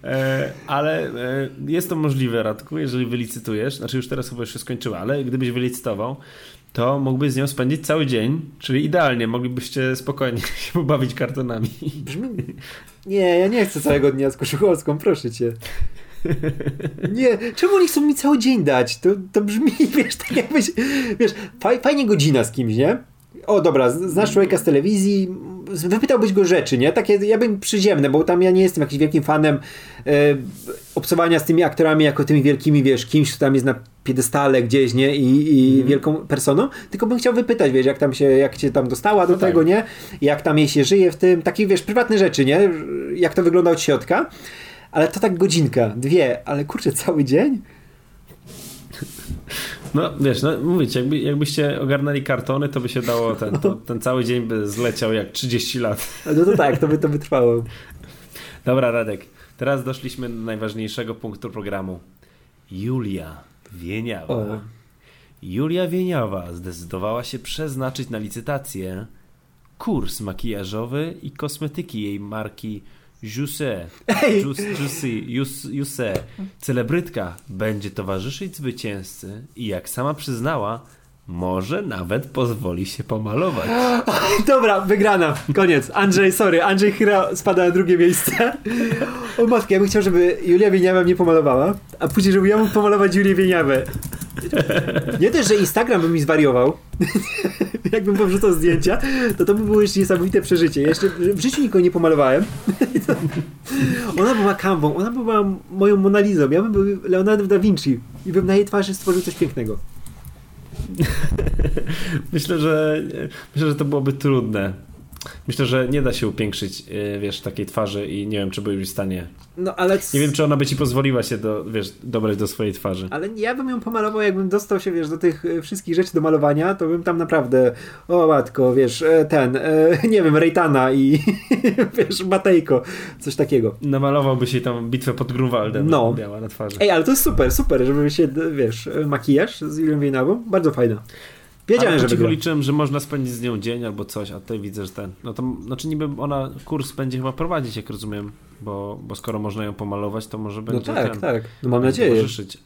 e, ale e, jest to możliwe, Radku, jeżeli wylicytujesz, znaczy już teraz chyba już się skończyło, ale gdybyś wylicytował, to mógłbyś z nią spędzić cały dzień, czyli idealnie, moglibyście spokojnie się pobawić kartonami. Brzmi... Nie, ja nie chcę całego dnia z Koszuchowską, proszę cię. Nie, czemu oni chcą mi cały dzień dać? To, to brzmi, wiesz, tak jakbyś, wiesz, fajnie godzina z kimś, nie? O, dobra, znasz człowieka z telewizji, wypytałbyś go rzeczy, nie? Takie, ja bym przyziemne, bo tam ja nie jestem jakimś wielkim fanem e, obcowania z tymi aktorami jako tymi wielkimi, wiesz, kimś, kto tam jest na piedestale gdzieś, nie? I, i mm. wielką personą, tylko bym chciał wypytać, wiesz, jak tam się, jak cię tam dostała do no tego, tak. nie? Jak tam jej się żyje w tym, takie, wiesz, prywatne rzeczy, nie? Jak to wygląda od środka. Ale to tak godzinka, dwie, ale kurczę, cały dzień? No wiesz, no mówicie, jakby, jakbyście ogarnęli kartony, to by się dało ten, to, ten cały dzień by zleciał jak 30 lat. No to tak, to by to by trwało. Dobra, Radek, teraz doszliśmy do najważniejszego punktu programu. Julia Wieniawa. O. Julia Wieniawa zdecydowała się przeznaczyć na licytację kurs makijażowy i kosmetyki jej marki Jusse, Jusse, celebrytka będzie towarzyszyć zwycięzcy i jak sama przyznała, może nawet pozwoli się pomalować. Dobra, wygrana. Koniec. Andrzej, sorry. Andrzej Chyra spada na drugie miejsce. O matkę, ja bym chciał, żeby Julia Wieniawa mnie pomalowała, a później, żeby ja mógł pomalować Julię Wieniawę. Nie też, że Instagram by mi zwariował. Jakbym powrzucał zdjęcia, to to by było jeszcze niesamowite przeżycie. Jeszcze w życiu nikogo nie pomalowałem. Ona była kanwą, ona była moją Monalizą. Ja bym był Leonardo da Vinci i bym na jej twarzy stworzył coś pięknego. myślę, że myślę, że to byłoby trudne. Myślę, że nie da się upiększyć, e, wiesz, takiej twarzy i nie wiem, czy byłbyś w stanie. No, ale... Nie wiem, czy ona by ci pozwoliła się do, wiesz, dobrać do swojej twarzy. Ale ja bym ją pomalował, jakbym dostał się, wiesz, do tych e, wszystkich rzeczy do malowania, to bym tam naprawdę, o matko, wiesz, e, ten, nie wiem, Rejtana i wiesz, Matejko, coś takiego. Namalowałby się tam bitwę pod Grunwaldem no. biała na twarzy. Ej, ale to jest super, super, żeby się, wiesz, makijaż z Julią Wiejnawą, bardzo fajna. Wiedziałem, że cicho liczyłem, że można spędzić z nią dzień albo coś, a tutaj widzę, że ten. No to znaczy niby ona kurs będzie chyba prowadzić, jak rozumiem, bo, bo skoro można ją pomalować, to może no będzie. No tak, ten, tak. No mam nadzieję. Towarzyszyć.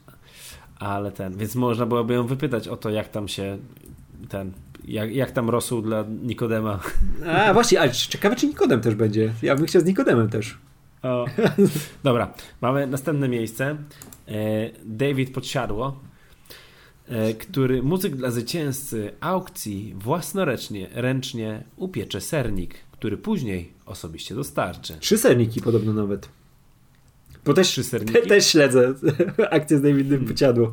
Ale ten, więc można byłoby ją wypytać o to, jak tam się ten. Jak, jak tam rosół dla Nikodema? A właśnie, ale ciekawe, czy Nikodem też będzie. Ja bym chciał z Nikodemem też. O. Dobra, mamy następne miejsce. E, David Podsiadło który muzyk dla zwycięzcy aukcji własnoręcznie ręcznie upiecze sernik, który później osobiście dostarczy. Trzy serniki podobno nawet. Bo też, Trzy serniki? Te, też śledzę akcję z Davidem hmm.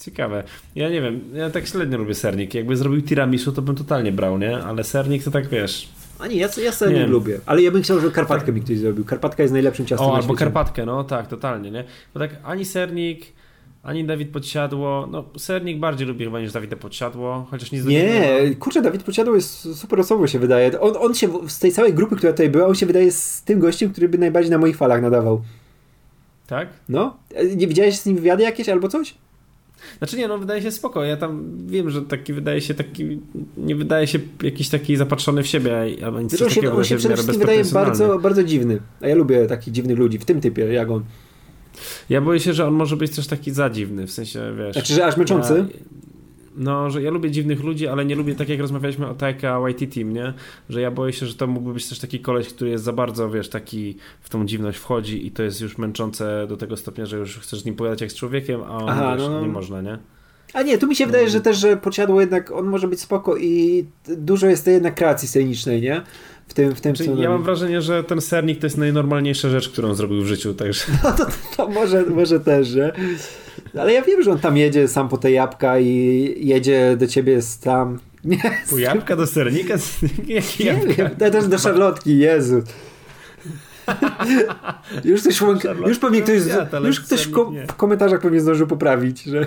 Ciekawe. Ja nie wiem, ja tak średnio lubię sernik. Jakby zrobił tiramisu, to bym totalnie brał, nie? Ale sernik to tak wiesz... A nie, ja, ja sernik nie lubię. Ale ja bym chciał, żeby karpatkę tak. mi ktoś zrobił. Karpatka jest najlepszym ciastem O, albo karpatkę, no tak, totalnie, nie? Bo tak ani sernik ani Dawid Podsiadło. No, Sernik bardziej lubi chyba niż Dawid Podsiadło, chociaż nie Nie, kurczę, Dawid Podsiadło jest super osobą się wydaje. On, on się z tej całej grupy, która tutaj była, on się wydaje z tym gościem, który by najbardziej na moich falach nadawał. Tak? No. Nie widziałeś z nim wywiady jakieś albo coś? Znaczy nie, no wydaje się spoko. Ja tam wiem, że taki wydaje się taki, nie wydaje się jakiś taki zapatrzony w siebie, albo nic Zresztą takiego. On się przede wszystkim wydaje bardzo, bardzo dziwny. A ja lubię takich dziwnych ludzi, w tym typie, jak on. Ja boję się, że on może być też taki zadziwny, w sensie, wiesz... Znaczy, że aż męczący? Ja, no, że ja lubię dziwnych ludzi, ale nie lubię, tak jak rozmawialiśmy o Taika Waititi, nie? Że ja boję się, że to mógłby być też taki koleś, który jest za bardzo, wiesz, taki w tą dziwność wchodzi i to jest już męczące do tego stopnia, że już chcesz z nim pogadać jak z człowiekiem, a on, Aha, wiesz, no, no. nie można, nie? A nie, tu mi się wydaje, No. że też, że posiadło jednak, on może być spoko i dużo jest tej jednak kreacji scenicznej, nie? W tym, w tym Czyli co ja mam wrażenie, że ten sernik to jest najnormalniejsza rzecz, którą zrobił w życiu, także No to, to może, może też, że? Ale ja wiem, że on tam jedzie sam po te jabłka i jedzie do ciebie z tam... Nie, pół jabłka do sernika? Jakie nie jabłka? wiem, ja też do szarlotki, Jezu. Już coś łąka, już pewnie ktoś, już ktoś w, nie. w komentarzach pewnie zdążył poprawić, że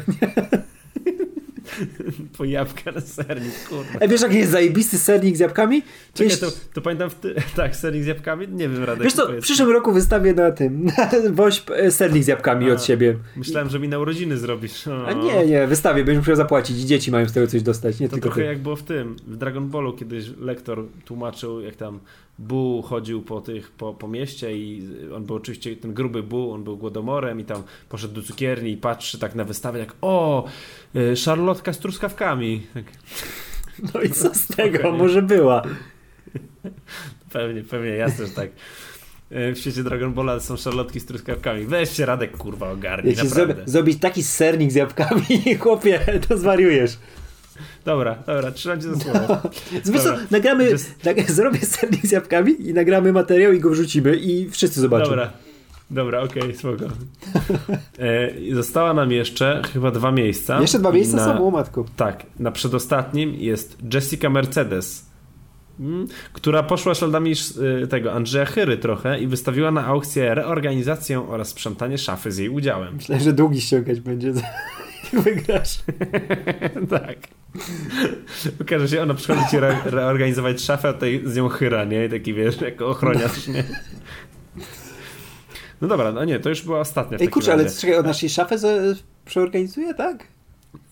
Pół jabłka na sernik, kurwa. A wiesz, jaki jest zajebisty sernik z jabłkami? Czekaj, to, to pamiętam, w ty... tak, sernik z jabłkami? Nie wiem, Radek. Wiesz co, w przyszłym roku wystawię na tym, na woźb e, sernik z jabłkami A. od siebie. Myślałem, że mi na urodziny zrobisz. O. A nie, nie, wystawię, będziesz musiał zapłacić i dzieci mają z tego coś dostać, nie To tylko trochę ty. jak było w tym, w Dragon Ballu kiedyś lektor tłumaczył, jak tam Bu chodził po tych, po, po mieście i on był oczywiście, ten gruby Bu, on był głodomorem i tam poszedł do cukierni i patrzy tak na wystawę jak o, y, szarlotka z truskawkami. Tak, No i co z tego, może była. pewnie, pewnie, jasne, że tak. Y, W świecie Dragon Balla są szarlotki z truskawkami. Weź się Radek, kurwa, ogarnij, Jeśli naprawdę. zrobić taki sernik z jabłkami, chłopie, to zwariujesz. Dobra, dobra, trzymam cię za słowo. Dobra. nagramy, Just- tak, zrobię sernik z jabłkami i nagramy materiał i go wrzucimy i wszyscy zobaczą. Dobra. Dobra, okej, spoko. E, została nam jeszcze chyba dwa miejsca. Jeszcze dwa miejsca na, są, o matko. Tak, na przedostatnim jest Jessica Mercedes, mm, która poszła śladami y, tego Andrzeja Chyry trochę i wystawiła na aukcję reorganizację oraz sprzątanie szafy z jej udziałem. Myślę, że długi ściągać będzie, jak wygrasz. tak. Okaże się, ona przychodzi ci re reorganizować szafę, a tutaj z nią Chyra, nie? I taki wiesz, jako ochroniarz, nie? No dobra, no nie, to już była ostatnia w Ej, kurczę, ale czekaj, od naszej szafę przeorganizuje, tak?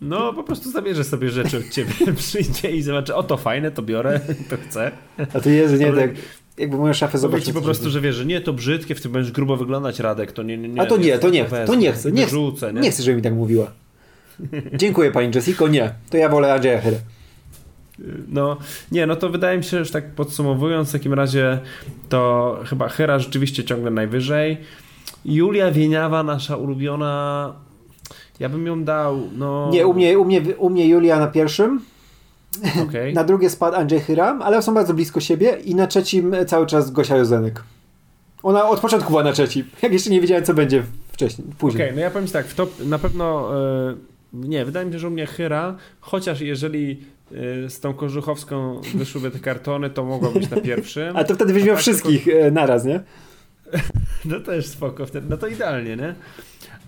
No, po prostu zabierze sobie rzeczy od ciebie, przyjdzie i zobaczy, o to fajne, to biorę, to chcę. A to Jezu, nie, tak jakby moją szafę Powie zobaczył. ci po prostu, że wiesz, że nie, to brzydkie, w tym będziesz grubo wyglądać, Radek, to nie, nie, nie. A to nie, to nie chcę, to nie chcę, nie chcę. Nie? Nie chcę, żeby mi tak mówiła. Dziękuję pani Jessico, nie. To ja wolę Andrzeja Hyrę. No, nie, no to wydaje mi się, że tak podsumowując, w takim razie to chyba Hera rzeczywiście ciągle najwyżej. Julia Wieniawa, nasza ulubiona, ja bym ją dał, no... Nie, u mnie, u mnie, u mnie Julia na pierwszym, Okej. na drugie spadł Andrzej Hyra, ale są bardzo blisko siebie i na trzecim cały czas Gosia Jozenek. Ona od początku była na trzecim, jak jeszcze nie wiedziałem co będzie wcześniej, później. Okej, no ja powiem ci tak, w top, na pewno e, nie, wydaje mi się, że u mnie Hyra, chociaż jeżeli e, z tą Kożuchowską wyszłyby te kartony, to mogło być na pierwszym. Ale to wtedy miał tak, wszystkich e, naraz, nie? No też spoko wtedy, no to idealnie, nie?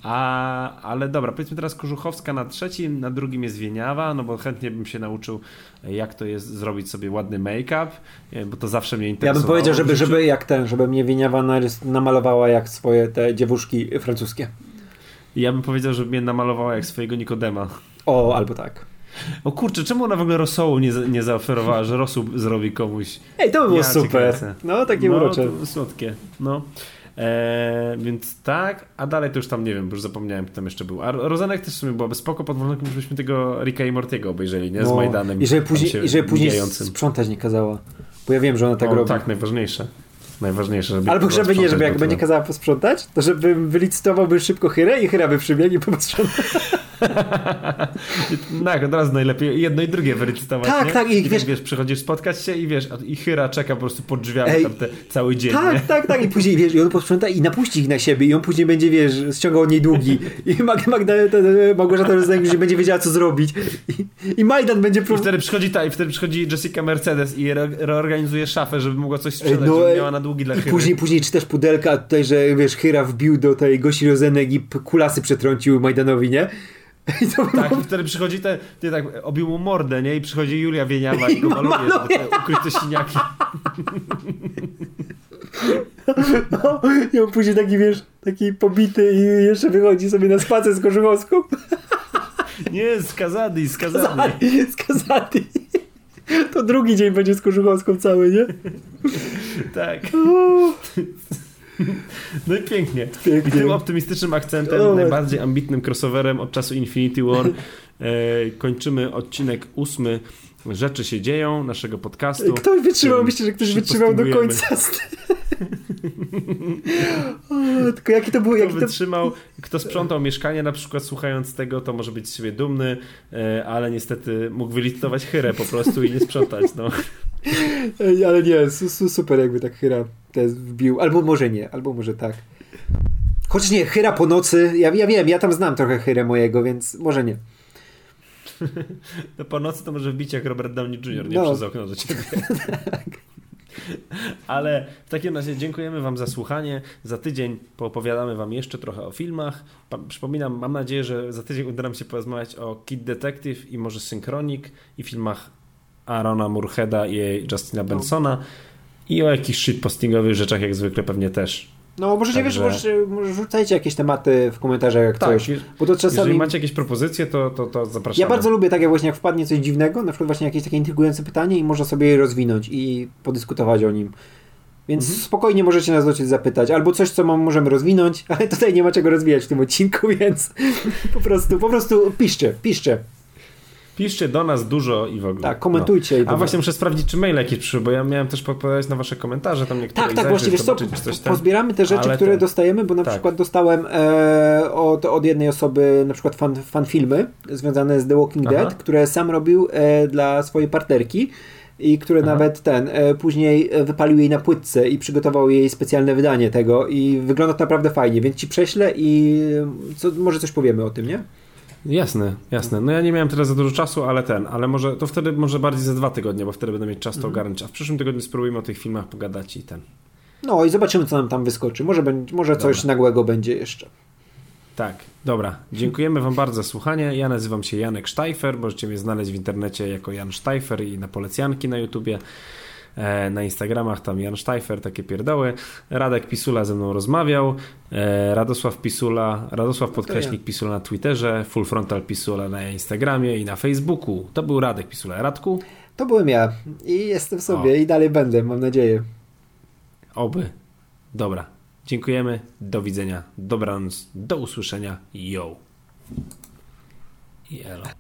A, ale dobra, powiedzmy teraz Kożuchowska na trzecim, na drugim jest Wieniawa, no bo chętnie bym się nauczył, jak to jest zrobić sobie ładny make-up, e, bo to zawsze mnie Ja interesowało. bym powiedział, żeby, żeby jak ten, żeby mnie Wieniawa narys- namalowała jak swoje te dziewuszki francuskie. Ja bym powiedział, żeby mnie namalowała jak swojego Nikodema. O, albo tak. O kurczę, czemu ona w ogóle rosołu nie, nie zaoferowała, że rosół zrobi komuś? Ej, to by było Ja super. kręcę. No, takie no, urocze. słodkie, no. E, więc tak, a dalej to już tam nie wiem, bo już zapomniałem, kto tam jeszcze był. A Rozanek też w sumie byłaby spoko, pod warunkiem, żebyśmy tego Ricka i Mortiego obejrzeli, nie? Z No, Majdanem. I żeby później, i żeby później mijającym. sprzątać nie kazała. Bo ja wiem, że ona tak o, robi. tak, najważniejsze. Najważniejsze, żeby... Albo żeby nie, żeby jak będzie kazała posprzątać, to żebym wylicytowałby szybko Hyrę i Hyra by przybiegł i posprzątał. Tak, od razu najlepiej jedno i drugie wyrecytować, Tak, nie? tak, i I wiesz- wiesz, wiesz, przychodzisz spotkać się i wiesz, i Hyra czeka po prostu pod drzwiami Ej, tam te, cały dzień, nie? Tak, tak, tak. I później, wiesz, i on posprząta i napuści ich na siebie i on później będzie, wiesz, ściągał od niej długi. I Mag Magda, te- te- Małgorzata Rozenek będzie wiedziała, co zrobić. I, i Majdan będzie I próbował... wtedy przychodzi ta, i wtedy przychodzi Jessica Mercedes i re reorganizuje szafę, żeby mogła coś sprzedać, no, żeby miała na długi dla I później, później czytasz pudelka tutaj, że wiesz, Hyra wbił do tej Gosi Rozenek i kulasy przetrącił Majdanowi, nie? I to Tak, było- i wtedy przychodzi te, ty tak obił mu mordę, nie? I przychodzi Julia Wieniawa i I go maluje, maluje. te ukryte siniaki. No, i on później taki, wiesz, taki pobity i jeszcze wychodzi sobie na spacer z Korzuchowską. Nie, skazany, skazany. Skazany. Skazany. To drugi dzień będzie z Korzuchowską cały, nie? Tak. No i pięknie. Pięknie. I tym optymistycznym akcentem, najbardziej ambitnym crossoverem od czasu Infinity War e, kończymy odcinek ósmy Rzeczy się dzieją naszego podcastu. Ktoś wytrzymał, myślę, że ktoś wytrzymał do końca. o, tylko jaki to był... Kto jaki wytrzymał, to... kto sprzątał mieszkanie na przykład słuchając tego, to może być z siebie dumny, e, ale niestety mógł wylicytować chyrę po prostu i nie sprzątać, no. Ale nie, super jakby tak Hyra też wbił, albo może nie, albo może tak. Chociaż nie, Hyra po nocy, ja, ja wiem, ja tam znam trochę Hyrę mojego, więc może nie. No po nocy to może wbić jak Robert Downey Jr., nie no. przez okno do ciebie. tak. Ale w takim razie dziękujemy Wam za słuchanie. Za tydzień poopowiadamy Wam jeszcze trochę o filmach. Przypominam, mam nadzieję, że za tydzień uda nam się porozmawiać o Kid Detective i może Synchronik i filmach Arona Murheada i Justina Bensona i o jakichś shitpostingowych rzeczach jak zwykle pewnie też. No, możecie, Także... wiesz, może, rzucajcie jakieś tematy w komentarzach, jak tak, coś. Bo to czasami... Jeżeli macie jakieś propozycje, to, to, to zapraszam. Ja bardzo lubię tak, jak właśnie jak wpadnie coś dziwnego, na przykład właśnie jakieś takie intrygujące pytanie i można sobie je rozwinąć i podyskutować o nim. Więc mhm. spokojnie możecie nas coś zapytać, albo coś, co możemy rozwinąć, ale tutaj nie ma czego rozwijać w tym odcinku, więc po prostu, po prostu piszcie, piszcie. Piszcie do nas dużo i w ogóle. Tak, komentujcie. No. A właśnie muszę sprawdzić, czy maile jakieś przyszły, bo ja miałem też podpowiadać na wasze komentarze tam niektóre. Tak, tak, właśnie, wiesz co, pozbieramy te rzeczy, które ten... dostajemy, bo na tak. przykład dostałem e, od, od jednej osoby na przykład fan, fan filmy związane z The Walking Aha. Dead, które sam robił e, dla swojej partnerki i które Aha. nawet ten e, później wypalił jej na płytce i przygotował jej specjalne wydanie tego i wygląda to naprawdę fajnie, więc ci prześlę i co, może coś powiemy o tym, nie? Jasne, jasne. No ja nie miałem teraz za dużo czasu, ale ten, ale może to wtedy może bardziej za dwa tygodnie, bo wtedy będę mieć czas to mhm. ogarnąć. A w przyszłym tygodniu spróbujmy o tych filmach pogadać i ten. No i zobaczymy, co nam tam wyskoczy. Może, może coś nagłego będzie jeszcze. Tak, dobra. Dziękujemy Wam bardzo za słuchanie. Ja nazywam się Janek Sztajfer. Możecie mnie znaleźć w internecie jako Jan Sztajfer i na polecjanki na YouTubie. E, na Instagramach, tam Jan Sztajfer, takie pierdoły. Radek Pisula ze mną rozmawiał, e, Radosław Pisula, Radosław Podkreśnik Pisula na Twitterze, Full Frontal Pisula na Instagramie i na Facebooku. To był Radek Pisula. Radku? To byłem ja i jestem sobie o. i dalej będę, mam nadzieję. Oby. Dobra. Dziękujemy. Do widzenia. Dobranoc. Do usłyszenia. Yo. I elo.